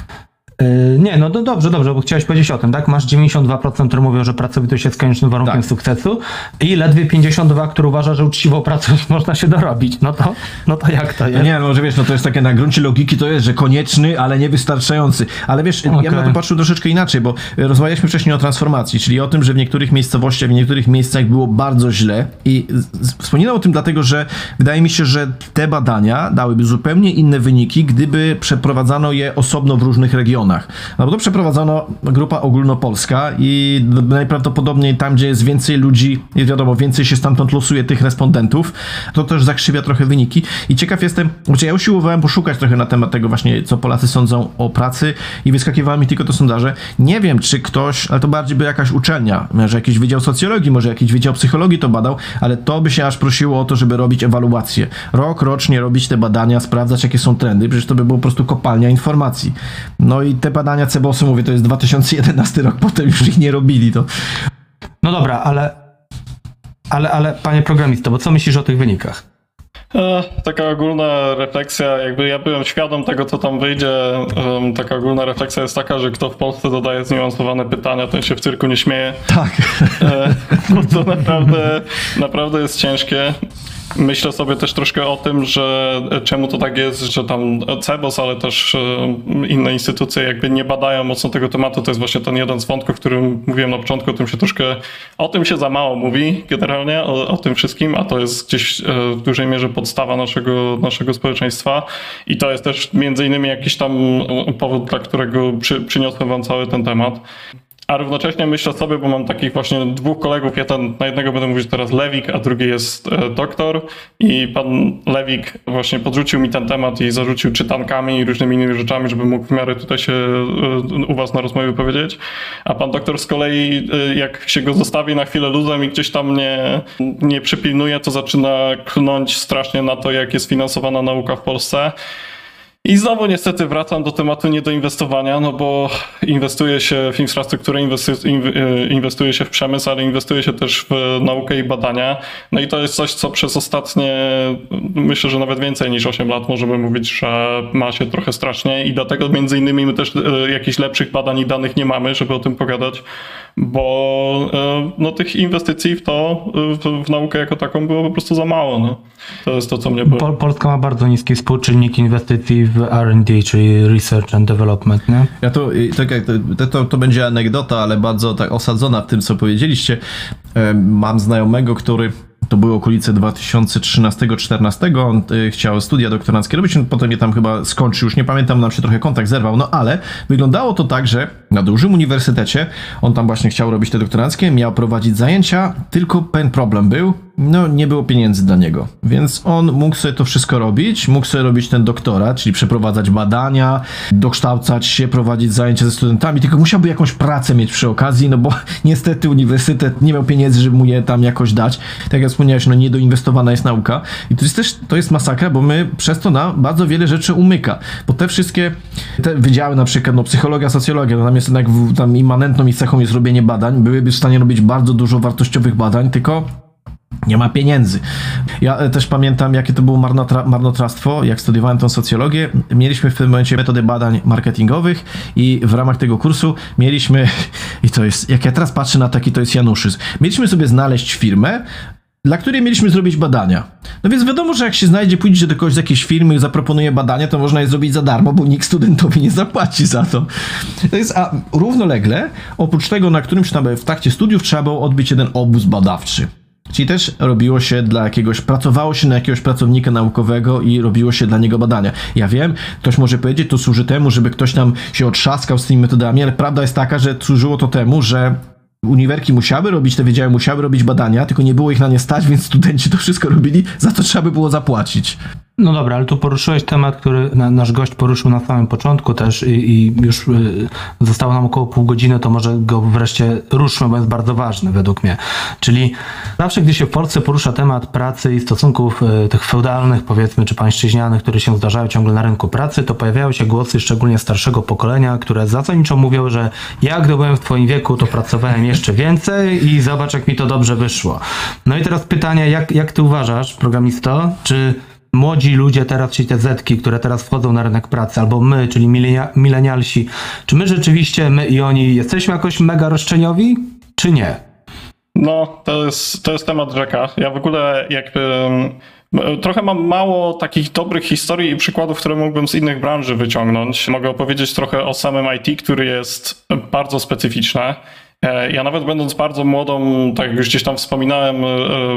nie, no dobrze, dobrze, bo chciałeś powiedzieć o tym, tak? Masz 92%, które mówią, że pracowitość jest koniecznym warunkiem Tak. sukcesu i ledwie 52%, które uważa, że uczciwą pracą można się dorobić. No to, no to jak to No jest? nie, no że wiesz, no to jest takie na gruncie logiki to jest, że konieczny, ale niewystarczający. Ale wiesz, ja bym na to patrzył troszeczkę inaczej, bo rozmawialiśmy wcześniej o transformacji, czyli o tym, że w niektórych miejscowościach, w niektórych miejscach było bardzo źle i wspominam o tym dlatego, że wydaje mi się, że te badania dałyby zupełnie inne wyniki, gdyby przeprowadzano je osobno w różnych regionach. No bo to przeprowadzano grupa ogólnopolska i najprawdopodobniej tam, gdzie jest więcej ludzi, i wiadomo, więcej się stamtąd losuje tych respondentów, to też zakrzywia trochę wyniki. I ciekaw jestem, znaczy ja usiłowałem poszukać trochę na temat tego właśnie, co Polacy sądzą o pracy i wyskakiwały mi tylko to sondaże. Nie wiem, czy ktoś, ale to bardziej by jakaś uczelnia, może jakiś wydział socjologii, może jakiś wydział psychologii to badał, ale to by się aż prosiło o to, żeby robić ewaluację. Rok rocznie robić te badania, sprawdzać jakie są trendy, przecież to by było po prostu kopalnia informacji. No i te badania Cebosu, mówię, to jest 2011 rok, potem już ich nie robili, to No dobra, ale, ale, ale panie programisto, bo co myślisz o tych wynikach? E, Taka ogólna refleksja, jakby ja byłem świadom tego, co tam wyjdzie. Taka ogólna refleksja jest taka, że kto w Polsce zadaje zniuansowane pytania, ten się w cyrku nie śmieje. tak. E, Bo to naprawdę, naprawdę jest ciężkie. Myślę sobie też troszkę o tym, że czemu to tak jest, że tam CEBOS, ale też e, inne instytucje jakby nie badają mocno tego tematu. To jest właśnie ten jeden z wątków, o którym mówiłem na początku, o tym się troszkę, o tym się za mało mówi generalnie, o, o tym wszystkim, a to jest gdzieś e, w dużej mierze podstawa naszego, naszego społeczeństwa i to jest też między innymi jakiś tam powód, dla którego przy, przyniosłem wam cały ten temat. A równocześnie myślę sobie, bo mam takich właśnie dwóch kolegów, jeden, na jednego będę mówić teraz Lewik, a drugi jest e, doktor i pan Lewik właśnie podrzucił mi ten temat i zarzucił czytankami i różnymi innymi rzeczami, żeby mógł w miarę tutaj się e, u was na rozmowie wypowiedzieć. A pan doktor z kolei, e, jak się go zostawi na chwilę luzem i gdzieś tam nie, nie przypilnuje, to zaczyna klnąć strasznie na to, jak jest finansowana nauka w Polsce. I znowu niestety wracam do tematu niedoinwestowania, no bo inwestuje się w infrastrukturę, e, inwestuje się w przemysł, ale inwestuje się też w naukę i badania. No i to jest coś, co przez ostatnie, myślę, że nawet więcej niż 8 lat możemy mówić, że ma się trochę strasznie i dlatego między innymi my też e, jakichś lepszych badań i danych nie mamy, żeby o tym pogadać, bo e, no, tych inwestycji w to, w, w naukę jako taką było po prostu za mało. No. To jest to, co mnie Polska ma bardzo niski współczynnik inwestycji w R&D, czyli Research and Development, nie? Ja to, tak jak to, to, to będzie anegdota, ale bardzo tak osadzona w tym, co powiedzieliście. Mam znajomego, który to były okolice 2013-2014. On y, chciał studia doktoranckie robić, on potem je tam chyba skończył, już nie pamiętam, nam się trochę kontakt zerwał, no ale wyglądało to tak, że na dużym uniwersytecie. On tam właśnie chciał robić te doktoranckie, miał prowadzić zajęcia, tylko pewien problem był, no nie było pieniędzy dla niego, więc on mógł sobie to wszystko robić, mógł sobie robić ten doktorat, czyli przeprowadzać badania, dokształcać się, prowadzić zajęcia ze studentami, tylko musiałby jakąś pracę mieć przy okazji, no bo niestety uniwersytet nie miał pieniędzy, żeby mu je tam jakoś dać. Tak jak wspomniałeś, no niedoinwestowana jest nauka. I to jest też, to jest masakra, bo my przez to nam bardzo wiele rzeczy umyka, bo te wszystkie, te wydziały na przykład, no psychologia, socjologia, no tam jest jednak w, tam immanentną ich cechą jest robienie badań, byłyby w stanie robić bardzo dużo wartościowych badań, tylko nie ma pieniędzy. Ja e, też pamiętam, jakie to było marnotra marnotrawstwo, jak studiowałem tą socjologię. Mieliśmy w tym momencie metody badań marketingowych i w ramach tego kursu mieliśmy, i to jest, jak ja teraz patrzę na taki, to jest Januszyzm. Mieliśmy sobie znaleźć firmę, dla której mieliśmy zrobić badania. No więc wiadomo, że jak się znajdzie, pójdzie do kogoś z jakiejś firmy i zaproponuje badania, to można je zrobić za darmo, bo nikt studentowi nie zapłaci za to. To jest, a równolegle, oprócz tego, na którymś tam w trakcie studiów trzeba było odbyć jeden obóz badawczy. Czyli też robiło się dla jakiegoś, pracowało się na jakiegoś pracownika naukowego i robiło się dla niego badania. Ja wiem, ktoś może powiedzieć, to służy temu, żeby ktoś tam się otrzaskał z tymi metodami, ale prawda jest taka, że służyło to temu, że uniwerki musiały robić te wydziały, musiały robić badania, tylko nie było ich na nie stać, więc studenci to wszystko robili, za to trzeba by było zapłacić. No dobra, ale tu poruszyłeś temat, który na, nasz gość poruszył na samym początku też i, i już y, zostało nam około pół godziny, to może go wreszcie ruszmy, bo jest bardzo ważny według mnie. Czyli zawsze, gdy się w Polsce porusza temat pracy i stosunków y, tych feudalnych, powiedzmy, czy pańszczyźnianych, które się zdarzają ciągle na rynku pracy, to pojawiają się głosy szczególnie starszego pokolenia, które zasadniczo mówią, że ja gdy byłem w twoim wieku, to pracowałem jeszcze więcej i zobacz, jak mi to dobrze wyszło. No i teraz pytanie, jak, jak ty uważasz, programisto, czy młodzi ludzie teraz, czyli te zetki, które teraz wchodzą na rynek pracy, albo my, czyli milenia, milenialsi, czy my rzeczywiście, my i oni, jesteśmy jakoś mega roszczeniowi, czy nie? No, to jest, to jest temat rzeka. Ja w ogóle jakby trochę mam mało takich dobrych historii i przykładów, które mógłbym z innych branży wyciągnąć. Mogę opowiedzieć trochę o samym IT, który jest bardzo specyficzne. E, ja nawet będąc bardzo młodą, tak jak już gdzieś tam wspominałem, e,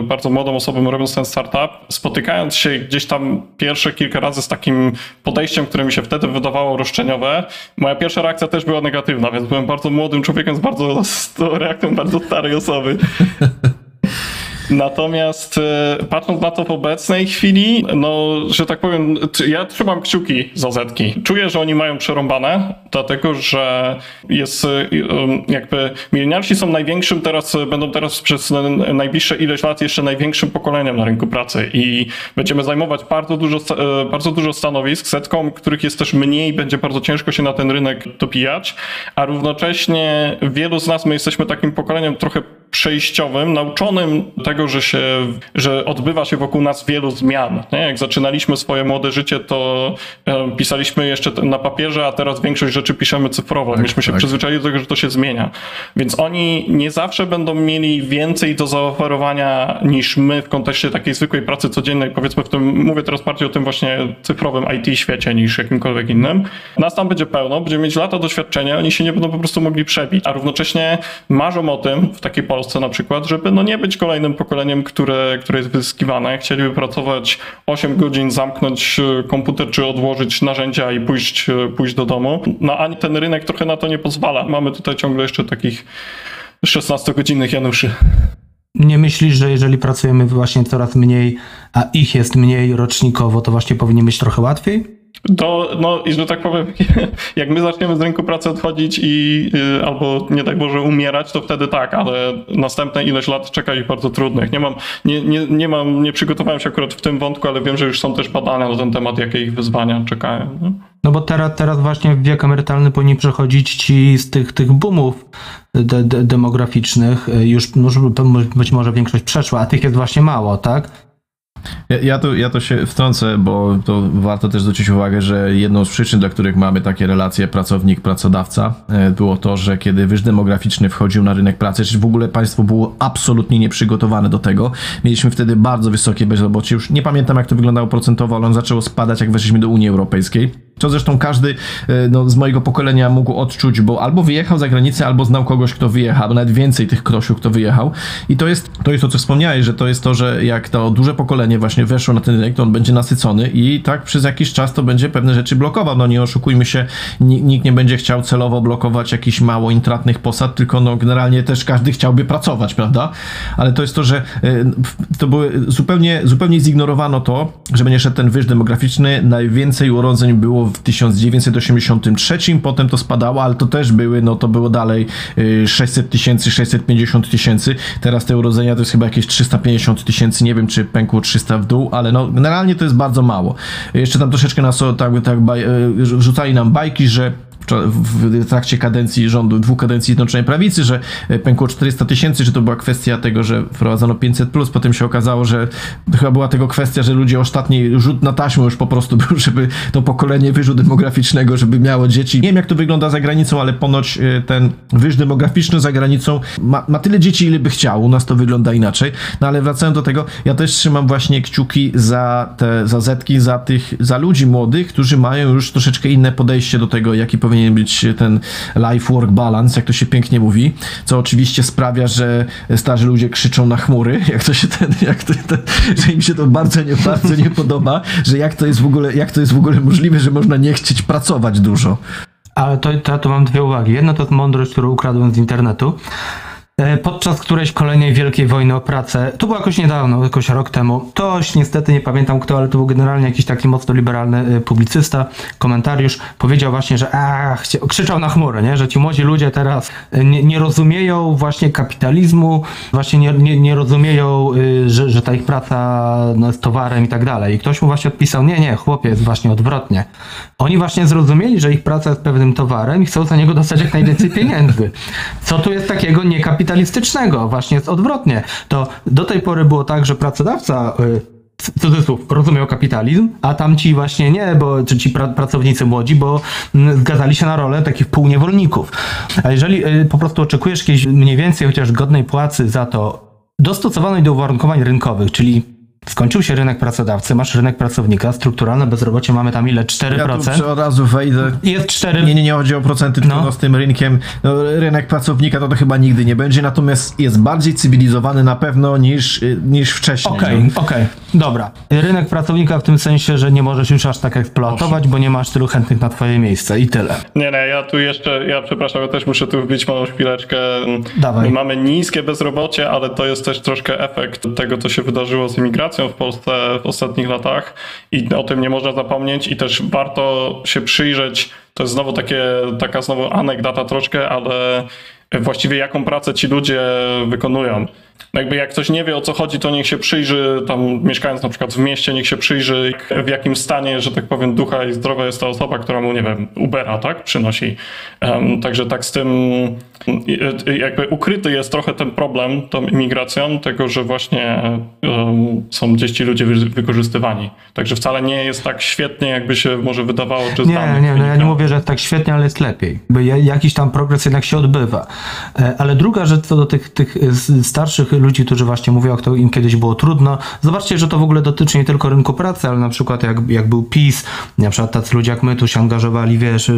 bardzo młodą osobą robiąc ten startup, spotykając się gdzieś tam pierwsze kilka razy z takim podejściem, które mi się wtedy wydawało roszczeniowe, moja pierwsza reakcja też była negatywna, więc byłem bardzo młodym człowiekiem z bardzo z reakcją bardzo starej osoby. Natomiast e, patrząc na to w obecnej chwili, no, że tak powiem, ja trzymam kciuki za Zetki. Czuję, że oni mają przerąbane, dlatego że jest e, jakby milenialsi są największym teraz, będą teraz przez najbliższe ileś lat jeszcze największym pokoleniem na rynku pracy i będziemy zajmować bardzo dużo, e, bardzo dużo stanowisk, setką, których jest też mniej, będzie bardzo ciężko się na ten rynek dopijać, a równocześnie wielu z nas, my jesteśmy takim pokoleniem trochę przejściowym, nauczonym tego, że, się, że odbywa się wokół nas wielu zmian. Nie? Jak zaczynaliśmy swoje młode życie, to e, pisaliśmy jeszcze na papierze, a teraz większość rzeczy piszemy cyfrowo. Tak, Myśmy się tak. przyzwyczaili do tego, że to się zmienia. Więc oni nie zawsze będą mieli więcej do zaoferowania niż my w kontekście takiej zwykłej pracy codziennej, powiedzmy w tym, mówię teraz bardziej o tym właśnie cyfrowym IT świecie niż jakimkolwiek innym. Nas tam będzie pełno, będziemy mieć lata doświadczenia, oni się nie będą po prostu mogli przebić, a równocześnie marzą o tym w takiej Polsce na przykład, żeby no nie być kolejnym pokoleniem, które, które jest wyzyskiwane. Chcieliby pracować 8 godzin, zamknąć e, komputer czy odłożyć narzędzia i pójść, e, pójść do domu. No ani ten rynek trochę na to nie pozwala. Mamy tutaj ciągle jeszcze takich 16-godzinnych Januszy. Nie myślisz, że jeżeli pracujemy właśnie coraz mniej, a ich jest mniej rocznikowo, to właśnie powinien być trochę łatwiej? To, no i że tak powiem, jak my zaczniemy z rynku pracy odchodzić i y, albo nie tak może umierać, to wtedy tak, ale następne ileś lat czeka ich bardzo trudnych. Nie mam, nie, nie, nie mam, nie przygotowałem się akurat w tym wątku, ale wiem, że już są też badania na ten temat, jakie ich wyzwania czekają. Nie? No bo teraz, teraz właśnie w wiek emerytalny powinni przechodzić ci z tych, tych boomów de, de, demograficznych, y, już, już być może większość przeszła, a tych jest właśnie mało, tak? Ja, ja, tu, ja to się wtrącę, bo to warto też zwrócić uwagę, że jedną z przyczyn, dla których mamy takie relacje pracownik-pracodawca, e, było to, że kiedy wyż demograficzny wchodził na rynek pracy, czy w ogóle państwo było absolutnie nieprzygotowane do tego, mieliśmy wtedy bardzo wysokie bezrobocie. Już nie pamiętam, jak to wyglądało procentowo, ale on zaczęło spadać, jak weszliśmy do Unii Europejskiej. Co zresztą każdy e, no, z mojego pokolenia mógł odczuć, bo albo wyjechał za granicę, albo znał kogoś, kto wyjechał, nawet więcej tych krosiu, kto wyjechał. I to jest to, jest to co wspomniałeś, że to jest to, że jak to duże pokolenie właśnie weszło na ten rynek, to on będzie nasycony i tak przez jakiś czas to będzie pewne rzeczy blokował. No nie oszukujmy się, nikt nie będzie chciał celowo blokować jakichś mało intratnych posad, tylko no generalnie też każdy chciałby pracować, prawda? Ale to jest to, że e, to były zupełnie, zupełnie zignorowano to, że będzie szedł ten wyż demograficzny. Najwięcej urodzeń było w 1983, potem to spadało, ale to też były, no to było dalej 600 y, tysięcy, 650 tysięcy. Teraz te urodzenia to jest chyba jakieś 350 tysięcy, nie wiem czy pękło 300 w dół, ale no generalnie to jest bardzo mało. Jeszcze tam troszeczkę nas tak, tak y, rzucali nam bajki, że w, trakcie kadencji rządu, dwóch kadencji Zjednoczonej Prawicy, że pękło 400 tysięcy, że to była kwestia tego, że wprowadzono 500+, plus. potem się okazało, że chyba była tego kwestia, że ludzie ostatni rzut na taśmę już po prostu był, żeby to pokolenie wyżu demograficznego, żeby miało dzieci. Nie wiem, jak to wygląda za granicą, ale ponoć y, ten wyż demograficzny za granicą ma, ma tyle dzieci, ile by chciał. U nas to wygląda inaczej. No ale wracając do tego, ja też trzymam właśnie kciuki za te, za zetki, za tych, za ludzi młodych, którzy mają już troszeczkę inne podejście do tego, jaki powinien być ten life-work balance, jak to się pięknie mówi, co oczywiście sprawia, że starzy ludzie krzyczą na chmury, jak to się ten, jak to, ten, że im się to bardzo nie, bardzo nie podoba, że jak to jest w ogóle, jak to jest w ogóle możliwe, że można nie chcieć pracować dużo. Ale to, to, to mam dwie uwagi. Jedna to mądrość, którą ukradłem z internetu. E, podczas którejś kolejnej wielkiej wojny o pracę, to było jakoś niedawno, jakoś rok temu, ktoś, niestety nie pamiętam kto, ale to był generalnie jakiś taki mocno liberalny e, publicysta, komentariusz, powiedział właśnie, że ach, krzyczał na chmury, nie? że ci młodzi ludzie teraz e, nie, nie rozumieją właśnie kapitalizmu, właśnie nie, nie, nie rozumieją, że, że ta ich praca no, jest towarem i tak dalej. I ktoś mu właśnie odpisał, nie, nie, chłopie, jest właśnie odwrotnie. Oni właśnie zrozumieli, że ich praca jest pewnym towarem i chcą za niego dostać jak najwięcej pieniędzy. Co tu jest takiego niekapitalizmu? Kapitalistycznego. Właśnie jest odwrotnie. To do tej pory było tak, że pracodawca y, cudzysłów, rozumiał kapitalizm, a tamci właśnie nie, bo czy ci pra, pracownicy młodzi, bo mm, zgadzali się na rolę takich półniewolników. A jeżeli y, po prostu oczekujesz jakiejś mniej więcej chociaż godnej płacy za to dostosowanej do uwarunkowań rynkowych, czyli Skończył się rynek pracodawcy, masz rynek pracownika, strukturalne bezrobocie mamy tam ile? 4%? Ja tu od razu wejdę. Jest 4. Nie, nie, nie chodzi o procenty, tylko no. z tym rynkiem. No, rynek pracownika to, to chyba nigdy nie będzie, natomiast jest bardziej cywilizowany na pewno niż, niż wcześniej. Okej, okay, okej, okay. dobra. Rynek pracownika w tym sensie, że nie możesz już aż tak eksploatować, bo nie masz tylu chętnych na twoje miejsce i tyle. Nie, nie, ja tu jeszcze, ja przepraszam, ja też muszę tu wbić małą szpileczkę. Dawaj. My mamy niskie bezrobocie, ale to jest też troszkę efekt tego, co się wydarzyło z imigracją w Polsce w ostatnich latach i o tym nie można zapomnieć i też warto się przyjrzeć, to jest znowu takie, taka znowu anegdota troszkę, ale właściwie jaką pracę ci ludzie wykonują. Jakby jak ktoś nie wie o co chodzi, to niech się przyjrzy, tam mieszkając na przykład w mieście, niech się przyjrzy w jakim stanie, że tak powiem, ducha i zdrowia jest ta osoba, która mu, nie wiem, Ubera, tak, przynosi. Um, także tak z tym jakby ukryty jest trochę ten problem tą imigracją, tego, że właśnie um, są gdzieś ci ludzie wykorzystywani. Także wcale nie jest tak świetnie, jakby się może wydawało, czy Nie, nie, no ja nie mówię, że tak świetnie, ale jest lepiej. Bo jakiś tam progres jednak się odbywa. E, ale druga rzecz co do tych, tych starszych ludzi, którzy właśnie mówią, jak to im kiedyś było trudno. Zobaczcie, że to w ogóle dotyczy nie tylko rynku pracy, ale na przykład jak, jak był PiS, na przykład tacy ludzie jak my tu się angażowali, wiesz,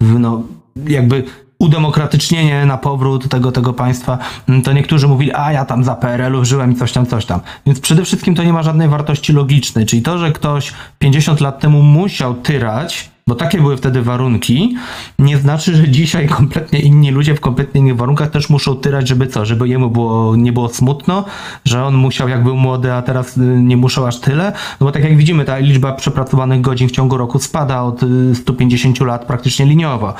no jakby udemokratycznienie na powrót tego, tego państwa, to niektórzy mówili, a ja tam za PRL-u żyłem i coś tam, coś tam. Więc przede wszystkim to nie ma żadnej wartości logicznej, czyli to, że ktoś 50 lat temu musiał tyrać, bo takie były wtedy warunki, nie znaczy, że dzisiaj kompletnie inni ludzie w kompletnie innych warunkach też muszą tyrać, żeby co, żeby jemu było, nie było smutno, że on musiał jak był młody, a teraz y, nie muszą aż tyle, no bo tak jak widzimy, ta liczba przepracowanych godzin w ciągu roku spada od 150 y, lat praktycznie liniowo.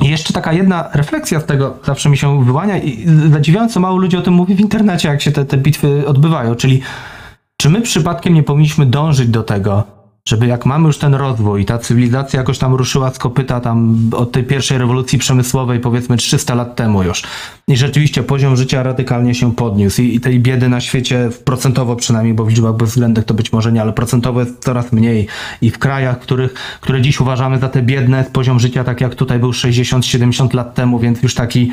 I jeszcze taka jedna refleksja z tego zawsze mi się wyłania i zadziwiająco mało ludzi o tym mówi w internecie, jak się te, te bitwy odbywają, czyli czy my przypadkiem nie powinniśmy dążyć do tego, żeby jak mamy już ten rozwój, ta cywilizacja jakoś tam ruszyła z kopyta tam od tej pierwszej rewolucji przemysłowej powiedzmy 300 lat temu już. I rzeczywiście poziom życia radykalnie się podniósł i, i tej biedy na świecie procentowo przynajmniej, bo w liczbach bezwzględnych to być może nie, ale procentowo jest coraz mniej. I w krajach, których, które dziś uważamy za te biedne, poziom życia tak jak tutaj był 60-70 lat temu, więc już taki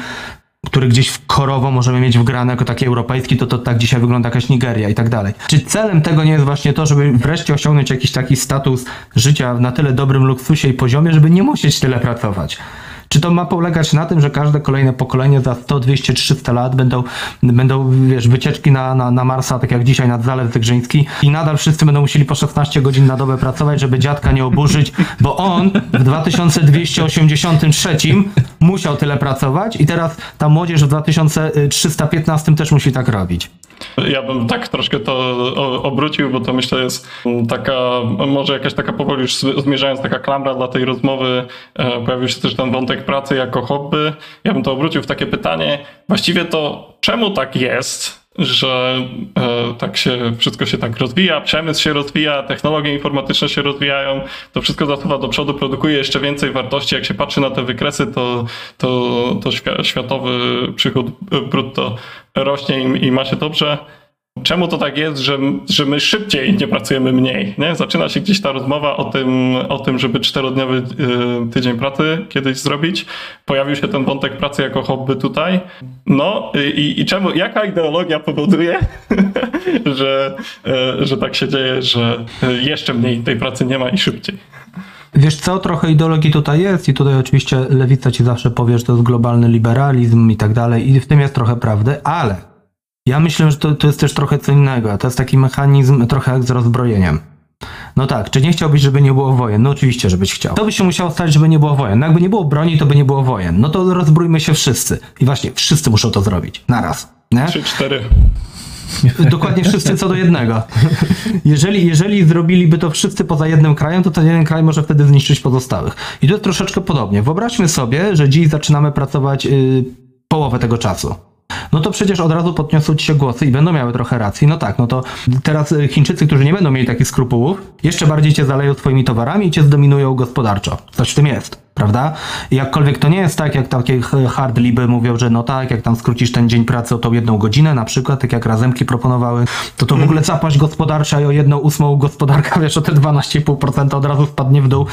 który gdzieś w korowo możemy mieć wgrane jako taki europejski, to to tak dzisiaj wygląda jakaś Nigeria i tak dalej. Czy celem tego nie jest właśnie to, żeby wreszcie osiągnąć jakiś taki status życia na tyle dobrym luksusie i poziomie, żeby nie musieć tyle pracować? Czy to ma polegać na tym, że każde kolejne pokolenie za 100, 200, 300 lat będą, będą wiesz, wycieczki na, na, na Marsa, tak jak dzisiaj nad Zalew Zegrzyński i nadal wszyscy będą musieli po 16 godzin na dobę pracować, żeby dziadka nie oburzyć, bo on w 2283 musiał tyle pracować i teraz ta młodzież w 2315 też musi tak robić. Ja bym tak troszkę to obrócił, bo to myślę jest taka, może jakaś taka powoli już zmierzając, taka klamra dla tej rozmowy. E, pojawił się też ten wątek pracy jako hobby. Ja bym to obrócił w takie pytanie, właściwie to czemu tak jest, że e, tak się, wszystko się tak rozwija, przemysł się rozwija, technologie informatyczne się rozwijają, to wszystko zasuwa do przodu, produkuje jeszcze więcej wartości. Jak się patrzy na te wykresy, to, to, to światowy przychód brutto rośnie i, i ma się dobrze. Czemu to tak jest, że, że my szybciej nie pracujemy mniej? Nie? Zaczyna się gdzieś ta rozmowa o tym, o tym, żeby czterodniowy y, tydzień pracy kiedyś zrobić. Pojawił się ten wątek pracy jako hobby tutaj. No i, i czemu, jaka ideologia powoduje, że, y, że tak się dzieje, że jeszcze mniej tej pracy nie ma i szybciej? Wiesz co, trochę ideologii tutaj jest i tutaj oczywiście lewica ci zawsze powie, że to jest globalny liberalizm i tak dalej i w tym jest trochę prawdy, ale ja myślę, że to, to jest też trochę co innego. To jest taki mechanizm trochę jak z rozbrojeniem. No tak, czy nie chciałbyś, żeby nie było wojen? No oczywiście, żebyś chciał. To by się musiało stać, żeby nie było wojen. No jakby nie było broni, to by nie było wojen. No to rozbrójmy się wszyscy. I właśnie, wszyscy muszą to zrobić. Naraz. Nie? Trzy, cztery. Dokładnie wszyscy co do jednego. Jeżeli, jeżeli zrobiliby to wszyscy poza jednym krajem, to ten jeden kraj może wtedy zniszczyć pozostałych. I to jest troszeczkę podobnie. Wyobraźmy sobie, że dziś zaczynamy pracować yy, połowę tego czasu no to przecież od razu podniosą ci się głosy i będą miały trochę racji. No tak, no to teraz y, Chińczycy, którzy nie będą mieli takich skrupułów, jeszcze bardziej cię zaleją swoimi towarami i cię zdominują gospodarczo. Coś w tym jest prawda? jakkolwiek to nie jest tak, jak takie hard liby mówią, że no tak, jak tam skrócisz ten dzień pracy o tą jedną godzinę na przykład, tak jak razemki proponowały, to to w ogóle zapaść gospodarcza i o jedną ósmą gospodarka, wiesz, o te 12,5% od razu spadnie w dół.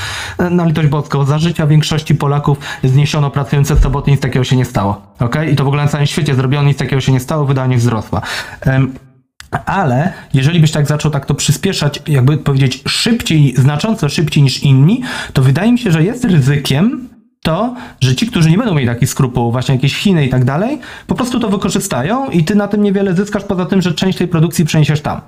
Na litość boską, za życia większości Polaków zniesiono pracujące soboty, nic takiego się nie stało, ok? I to w ogóle na całym świecie zrobiono, nic takiego się nie stało, wydanie wzrosła. Um, ale jeżeli byś tak zaczął tak to przyspieszać, jakby powiedzieć szybciej, znacząco szybciej niż inni, to wydaje mi się, że jest ryzykiem to, że ci, którzy nie będą mieli takich skrupułów, właśnie jakieś Chiny i tak dalej, po prostu to wykorzystają i ty na tym niewiele zyskasz, poza tym, że część tej produkcji przeniesiesz tam.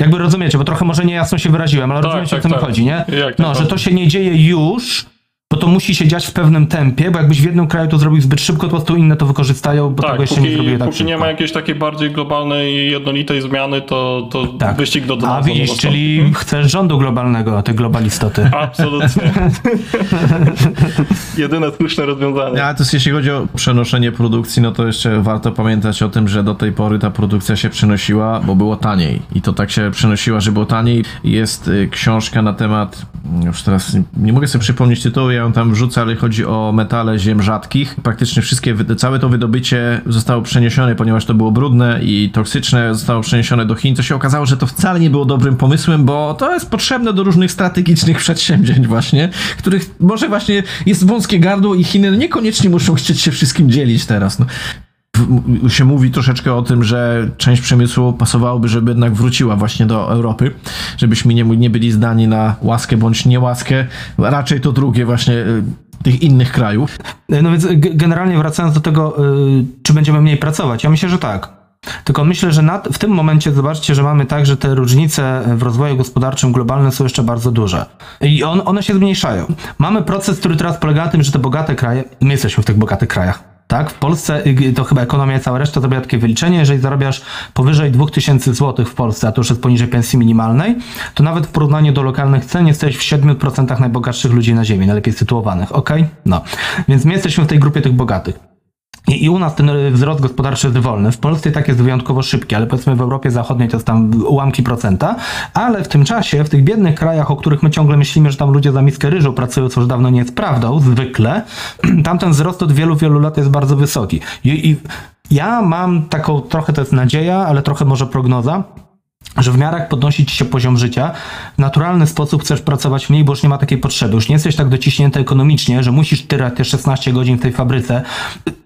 Jakby rozumiecie, bo trochę może niejasno się wyraziłem, ale tak, rozumiecie, tak, o co tak. mi chodzi, nie? no, że to się nie dzieje już, bo to musi się dziać w pewnym tempie, bo jakbyś w jednym kraju to zrobił zbyt szybko, to po prostu inne to wykorzystają, bo tak, tego jeszcze póki, nie zrobiły tak Póki nie ma jakiejś takiej bardziej globalnej, jednolitej zmiany, to, to tak. wyścig do dna. A widzisz, czyli hmm? chcesz rządu globalnego, ty globalistoty. Absolutnie. Jedyne słuszne rozwiązanie. A to jest, jeśli chodzi o przenoszenie produkcji, no to jeszcze warto pamiętać o tym, że do tej pory ta produkcja się przenosiła, bo było taniej. I to tak się przenosiła, że było taniej. Jest y, książka na temat, już teraz nie, nie mogę sobie przypomnieć tytułu, ja ją tam wrzucę, ale chodzi o metale ziem rzadkich. Praktycznie wszystkie, całe to wydobycie zostało przeniesione, ponieważ to było brudne i toksyczne, zostało przeniesione do Chin, co się okazało, że to wcale nie było dobrym pomysłem, bo to jest potrzebne do różnych strategicznych przedsięwzięć właśnie, których może właśnie jest wąskie gardło i Chiny niekoniecznie muszą chcieć się wszystkim dzielić teraz. No się mówi troszeczkę o tym, że część przemysłu pasowałoby, żeby jednak wróciła właśnie do Europy, żebyśmy nie, nie byli zdani na łaskę bądź niełaskę, raczej to drugie właśnie y, tych innych krajów. No więc generalnie wracając do tego, y, czy będziemy mniej pracować, ja myślę, że tak. Tylko myślę, że nad, w tym momencie zobaczcie, że mamy tak, że te różnice w rozwoju gospodarczym globalnym są jeszcze bardzo duże. I on, one się zmniejszają. Mamy proces, który teraz polega na tym, że te bogate kraje, my jesteśmy w tych bogatych krajach, tak? W Polsce y, to chyba ekonomia cała reszta zrobiła takie wyliczenie, jeżeli zarabiasz powyżej 2000 zł w Polsce, a to już jest poniżej pensji minimalnej, to nawet w porównaniu do lokalnych cen jesteś w 7% najbogatszych ludzi na ziemi, najlepiej sytuowanych, ok? No. Więc my jesteśmy w tej grupie tych bogatych. I, I u nas ten wzrost gospodarczy jest wolny. W Polsce tak jest wyjątkowo szybki, ale powiedzmy w Europie Zachodniej to jest tam ułamki procenta. Ale w tym czasie, w tych biednych krajach, o których my ciągle myślimy, że tam ludzie za miskę ryżu pracują, co już dawno nie jest prawdą, zwykle, tam ten wzrost od wielu, wielu lat jest bardzo wysoki. I, i ja mam taką, trochę to jest nadzieja, ale trochę może prognoza, że w miarę jak podnosi ci się poziom życia, w naturalny sposób chcesz pracować mniej, bo już nie ma takiej potrzeby. Już nie jesteś tak dociśnięty ekonomicznie, że musisz tyrać te 16 godzin w tej fabryce.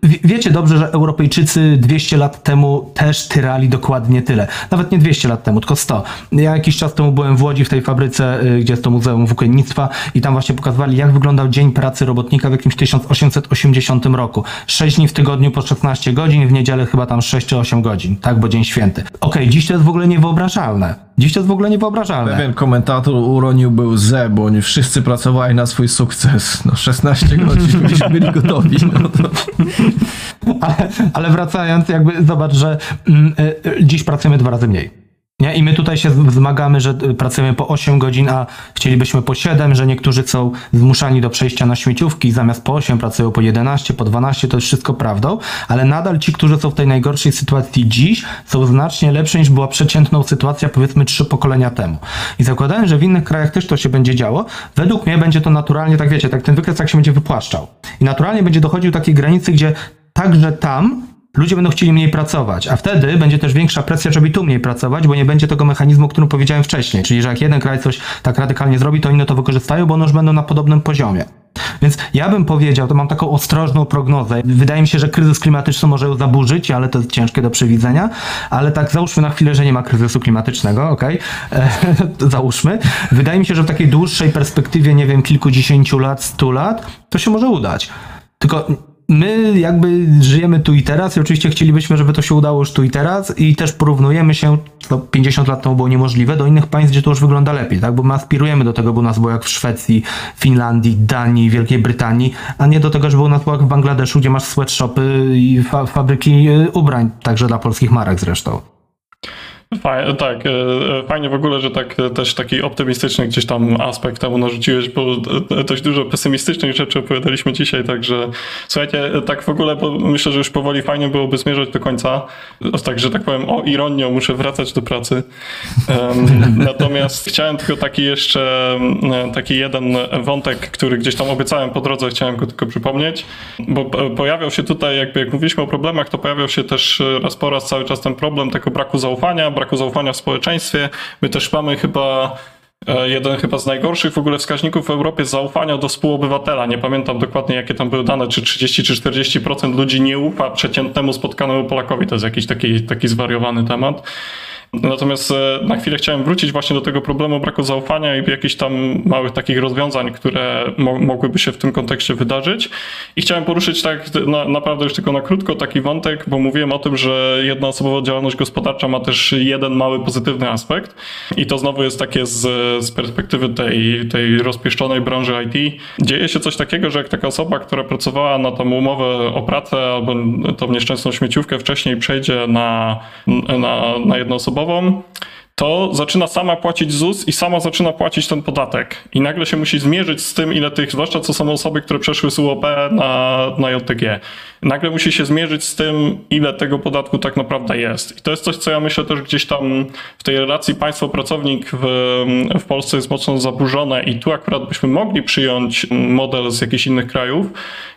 Wiecie dobrze, że Europejczycy 200 lat temu też tyrali dokładnie tyle. Nawet nie 200 lat temu, tylko 100. Ja jakiś czas temu byłem w Łodzi w tej fabryce, y, gdzie jest to Muzeum Włókiennictwa i tam właśnie pokazywali, jak wyglądał dzień pracy robotnika w jakimś 1880 roku. 6 dni w tygodniu po 16 godzin, w niedzielę chyba tam 6 czy 8 godzin, tak, bo dzień święty. Okej, okay, dziś to jest w ogóle niewyobrażalne. Dziś to jest w ogóle niewyobrażalne. Pewien komentator uronił był ze, bo oni wszyscy pracowali na swój sukces. No 16 godzin byliśmy byli gotowi. No to... ale, ale wracając, jakby zobacz, że mm, y, y, dziś pracujemy dwa razy mniej. Nie? I my tutaj się zmagamy, że y, pracujemy po 8 godzin, a chcielibyśmy po 7, że niektórzy są zmuszani do przejścia na śmieciówki zamiast po 8 pracują po 11, po 12, to jest wszystko prawdą, ale nadal ci, którzy są w tej najgorszej sytuacji dziś, są znacznie lepsi niż była przeciętną sytuacja powiedzmy trzy pokolenia temu. I zakładając, że w innych krajach też to się będzie działo, według mnie będzie to naturalnie, tak wiecie, tak ten wykres tak się będzie wypłaszczał. I naturalnie będzie dochodził do takiej granicy, gdzie także tam ludzie będą chcieli mniej pracować, a wtedy będzie też większa presja, żeby tu mniej pracować, bo nie będzie tego mechanizmu, o którym powiedziałem wcześniej, czyli że jak jeden kraj coś tak radykalnie zrobi, to inne to wykorzystają, bo one już będą na podobnym poziomie. Więc ja bym powiedział, to mam taką ostrożną prognozę. Wydaje mi się, że kryzys klimatyczny może ją zaburzyć, ale to jest ciężkie do przewidzenia. Ale tak załóżmy na chwilę, że nie ma kryzysu klimatycznego, ok? załóżmy. Wydaje mi się, że w takiej dłuższej perspektywie, nie wiem, kilkudziesięciu lat, stu lat, to się może udać. Tylko my jakby żyjemy tu i teraz i oczywiście chcielibyśmy, żeby to się udało już tu i teraz i też porównujemy się, to 50 lat temu było niemożliwe, do innych państw, gdzie to już wygląda lepiej, tak? Bo my aspirujemy do tego, by u nas było jak w Szwecji, Finlandii, Danii, Wielkiej Brytanii, a nie do tego, żeby u nas było jak w Bangladeszu, gdzie masz sweatshopy i fa fabryki y, ubrań, także dla polskich marek zresztą. Fajnie, tak, e, e, fajnie w ogóle, że tak e, też taki optymistyczny gdzieś tam aspekt temu narzuciłeś, bo dość dużo pesymistycznych rzeczy opowiadaliśmy dzisiaj, także słuchajcie, tak w ogóle myślę, że już powoli fajnie byłoby zmierzać do końca, także tak powiem, o ironią muszę wracać do pracy. Natomiast chciałem tylko taki jeszcze, taki jeden wątek, który gdzieś tam obiecałem po drodze, chciałem go tylko przypomnieć, bo pojawiał się tutaj, jakby jak mówiliśmy o problemach, to pojawiał się też raz po raz cały czas ten problem tego braku zaufania, braku zaufania w społeczeństwie. My też mamy chyba e, jeden chyba z najgorszych w ogóle wskaźników w Europie zaufania do współobywatela. Nie pamiętam dokładnie, jakie tam były dane, czy 30 czy 40% ludzi nie ufa przeciętnemu spotkanemu Polakowi. To jest jakiś taki, taki zwariowany temat. Natomiast e, na chwilę chciałem wrócić właśnie do tego problemu braku zaufania i jakichś tam małych takich rozwiązań, które mo mogłyby się w tym kontekście wydarzyć. I chciałem poruszyć tak na, naprawdę już tylko na krótko taki wątek, bo mówiłem o tym, że jednoosobowa działalność gospodarcza ma też jeden mały pozytywny aspekt. I to znowu jest takie z, z perspektywy tej, tej rozpieszczonej branży IT. Dzieje się coś takiego, że jak taka osoba, która pracowała na tą umowę o pracę albo tą nieszczęsną śmieciówkę wcześniej przejdzie na, na, na jednoosobową to zaczyna sama płacić ZUS i sama zaczyna płacić ten podatek. I nagle się musi zmierzyć z tym, ile tych, zwłaszcza co są osoby, które przeszły z UOP na, na JTG nagle musi się zmierzyć z tym, ile tego podatku tak naprawdę jest. I to jest coś, co ja myślę też gdzieś tam w tej relacji państwo-pracownik w, w Polsce jest mocno zaburzone i tu akurat byśmy mogli przyjąć model z jakichś innych krajów,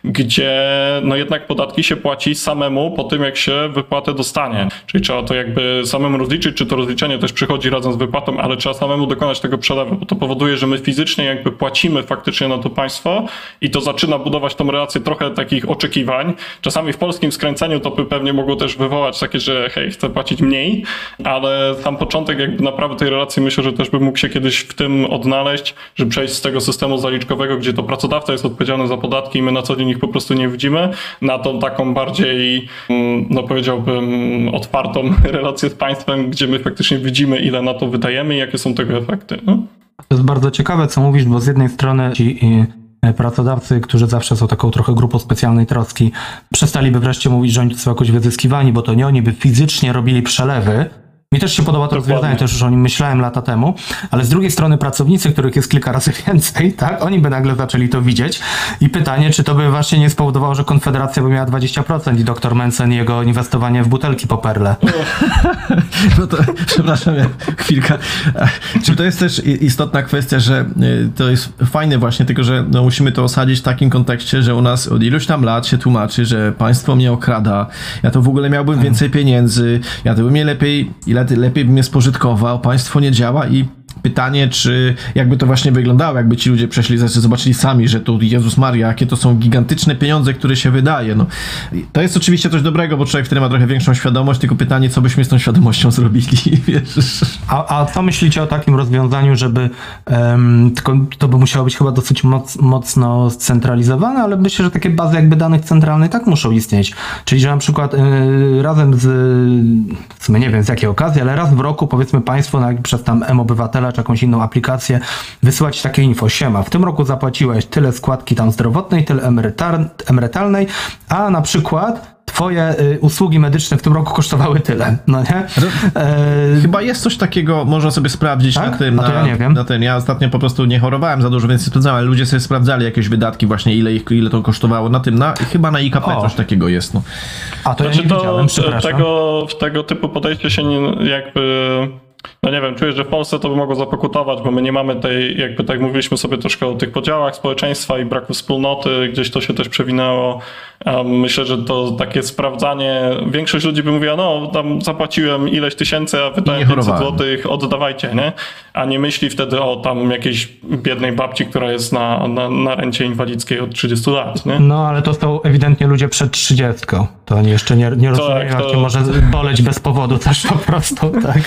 gdzie no jednak podatki się płaci samemu po tym, jak się wypłatę dostanie. Czyli trzeba to jakby samemu rozliczyć, czy to rozliczenie też przychodzi razem z wypłatą, ale trzeba samemu dokonać tego przelewu, bo to powoduje, że my fizycznie jakby płacimy faktycznie na to państwo i to zaczyna budować tą relację trochę takich oczekiwań, Czasami w polskim skręceniu to by pewnie mogło też wywołać takie, że hej, chcę płacić mniej, ale sam początek jakby naprawdę tej relacji myślę, że też by mógł się kiedyś w tym odnaleźć, że przejść z tego systemu zaliczkowego, gdzie to pracodawca jest odpowiedzialny za podatki i my na co dzień ich po prostu nie widzimy, na tą taką bardziej, mm, no powiedziałbym, otwartą relację z państwem, gdzie my faktycznie widzimy, ile na to wydajemy i jakie są tego efekty. No? To jest bardzo ciekawe, co mówisz, bo z jednej strony ci E, pracodawcy, którzy zawsze są taką trochę grupą specjalnej troski, przestaliby wreszcie mówić, że oni są jakoś wyzyskiwani, bo to nie oni by fizycznie robili przelewy, mi też się podoba to rozwiązanie, też już o nim myślałem lata temu, ale z drugiej strony pracownicy, których jest kilka razy więcej, tak, oni by nagle zaczęli to widzieć i pytanie, czy to by właśnie nie spowodowało, że Konfederacja by miała 20% i doktor Mensen i jego inwestowanie w butelki po perle. No to, przepraszam, ja, chwilka. Czy to jest też istotna kwestia, że y, to jest fajne właśnie, tylko że no, musimy to osadzić w takim kontekście, że u nas od iluś tam lat się tłumaczy, że państwo mnie okrada, ja to w ogóle miałbym więcej pieniędzy, ja to bym mnie lepiej, ile lepiej bym je spożytkował, państwo nie działa i pytanie, czy jakby to właśnie wyglądało, jakby ci ludzie przeszli, znaczy zobaczyli sami, że to Jezus Maria, jakie to są gigantyczne pieniądze, które się wydaje. No, to jest oczywiście coś dobrego, bo człowiek wtedy ma trochę większą świadomość, tylko pytanie, co byśmy z tą świadomością zrobili, wiesz. A, a co myślicie o takim rozwiązaniu, żeby um, tylko to by musiało być chyba dosyć moc, mocno scentralizowane, ale myślę, że takie bazy jakby danych centralnych tak muszą istnieć. Czyli, że na przykład y, razem z, nie wiem z jakiej okazji, ale raz w roku powiedzmy państwo na, przez tam M-Obywatela czy jakąś inną aplikację, wysyłać takie info. Siema, w tym roku zapłaciłeś tyle składki tam zdrowotnej, tyle emerytalnej, a na przykład twoje y, usługi medyczne w tym roku kosztowały tyle, no nie? E, Chyba jest coś takiego, można sobie sprawdzić Tak? na tym. A to na, ja nie wiem. Na ten. Ja ostatnio po prostu nie chorowałem za dużo, więc nie sprawdzałem, ale ludzie sobie sprawdzali jakieś wydatki, właśnie ile, ich, ile to kosztowało na tym. Na, chyba na IKP O. coś takiego jest. No. a to ja Znaczy nie to wiedziałem, przepraszam. tego, tego typu podejście się nie, jakby. No nie wiem, czuję, że w Polsce to by mogło zapokutować, bo my nie mamy tej, jakby tak mówiliśmy sobie troszkę o tych podziałach społeczeństwa i braku wspólnoty, gdzieś to się też przewinęło. Myślę, że to takie sprawdzanie, większość ludzi by mówiła, no tam zapłaciłem ileś tysięcy, a wydałem Nie 500 chorowałem. złotych, oddawajcie, nie? A nie myśli wtedy o tam jakiejś biednej babci, która jest na, na, na rencie inwalidzkiej od 30 lat, nie? No, ale to są ewidentnie ludzie przed 30. To oni jeszcze nie, nie rozumieją, jak to- cię może boleć bez powodu też po prostu, tak?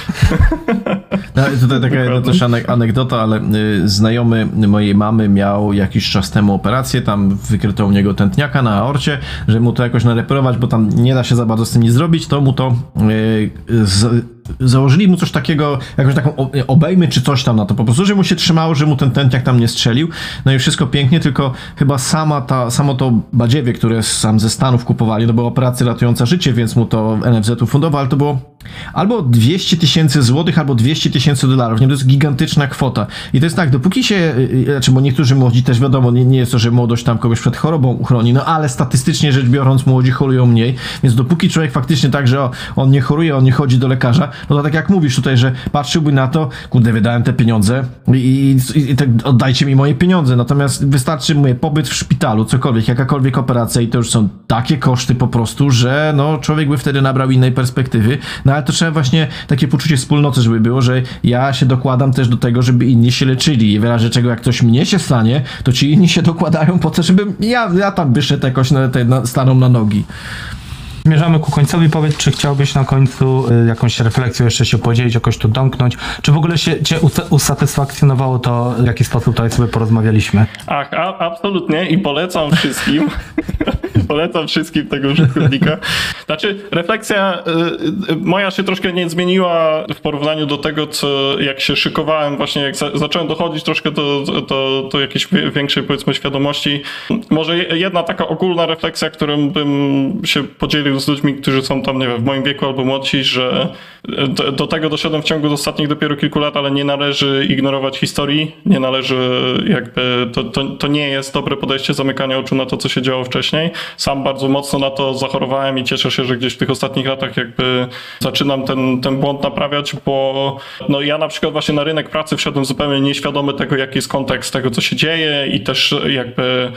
No, i tutaj taka jedna też anek- anegdota, ale y, znajomy mojej mamy miał jakiś czas temu operację, tam wykryto u niego tętniaka na aorcie, że mu to jakoś nareperować, bo tam nie da się za bardzo z tym nic zrobić, to mu to y, z, założyli mu coś takiego, jakąś taką obejmy czy coś tam na to, po prostu, że mu się trzymało, że mu ten tętniak tam nie strzelił, no i wszystko pięknie, tylko chyba sama ta, samo to badziewie, które sam ze Stanów kupowali, to była operacja ratująca życie, więc mu to NFZ ufundował, ale to było albo 200 tysięcy złotych, albo 200 tysięcy dolarów. Nie, to jest gigantyczna kwota. I to jest tak, dopóki się, y, y, znaczy, bo niektórzy młodzi też wiadomo, nie, nie jest to, że młodość tam kogoś przed chorobą uchroni, no ale statystycznie rzecz biorąc, młodzi chorują mniej, więc dopóki człowiek faktycznie tak, że o, on nie choruje, on nie chodzi do lekarza, no to tak jak mówisz tutaj, że patrzyłby na to, kurde, wydałem te pieniądze i, i, i tak oddajcie mi moje pieniądze. Natomiast wystarczy mówię, pobyt w szpitalu, cokolwiek, jakakolwiek operacja i to już są takie koszty po prostu, że no człowiek by wtedy nabrał innej perspektywy. No ale to trzeba właśnie takie poczucie wspólnoty, żeby było, że ja się dokładam też do tego, żeby inni się leczyli. I w razie czego jak coś mnie się stanie, to ci inni się dokładają po to, żebym ja, ja tam wyszedł jakoś na, te, na, staną na nogi. Zmierzamy ku końcowi. Powiedz, czy chciałbyś na końcu y, jakąś refleksją jeszcze się podzielić, jakoś tu domknąć? Czy w ogóle się cię us- usatysfakcjonowało to, w jaki sposób tutaj sobie porozmawialiśmy? Ach, a, absolutnie i polecam wszystkim. polecam wszystkim tego użytkownika. Znaczy, refleksja y, y, moja się troszkę nie zmieniła w porównaniu do tego, co jak się szykowałem, właśnie jak za, zacząłem dochodzić troszkę do, do, do jakiejś większej, powiedzmy, świadomości. Może je- jedna taka ogólna refleksja, którą bym się podzielił z ludźmi, którzy są tam, nie wiem, w moim wieku albo młodsi, że do, do tego doszedłem w ciągu ostatnich dopiero kilku lat, ale nie należy ignorować historii, nie należy jakby, to, to, to nie jest dobre podejście zamykania oczu na to, co się działo wcześniej. Sam bardzo mocno na to zachorowałem i cieszę się, że gdzieś w tych ostatnich latach jakby zaczynam ten, ten błąd naprawiać, bo no ja na przykład właśnie na rynek pracy wszedłem zupełnie nieświadomy tego, jaki jest kontekst tego, co się dzieje i też jakby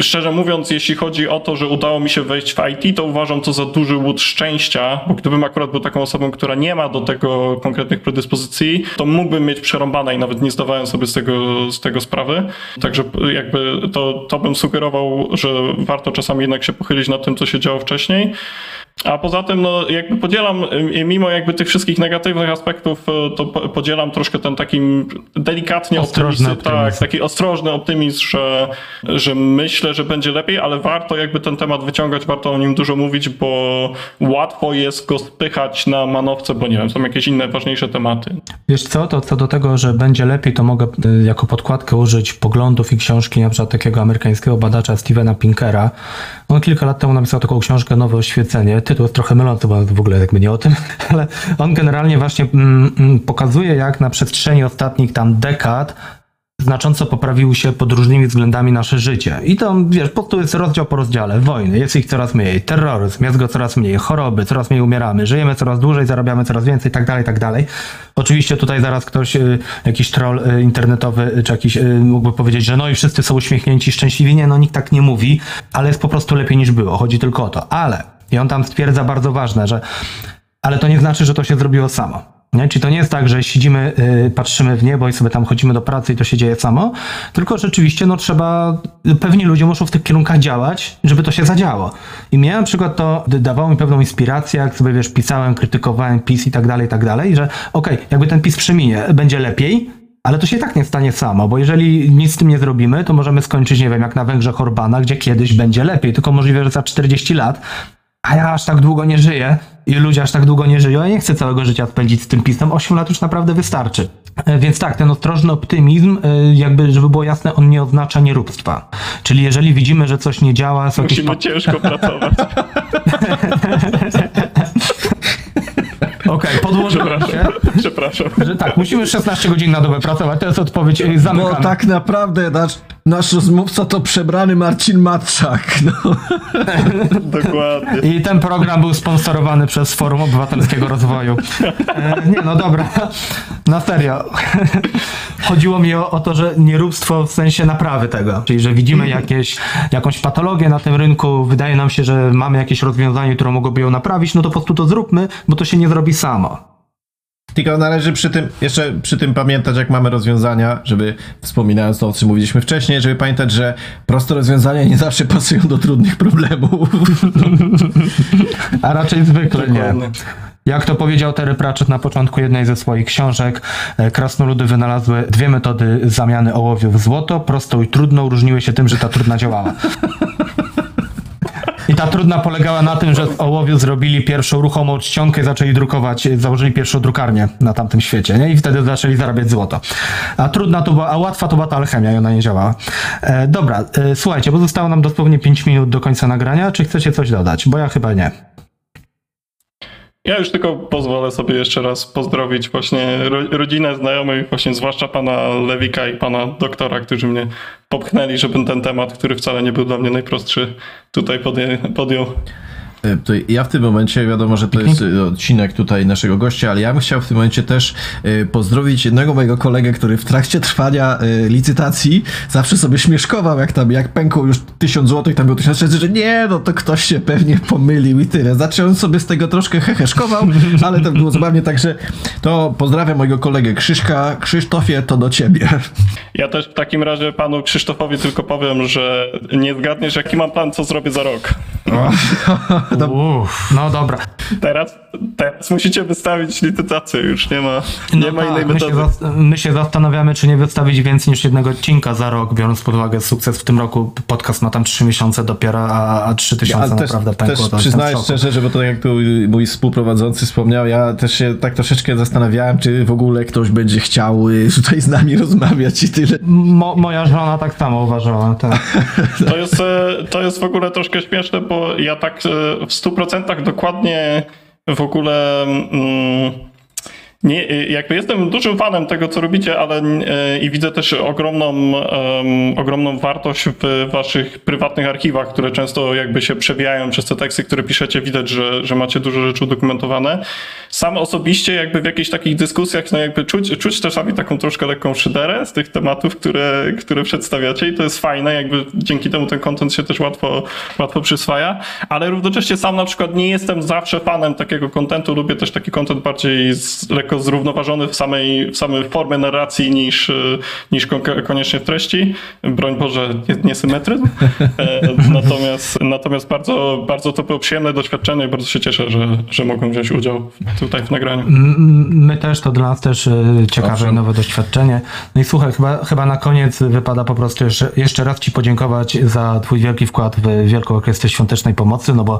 Szczerze mówiąc, jeśli chodzi o to, że udało mi się wejść w IT, to uważam to za duży łód szczęścia, bo gdybym akurat był taką osobą, która nie ma do tego konkretnych predyspozycji, to mógłbym mieć przerąbane i nawet nie zdawałem sobie z tego, z tego sprawy. Także jakby to, to bym sugerował, że warto czasami jednak się pochylić nad tym, co się działo wcześniej. A poza tym, no jakby podzielam, y, mimo jakby tych wszystkich negatywnych aspektów, y, to po- podzielam troszkę ten taki delikatnie Ostrożny optymistyczny, tak, optymizm. taki ostrożny optymizm, że, że myślę, że będzie lepiej, ale warto jakby ten temat wyciągać, warto o nim dużo mówić, bo łatwo jest go spychać na manowce, bo nie wiem, są jakieś inne ważniejsze tematy. Wiesz co, to co do tego, że będzie lepiej, to mogę y, jako podkładkę użyć poglądów i książki na przykład takiego amerykańskiego badacza Stevena Pinkera. On kilka lat temu napisał taką książkę Nowe Oświecenie. Tytuł jest trochę mylący, bo w ogóle jakby nie o tym, ale on generalnie właśnie mm, mm, pokazuje, jak na przestrzeni ostatnich tam dekad znacząco poprawiły się pod różnymi względami nasze życie. I to, wiesz, po prostu jest rozdział po rozdziale. Wojny, jest ich coraz mniej, terroryzm, jest go coraz mniej, choroby, coraz mniej umieramy, żyjemy coraz dłużej, zarabiamy coraz więcej, tak dalej, tak dalej. Oczywiście tutaj zaraz ktoś, y, jakiś troll y, internetowy, y, czy jakiś, mógłby powiedzieć, że no i wszyscy są uśmiechnięci, szczęśliwi. Nie, no nikt tak nie mówi, ale jest po prostu lepiej niż było. Chodzi tylko o to. Ale, i on tam stwierdza bardzo ważne, że ale to nie znaczy, że to się zrobiło samo. Nie? Czyli to nie jest tak, że siedzimy, y, patrzymy w niebo i sobie tam chodzimy do pracy i to się dzieje samo, tylko rzeczywiście no trzeba, pewni ludzie muszą w tych kierunkach działać, żeby to się zadziało. I mnie na przykład to dawało mi pewną inspirację, jak sobie wiesz, pisałem, krytykowałem PiS i tak dalej, i tak dalej, że okej, jakby ten PiS przeminie, będzie lepiej, ale to się i tak nie stanie samo, bo jeżeli nic z tym nie zrobimy, to możemy skończyć, nie wiem, jak na Węgrzech Orbana, gdzie kiedyś będzie lepiej, tylko możliwe, że za 40 lat a ja aż tak długo nie żyję i ludzie aż tak długo nie żyją. Ja nie chcę całego życia spędzić z tym pisem. 8 lat już naprawdę wystarczy. E, Więc tak, ten ostrożny optymizm, e, jakby, żeby było jasne, on nie oznacza nieróbstwa. Czyli jeżeli widzimy, że coś nie działa, są jakieś Musimy ciężko pracować. Okej, podłożyłem się, Przepraszam. że tak, musimy 16 godzin na dobę pracować, to jest odpowiedź e, zamykana. Bo tak naprawdę nasz, nasz rozmówca to przebrany Marcin Matczak. No. Dokładnie. I ten program był sponsorowany przez Forum Obywatelskiego Rozwoju. E, nie, no dobra, na serio. Chodziło mi o, o to, że nieróbstwo w sensie naprawy tego. Czyli, że widzimy jakieś, jakąś patologię na tym rynku, wydaje nam się, że mamy jakieś rozwiązanie, które mogłoby ją naprawić, no to po prostu to zróbmy, bo to się nie zrobi samo. Tylko należy przy tym, jeszcze przy tym pamiętać, jak mamy rozwiązania, żeby, wspominając to, o czym mówiliśmy wcześniej, żeby pamiętać, że proste rozwiązania nie zawsze pasują do trudnych problemów. A raczej zwykle nie. Jak to powiedział Terry Pratchett na początku jednej ze swoich książek, e, krasnoludy wynalazły dwie metody zamiany ołowiu w złoto, prostą i trudną, różniły się tym, że ta trudna działała. I ta trudna polegała na tym, że z ołowiu zrobili pierwszą ruchomą czcionkę i zaczęli drukować, założyli pierwszą drukarnię na tamtym świecie, nie? I wtedy zaczęli zarabiać złoto. A trudna to była, a łatwa to była ta alchemia i ona nie działała. E, dobra, e, słuchajcie, bo zostało nam dosłownie 5 minut do końca nagrania. Czy chcecie coś dodać? Bo ja chyba nie. Ja już tylko pozwolę sobie jeszcze raz pozdrowić właśnie ro, rodzinę, znajomych, właśnie zwłaszcza pana Lewika i pana doktora, którzy mnie popchnęli, żebym ten temat, który wcale nie był dla mnie najprostszy, tutaj podję, podjął. E, to ja w tym momencie, wiadomo, że to jest e, odcinek tutaj naszego gościa, ale ja bym chciał w tym momencie też e, pozdrowić jednego mojego kolegę, który w trakcie trwania licytacji zawsze sobie śmieszkował, jak tam, jak pękło już 1000 zł, tam było 1600, że nie, no to ktoś się pewnie pomylił i tyle. Znaczy on sobie z tego troszkę heheszkował, ale to było zabawnie, także to pozdrawiam mojego kolegę Krzyszka. Krzysztofie, to do ciebie. Ja też w takim razie panu Krzysztofowi tylko powiem, że nie zgadniesz, jaki mam plan, co zrobię za rok. Uff, no dobra. Teraz, teraz musicie wystawić licytację, już nie ma, nie No ma tak, innej my, się metody. my się zastanawiamy, czy nie wystawić więcej niż jednego odcinka za rok, biorąc pod uwagę sukces w tym roku. Podcast ma tam 3 miesiące dopiero, a, a 3 tysiące Ale też, naprawdę pękło. też to przyznaję szczerze, że bo to jak tu mój współprowadzący wspomniał, ja też się tak troszeczkę zastanawiałem, czy w ogóle ktoś będzie chciał y, tutaj z nami rozmawiać i tyle. Mo, moja żona tak samo uważała. Tak. To jest, e, to jest w ogóle troszkę śmieszne, bo ja tak e, w 100% dokładnie w ogóle. Mm, nie, e, jakby jestem dużym fanem tego, co robicie, ale e, i widzę też ogromną, ogromną wartość w waszych prywatnych archiwach, które często jakby się przewijają przez te teksty, które piszecie. Widać, że, że macie dużo rzeczy udokumentowane. Sam osobiście jakby w jakichś takich dyskusjach, no jakby czuć, czuć czasami taką troszkę lekką szyderę z tych tematów, które, które przedstawiacie i to jest fajne, jakby dzięki temu ten content się też łatwo, łatwo przyswaja, ale równocześnie sam na przykład nie jestem zawsze fanem takiego contentu, lubię też taki content bardziej z, lekko zrównoważony w samej, w samej formie narracji niż, y, niż kon- koniecznie w treści. Broń Boże, nie, nie symetryzm. E, natomiast, natomiast bardzo, bardzo to było przyjemne doświadczenie i bardzo się cieszę, że, że mogłem wziąć udział tutaj w nagraniu. My też, to dla nas też e, ciekawe Owszem. i nowe doświadczenie. No i słuchaj, chyba, chyba na koniec wypada po prostu jeszcze, jeszcze raz Ci podziękować za Twój wielki wkład w Wielką Orkiestrę Świątecznej Pomocy, no bo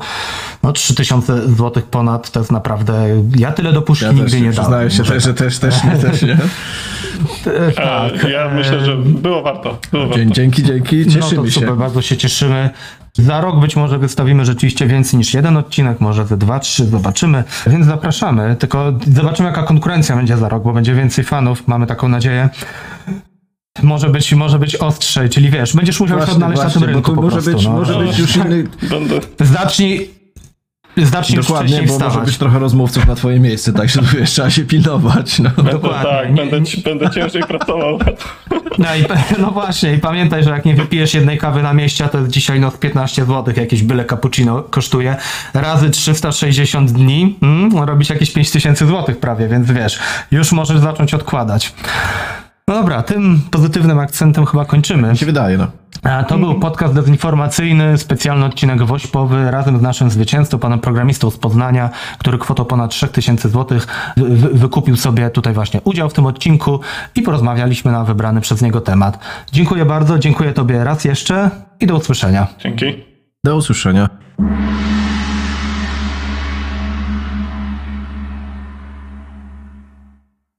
no, 3000 zł ponad to jest naprawdę, ja tyle do puszki Ja nigdy nie przyznaję się też, że też, też nie, też nie. Tak, ja myślę, że było warto. Było warto. Dzięki, dzięki, No cieszymy się. super, bardzo się cieszymy. Za rok być może wystawimy rzeczywiście więcej niż jeden odcinek, może ze dwa, trzy, zobaczymy. Więc zapraszamy, tylko zobaczymy jaka konkurencja będzie za rok, bo będzie więcej fanów, mamy taką nadzieję. Może być, może być ostrzej, czyli wiesz, będziesz musiał się Właśnie, odnaleźć właśnie, na tym rynku może prostu. być, no. może być już inny, Zacznij, zacznij już dokładnie, bo może wstawać. być trochę rozmówców na twoje miejsce, także tu wiesz, trzeba się pilnować. No. będę, Dokładnie. tak, Nie- będę, będę ciężej pracował. No, i, no właśnie, i pamiętaj, że jak nie wypijesz jednej kawy na mieście, to jest dzisiaj no z 15 zł, jakieś byle cappuccino kosztuje. Razy 360 dni, mm, robisz jakieś 5000 zł prawie, więc wiesz, już możesz zacząć odkładać. No dobra, tym pozytywnym akcentem chyba kończymy. Mi się wydaje, no. To był podcast dezinformacyjny, specjalny odcinek wośpowy razem z naszym zwycięzcą, panem programistą z Poznania, który kwotą ponad 3000 zł wy- wy- wykupił sobie tutaj właśnie udział w tym odcinku i porozmawialiśmy na wybrany przez niego temat. Dziękuję bardzo, dziękuję tobie raz jeszcze i do usłyszenia. Dzięki. Do usłyszenia.